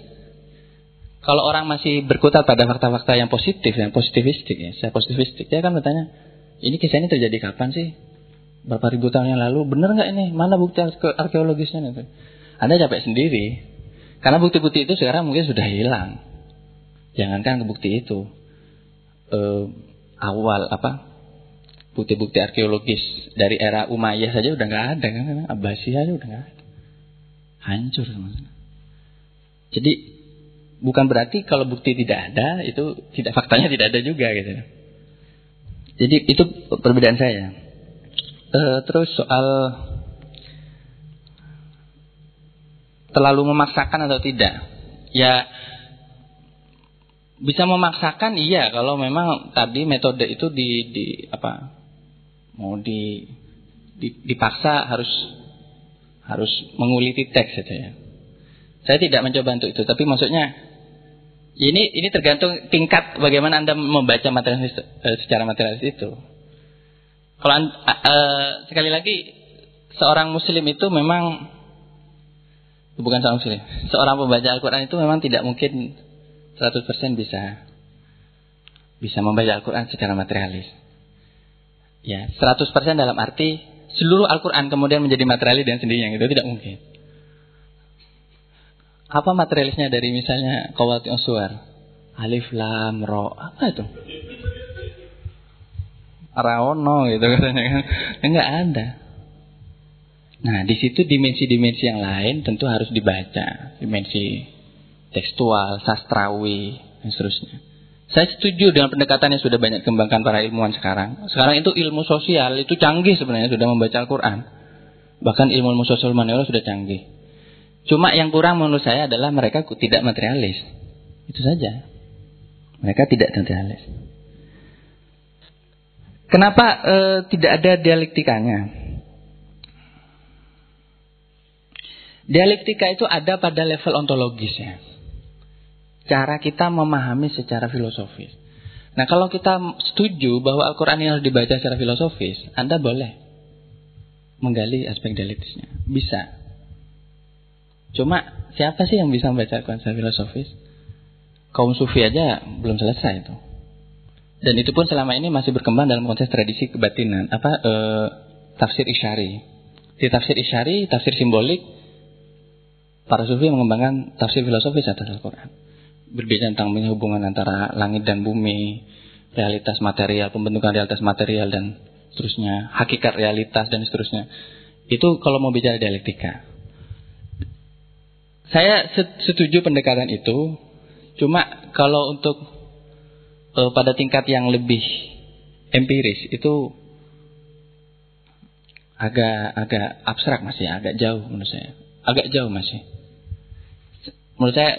Speaker 1: kalau orang masih berkutat pada fakta-fakta yang positif, yang positivistik ya, saya positivistik, dia akan bertanya, ini kisah ini terjadi kapan sih? Berapa ribu tahun yang lalu? Benar nggak ini? Mana bukti arkeologisnya? Anda capek sendiri. Karena bukti-bukti itu sekarang mungkin sudah hilang. Jangankan bukti itu. E, awal apa? Bukti-bukti arkeologis dari era Umayyah saja udah nggak ada kan? Abbasiyah aja udah nggak ada. Hancur semuanya. Jadi bukan berarti kalau bukti tidak ada itu tidak faktanya tidak ada juga gitu. Jadi itu perbedaan saya. E, terus soal terlalu memaksakan atau tidak? Ya bisa memaksakan iya kalau memang tadi metode itu di, di apa mau di, di dipaksa harus harus menguliti teks saja ya. Saya tidak mencoba untuk itu, tapi maksudnya ini ini tergantung tingkat bagaimana anda membaca materialis uh, secara materialis itu. Kalau uh, sekali lagi seorang muslim itu memang bukan seorang muslim, seorang pembaca Al-Quran itu memang tidak mungkin 100% bisa bisa membaca Al-Quran secara materialis. Ya, 100% dalam arti seluruh Al-Quran kemudian menjadi materialis dan sendirinya itu tidak mungkin. Apa materialisnya dari misalnya kawati suar? Alif lam ro apa itu? Raono gitu katanya kan. Enggak ada. Nah, di situ dimensi-dimensi yang lain tentu harus dibaca, dimensi tekstual, sastrawi, dan seterusnya. Saya setuju dengan pendekatan yang sudah banyak kembangkan para ilmuwan sekarang. Sekarang itu ilmu sosial itu canggih sebenarnya sudah membaca Al-Quran. Bahkan ilmu ilmu sosial manual sudah canggih. Cuma yang kurang menurut saya adalah mereka tidak materialis. Itu saja. Mereka tidak materialis. Kenapa e, tidak ada dialektikanya? Dialektika itu ada pada level ontologis ya. Cara kita memahami secara filosofis. Nah kalau kita setuju bahwa Al-Quran ini harus dibaca secara filosofis, Anda boleh menggali aspek dialektisnya. Bisa. Cuma siapa sih yang bisa membaca Al-Quran secara filosofis? Kaum sufi aja belum selesai itu. Dan itu pun selama ini masih berkembang dalam konteks tradisi kebatinan. Apa e, tafsir isyari. Di tafsir isyari, tafsir simbolik, para sufi mengembangkan tafsir filosofis atas Al-Quran. Berbicara tentang hubungan antara langit dan bumi, realitas material, pembentukan realitas material dan seterusnya, hakikat realitas dan seterusnya. Itu kalau mau bicara dialektika. Saya setuju pendekatan itu, cuma kalau untuk uh, pada tingkat yang lebih empiris itu agak agak abstrak masih, agak jauh menurut saya, agak jauh masih menurut saya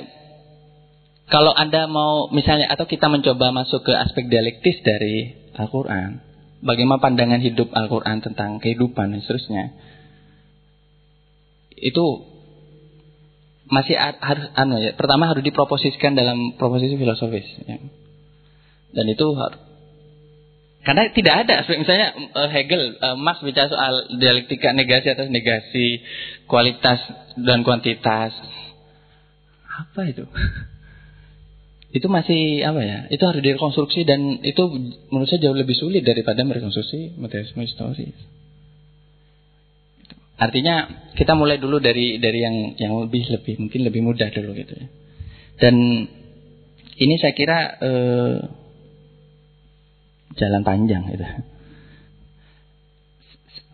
Speaker 1: kalau Anda mau misalnya atau kita mencoba masuk ke aspek dialektis dari Al-Qur'an, bagaimana pandangan hidup Al-Qur'an tentang kehidupan dan seterusnya. Itu masih harus anu ya, pertama harus diproposisikan dalam proposisi filosofis ya. Dan itu karena tidak ada misalnya eh, Hegel, uh, Marx bicara soal dialektika negasi atas negasi, kualitas dan kuantitas. Apa itu? itu masih apa ya? Itu harus direkonstruksi dan itu menurut saya jauh lebih sulit daripada merekonstruksi materialisme historis. Artinya kita mulai dulu dari dari yang yang lebih lebih mungkin lebih mudah dulu gitu ya. Dan ini saya kira eh, jalan panjang gitu.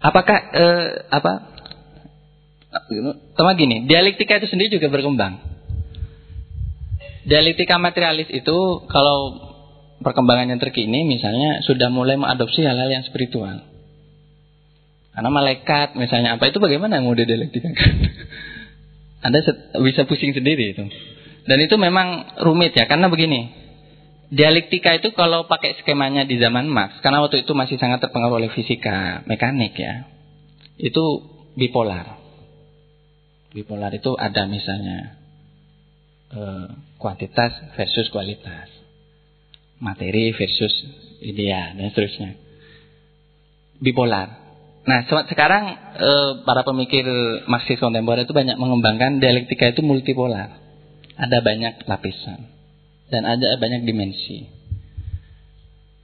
Speaker 1: Apakah eh, apa? Sama gini, dialektika itu sendiri juga berkembang. Dialektika materialis itu kalau perkembangan yang terkini misalnya sudah mulai mengadopsi hal-hal yang spiritual. Karena malaikat misalnya apa itu bagaimana mau didialektikakan? Anda bisa pusing sendiri itu. Dan itu memang rumit ya karena begini. Dialektika itu kalau pakai skemanya di zaman Marx, karena waktu itu masih sangat terpengaruh oleh fisika mekanik ya, itu bipolar. Bipolar itu ada misalnya eh, kuantitas versus kualitas, materi versus idea dan seterusnya. Bipolar. Nah sekarang eh, para pemikir Marxis kontemporer itu banyak mengembangkan dialektika itu multipolar. Ada banyak lapisan dan ada banyak dimensi.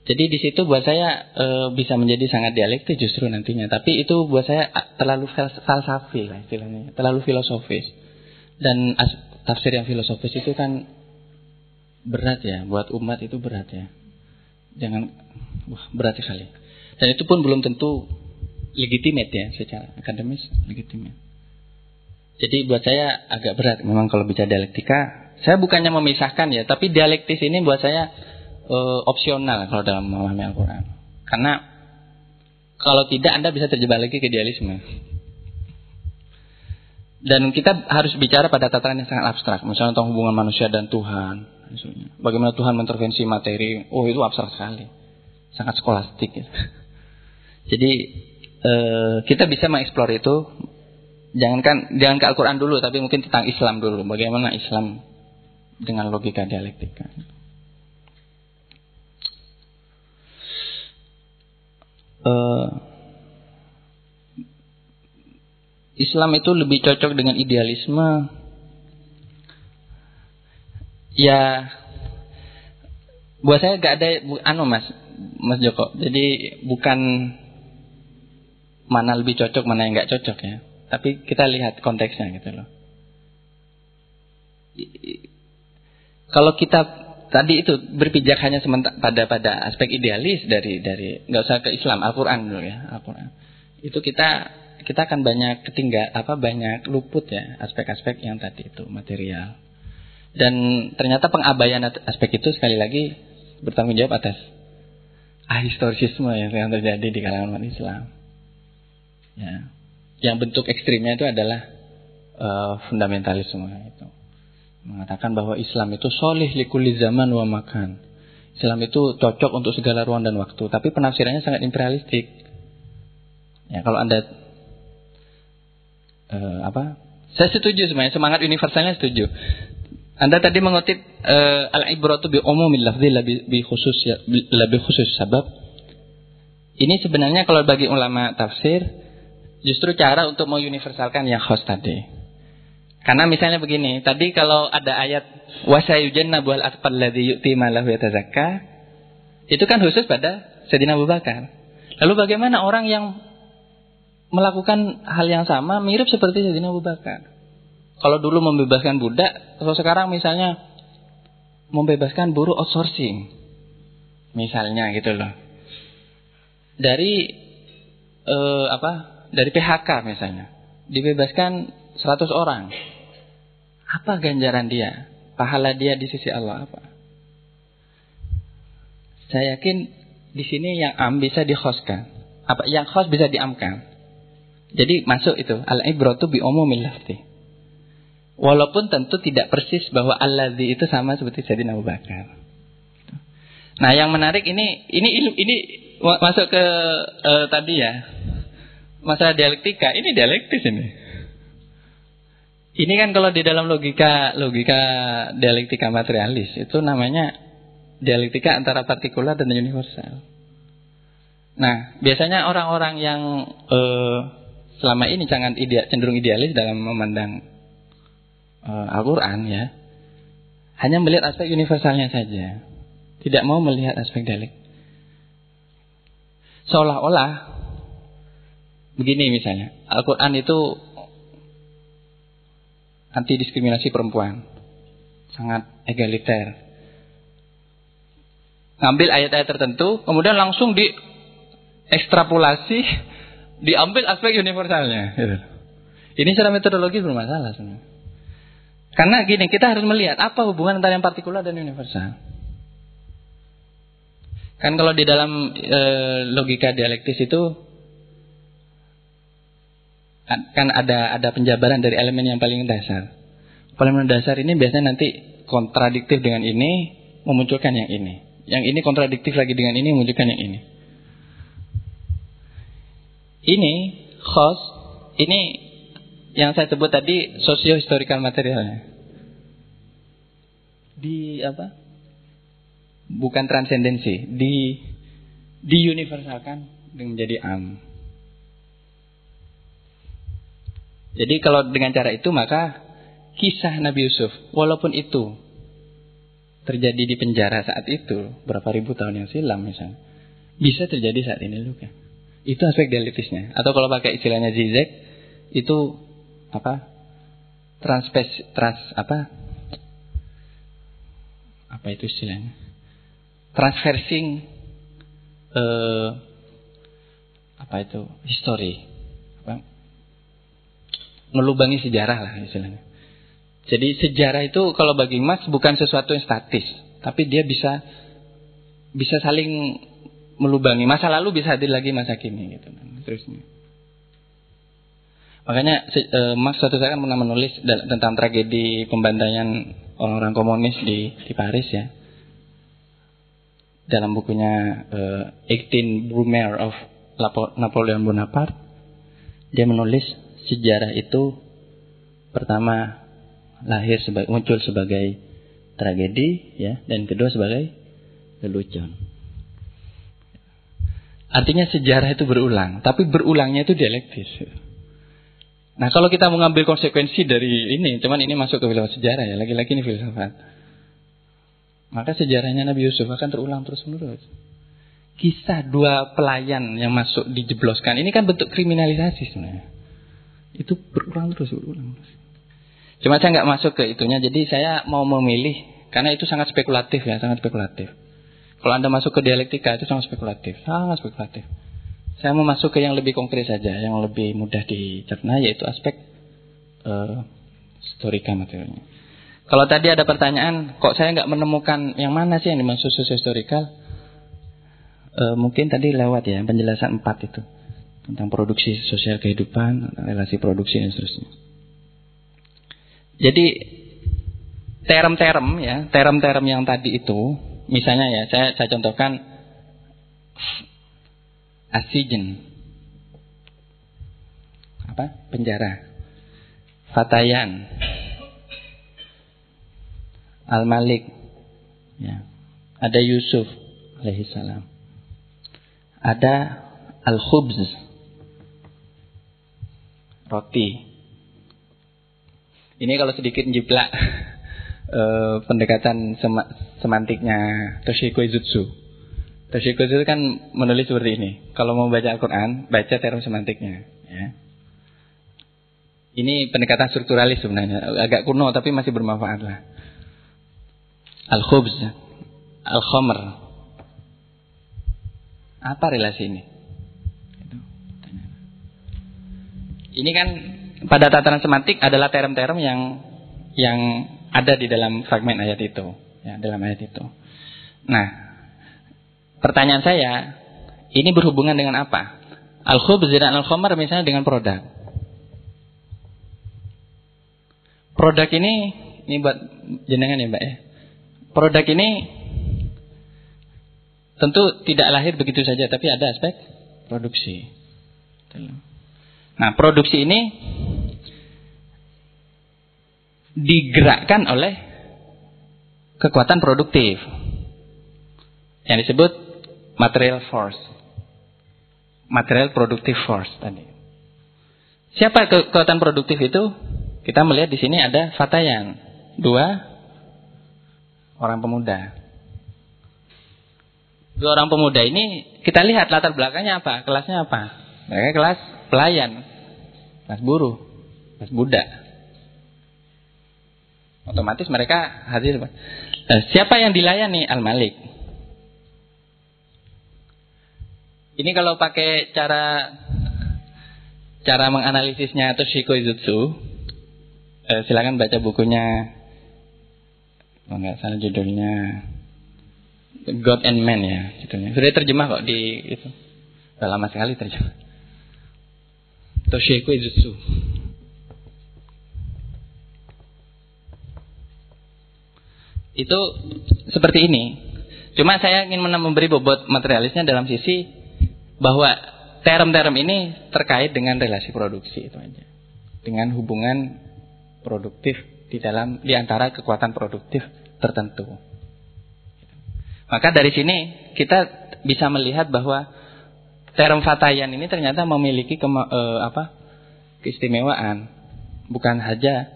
Speaker 1: Jadi di situ buat saya e, bisa menjadi sangat dialektis justru nantinya. Tapi itu buat saya terlalu falsafi lah istilahnya, terlalu filosofis. Dan tafsir yang filosofis itu kan berat ya, buat umat itu berat ya. Jangan, wah berat sekali. Dan itu pun belum tentu legitimate ya secara akademis legitimate. Jadi buat saya agak berat memang kalau bicara dialektika. Saya bukannya memisahkan ya, tapi dialektis ini buat saya e, opsional kalau dalam memahami Al-Quran. Karena kalau tidak Anda bisa terjebak lagi ke idealisme. Dan kita harus bicara pada tataran yang sangat abstrak. Misalnya tentang hubungan manusia dan Tuhan. Bagaimana Tuhan mengintervensi materi. Oh itu abstrak sekali. Sangat skolastik. Gitu. Jadi eh, kita bisa mengeksplor itu jangankan jangan ke Al-Qur'an dulu tapi mungkin tentang Islam dulu. Bagaimana Islam dengan logika dialektika. Uh, Islam itu lebih cocok dengan idealisme. Ya, buat saya gak ada anu mas, mas Joko. Jadi bukan mana lebih cocok, mana yang gak cocok ya. Tapi kita lihat konteksnya gitu loh. Kalau kita tadi itu berpijak hanya sementara pada pada aspek idealis dari dari nggak usah ke Islam Al-Qur'an dulu ya Al-Qur'an. Itu kita kita akan banyak ketinggal apa banyak luput ya aspek-aspek yang tadi itu material. Dan ternyata pengabaian aspek itu sekali lagi bertanggung jawab atas ahistorisisme yang, terjadi di kalangan umat Islam. Ya. Yang bentuk ekstrimnya itu adalah uh, fundamentalisme itu mengatakan bahwa Islam itu solih likuli zaman wa makan. Islam itu cocok untuk segala ruang dan waktu, tapi penafsirannya sangat imperialistik. Ya, kalau anda uh, apa? Saya setuju sebenarnya semangat universalnya setuju. Anda tadi mengutip uh, al-ibratu bi umumil lafzi lebih khusus ya, lebih khusus sabab. Ini sebenarnya kalau bagi ulama tafsir justru cara untuk menguniversalkan yang khas tadi. Karena misalnya begini, tadi kalau ada ayat wasayujannabu al-atfal ladzi yu'ti malahu yatazakka, itu kan khusus pada Sayyidina Abu Bakar. Lalu bagaimana orang yang melakukan hal yang sama mirip seperti Sayyidina Abu Bakar? Kalau dulu membebaskan budak, kalau sekarang misalnya membebaskan buruh outsourcing. Misalnya gitu loh. Dari eh, apa? Dari PHK misalnya. Dibebaskan 100 orang. Apa ganjaran dia? Pahala dia di sisi Allah apa? Saya yakin di sini yang am bisa dikhoskan. Apa yang khos bisa diamkan. Jadi masuk itu al ibratu bi umumil lafzi. Walaupun tentu tidak persis bahwa alladzi itu sama seperti Sayyidina Abu Bakar. Nah, yang menarik ini ini ini masuk ke uh, tadi ya. Masalah dialektika, ini dialektis ini. Ini kan kalau di dalam logika logika dialektika materialis itu namanya dialektika antara partikular dan universal. Nah, biasanya orang-orang yang uh, selama ini sangat ide, cenderung idealis dalam memandang uh, Al-Qur'an ya, hanya melihat aspek universalnya saja. Tidak mau melihat aspek dialek. Seolah-olah begini misalnya, Al-Qur'an itu anti diskriminasi perempuan. Sangat egaliter. Ngambil ayat-ayat tertentu, kemudian langsung di ekstrapolasi, diambil aspek universalnya. Gitu. Ini secara metodologi bermasalah sebenarnya. Karena gini, kita harus melihat apa hubungan antara yang partikular dan universal. Kan kalau di dalam e, logika dialektis itu kan ada ada penjabaran dari elemen yang paling dasar. Elemen dasar ini biasanya nanti kontradiktif dengan ini memunculkan yang ini. Yang ini kontradiktif lagi dengan ini memunculkan yang ini. Ini khos, ini yang saya sebut tadi socio-historical materialnya. Di apa? Bukan transendensi, di di universalkan menjadi am. Jadi kalau dengan cara itu maka kisah Nabi Yusuf walaupun itu terjadi di penjara saat itu berapa ribu tahun yang silam misalnya bisa terjadi saat ini juga. Itu aspek dialektisnya. Atau kalau pakai istilahnya Zizek itu apa? Transpes trans apa? Apa itu istilahnya? Transversing eh, apa itu? History melubangi sejarah lah istilahnya. Jadi sejarah itu kalau bagi Mas bukan sesuatu yang statis, tapi dia bisa bisa saling melubangi masa lalu bisa hadir lagi masa kini gitu terusnya. Makanya e, Mas suatu saat kan pernah menulis tentang tragedi pembantaian orang-orang komunis di di Paris ya. Dalam bukunya e, 18 Brumaire of Napoleon Bonaparte. Dia menulis sejarah itu pertama lahir sebagai muncul sebagai tragedi ya dan kedua sebagai lelucon. Artinya sejarah itu berulang, tapi berulangnya itu dialektis. Nah kalau kita mengambil konsekuensi dari ini, cuman ini masuk ke filsafat sejarah ya, lagi-lagi ini filsafat. Maka sejarahnya Nabi Yusuf akan terulang terus menerus. Kisah dua pelayan yang masuk dijebloskan, ini kan bentuk kriminalisasi sebenarnya. Itu berulang terus, berulang terus. Cuma saya nggak masuk ke itunya, jadi saya mau memilih karena itu sangat spekulatif ya, sangat spekulatif. Kalau Anda masuk ke dialektika itu sangat spekulatif, sangat spekulatif. Saya mau masuk ke yang lebih konkret saja, yang lebih mudah dicerna yaitu aspek uh, historika materialnya. Kalau tadi ada pertanyaan, kok saya nggak menemukan yang mana sih yang dimaksud sosiohistorikal? Uh, mungkin tadi lewat ya penjelasan empat itu tentang produksi sosial kehidupan, relasi produksi dan seterusnya. Jadi term-term ya, term-term yang tadi itu Misalnya ya, saya, saya contohkan asijen. Apa? Penjara. Fatayan. Al-Malik. Ya. Ada Yusuf alaihissalam. Ada Al-Khubz. Roti. Ini kalau sedikit jiplak uh, pendekatan semantiknya Toshiko Izutsu. Toshiko Izutsu kan menulis seperti ini. Kalau mau baca Al-Quran, baca term semantiknya. Ya. Ini pendekatan strukturalis sebenarnya. Agak kuno tapi masih bermanfaat lah. Al-Khubz. Al-Khomer. Apa relasi ini? Ini kan pada tataran semantik adalah term-term yang yang ada di dalam fragmen ayat itu, ya, dalam ayat itu. Nah, pertanyaan saya, ini berhubungan dengan apa? Al-khubz dan al-khamar misalnya dengan produk. Produk ini, ini buat jenengan ya Mbak ya. Produk ini tentu tidak lahir begitu saja, tapi ada aspek produksi. Nah, produksi ini digerakkan oleh kekuatan produktif yang disebut material force. Material produktif force tadi. Siapa kekuatan produktif itu? Kita melihat di sini ada Fatayan, dua orang pemuda. Dua orang pemuda ini kita lihat latar belakangnya apa, kelasnya apa? Mereka kelas pelayan, kelas buruh, kelas budak. Otomatis mereka hadir. Nah, siapa yang dilayani? Al-Malik. Ini kalau pakai cara cara menganalisisnya atau Shikoizutsu, eh, silakan baca bukunya. Oh enggak salah judulnya God and Man ya judulnya. Sudah terjemah kok di itu. Sudah lama sekali terjemah. Toshiko Izutsu. Itu seperti ini. Cuma saya ingin memberi bobot materialisnya dalam sisi bahwa term-term ini terkait dengan relasi produksi itu aja. Dengan hubungan produktif di dalam di antara kekuatan produktif tertentu. Maka dari sini kita bisa melihat bahwa term fatayan ini ternyata memiliki kema, eh, apa? keistimewaan. Bukan saja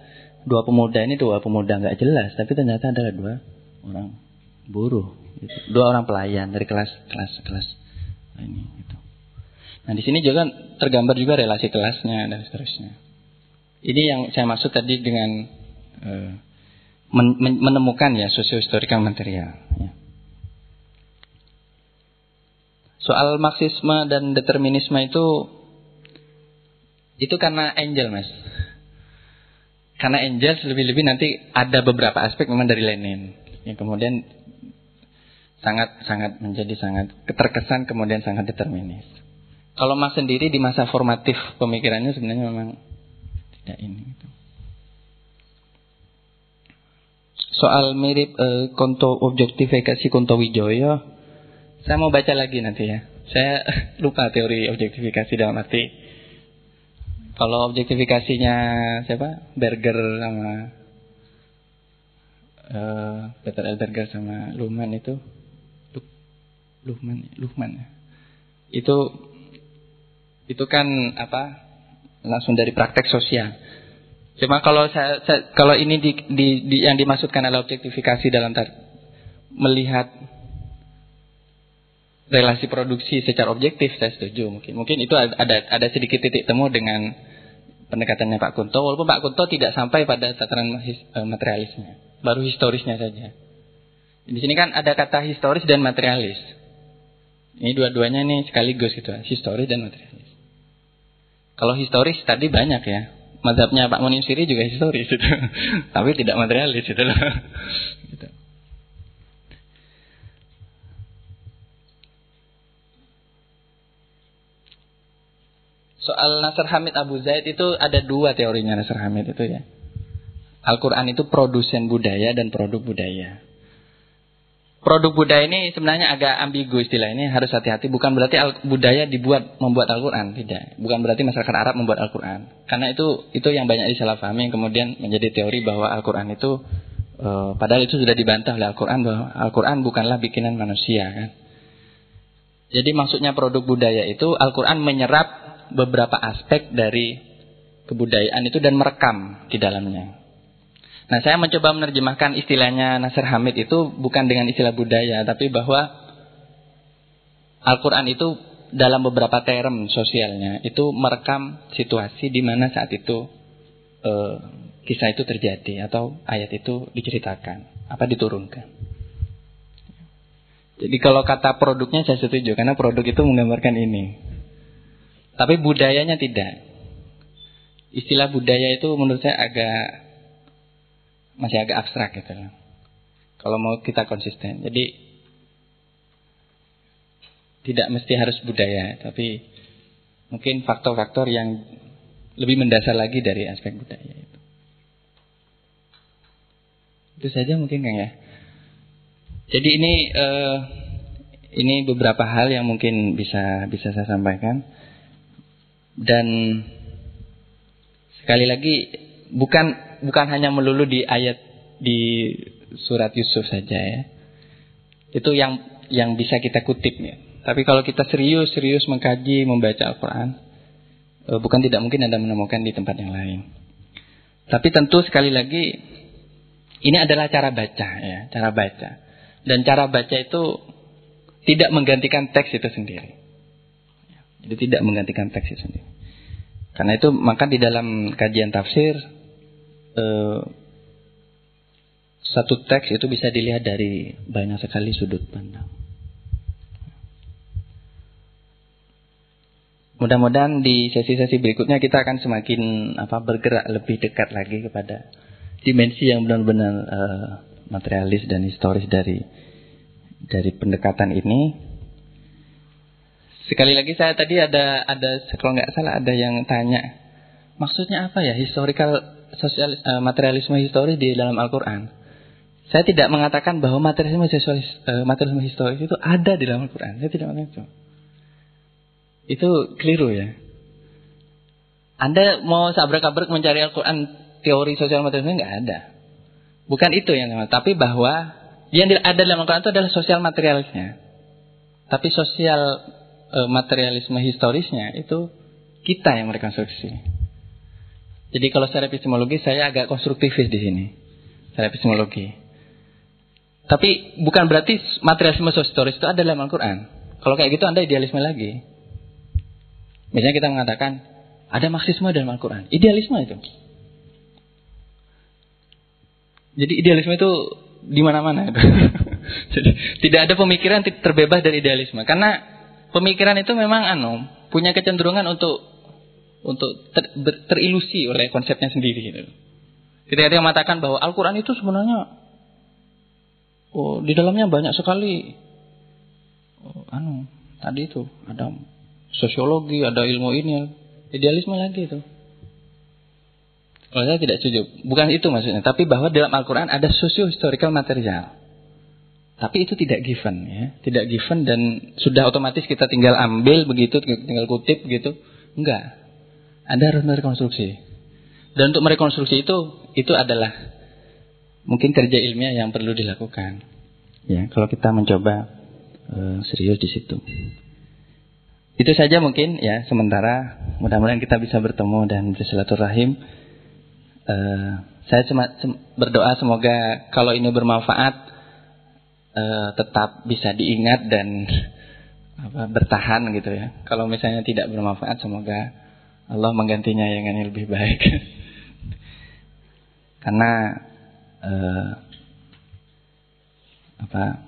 Speaker 1: dua pemuda ini dua pemuda nggak jelas, tapi ternyata adalah dua orang buruh, gitu. dua orang pelayan dari kelas kelas kelas ini. Gitu. Nah di sini juga tergambar juga relasi kelasnya dan seterusnya. Ini yang saya maksud tadi dengan uh, men menemukan ya sosiohistorical material. Ya. Soal marxisme dan determinisme itu itu karena angel mas. Karena Engels lebih-lebih nanti ada beberapa aspek memang dari Lenin yang kemudian sangat sangat menjadi sangat terkesan kemudian sangat determinis. Kalau Marx sendiri di masa formatif pemikirannya sebenarnya memang tidak ini. Gitu. Soal mirip eh, konto objektifikasi Konto Wijoyo, saya mau baca lagi nanti ya. Saya lupa teori objektifikasi dalam arti kalau objektifikasinya siapa? Berger sama uh, Peter L. Berger sama Luhmann itu Luhmann, Luhmann. Ya. Itu itu kan apa? Langsung dari praktek sosial. Cuma kalau saya, saya kalau ini di, di, di, yang dimaksudkan adalah objektifikasi dalam tar, melihat relasi produksi secara objektif saya setuju mungkin. Mungkin itu ada ada sedikit titik temu dengan pendekatannya Pak Kunto walaupun Pak Kunto tidak sampai pada tataran eh, materialisnya baru historisnya saja. Di sini kan ada kata historis dan materialis. Ini dua-duanya nih sekaligus gitu historis dan materialis. Kalau historis tadi banyak ya mazhabnya Pak Munim Siri juga historis gitu. tapi tidak materialis gitu loh gitu. Soal Nasr Hamid Abu Zaid itu ada dua teorinya Nasr Hamid itu ya. Al-Quran itu produsen budaya dan produk budaya. Produk budaya ini sebenarnya agak ambigu istilah ini harus hati-hati. Bukan berarti budaya dibuat membuat Al-Quran, tidak. Bukan berarti masyarakat Arab membuat Al-Quran. Karena itu itu yang banyak disalahpahami yang kemudian menjadi teori bahwa Al-Quran itu uh, padahal itu sudah dibantah oleh Al-Quran bahwa Al-Quran bukanlah bikinan manusia kan. Jadi maksudnya produk budaya itu Al-Quran menyerap beberapa aspek dari kebudayaan itu dan merekam di dalamnya. Nah, saya mencoba menerjemahkan istilahnya Nasir Hamid itu bukan dengan istilah budaya, tapi bahwa Al-Quran itu dalam beberapa term sosialnya itu merekam situasi di mana saat itu e, kisah itu terjadi atau ayat itu diceritakan, apa diturunkan. Jadi kalau kata produknya saya setuju karena produk itu menggambarkan ini. Tapi budayanya tidak. Istilah budaya itu menurut saya agak masih agak abstrak gitu Kalau mau kita konsisten. Jadi tidak mesti harus budaya, tapi mungkin faktor-faktor yang lebih mendasar lagi dari aspek budaya itu. Itu saja mungkin Kang ya. Jadi ini uh, ini beberapa hal yang mungkin bisa bisa saya sampaikan. Dan sekali lagi bukan bukan hanya melulu di ayat di surat Yusuf saja ya. Itu yang yang bisa kita kutip ya. Tapi kalau kita serius-serius mengkaji, membaca Al-Quran, eh, bukan tidak mungkin Anda menemukan di tempat yang lain. Tapi tentu sekali lagi, ini adalah cara baca ya, cara baca. Dan cara baca itu tidak menggantikan teks itu sendiri. Jadi tidak menggantikan teks itu sendiri. Karena itu maka di dalam kajian tafsir eh, satu teks itu bisa dilihat dari banyak sekali sudut pandang. Mudah-mudahan di sesi-sesi berikutnya kita akan semakin apa bergerak lebih dekat lagi kepada dimensi yang benar-benar uh, materialis dan historis dari dari pendekatan ini Sekali lagi saya tadi ada ada kalau nggak salah ada yang tanya maksudnya apa ya historical sosial uh, materialisme historis di dalam Al-Qur'an. Saya tidak mengatakan bahwa materialisme historis, uh, materialisme historis itu ada di dalam Al-Qur'an. Saya tidak mengatakan itu. Itu keliru ya. Anda mau sabrak-abrak mencari Al-Quran teori sosial materialisme nggak ada. Bukan itu yang tapi bahwa yang ada dalam Al-Quran itu adalah sosial materialisnya. Tapi sosial e, materialisme historisnya itu kita yang merekonstruksi. Jadi kalau secara epistemologi saya agak konstruktivis di sini. Secara epistemologi. Tapi bukan berarti materialisme historis itu ada dalam Al-Quran. Kalau kayak gitu Anda idealisme lagi. Misalnya kita mengatakan ada marxisme dalam Al-Quran. Idealisme itu. Jadi idealisme itu di mana-mana. Jadi tidak ada pemikiran terbebas dari idealisme. Karena pemikiran itu memang anu punya kecenderungan untuk untuk ter, ber, terilusi oleh konsepnya sendiri gitu. Ketika dia mengatakan bahwa Al-Qur'an itu sebenarnya oh di dalamnya banyak sekali oh, anu tadi itu ada sosiologi, ada ilmu ini, idealisme lagi itu. Kalau saya tidak setuju, bukan itu maksudnya, tapi bahwa dalam Al-Quran ada socio-historical material. Tapi itu tidak given ya, tidak given dan sudah otomatis kita tinggal ambil begitu, tinggal kutip begitu. Enggak. Ada harus merekonstruksi. Dan untuk merekonstruksi itu itu adalah mungkin kerja ilmiah yang perlu dilakukan. Ya, kalau kita mencoba uh, serius di situ. Itu saja mungkin ya sementara mudah-mudahan kita bisa bertemu dan bersilaturahim. Uh, saya cuma berdoa semoga kalau ini bermanfaat uh, tetap bisa diingat dan apa, bertahan gitu ya. Kalau misalnya tidak bermanfaat, semoga Allah menggantinya yang lebih baik. Karena uh, apa?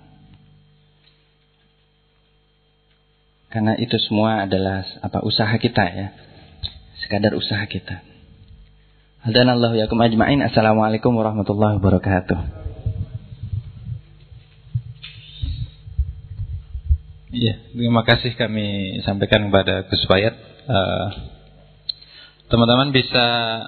Speaker 1: Karena itu semua adalah apa usaha kita ya. Sekadar usaha kita. Hadanallahu yakum ajma'in. Assalamualaikum warahmatullahi wabarakatuh.
Speaker 6: Iya, terima kasih kami sampaikan kepada Gus Fayat. Uh, teman-teman bisa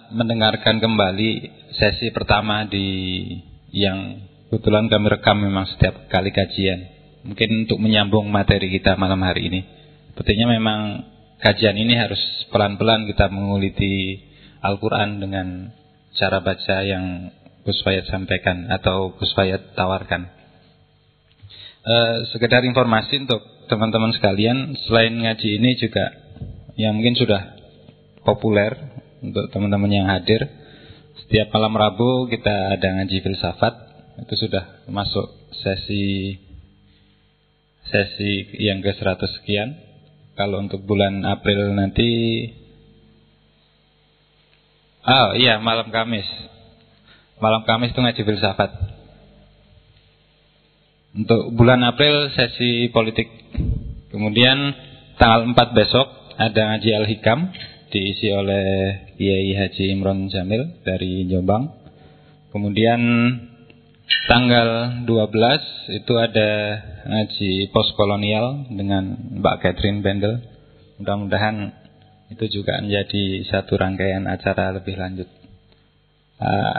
Speaker 6: mendengarkan kembali sesi pertama di yang kebetulan kami rekam memang setiap kali kajian. Mungkin untuk menyambung materi kita malam hari ini. Sepertinya memang kajian ini harus pelan-pelan kita menguliti Al-Quran dengan cara baca yang Gus Fayat sampaikan atau Gus Fayat tawarkan. Uh, sekedar informasi untuk teman-teman sekalian, selain ngaji ini juga yang mungkin sudah populer untuk teman-teman yang hadir. Setiap malam Rabu kita ada ngaji filsafat, itu sudah masuk sesi sesi yang ke 100 sekian. Kalau untuk bulan April nanti Oh iya, malam Kamis. Malam Kamis itu ngaji filsafat. Untuk bulan April sesi politik. Kemudian tanggal 4 besok ada ngaji Al-Hikam diisi oleh Kiai Haji Imron Jamil dari Jombang. Kemudian tanggal 12 itu ada ngaji postkolonial dengan Mbak Catherine Bendel. Mudah-mudahan itu juga menjadi satu rangkaian acara lebih lanjut. Uh,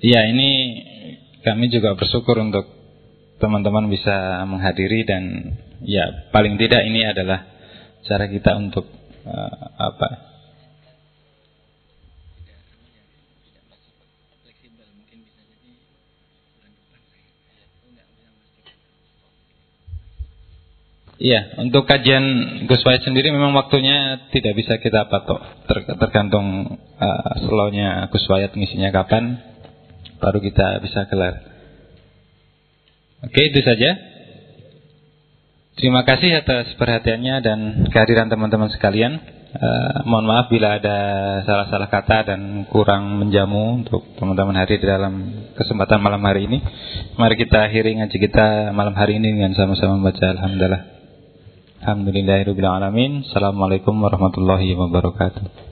Speaker 6: ya ini kami juga bersyukur untuk teman-teman bisa menghadiri dan ya paling tidak ini adalah cara kita untuk uh, apa? Iya, untuk kajian Gus Wahid sendiri memang waktunya tidak bisa kita patok, tergantung uh, slownya Gus Wahid ngisinya kapan baru kita bisa gelar. Oke, itu saja. Terima kasih atas perhatiannya dan kehadiran teman-teman sekalian. Uh, mohon maaf bila ada salah-salah kata dan kurang menjamu untuk teman-teman hari di dalam kesempatan malam hari ini. Mari kita akhiri ngaji kita malam hari ini dengan sama-sama membaca Alhamdulillah. Alhamdulillahirrahmanirrahim. Assalamualaikum warahmatullahi wabarakatuh.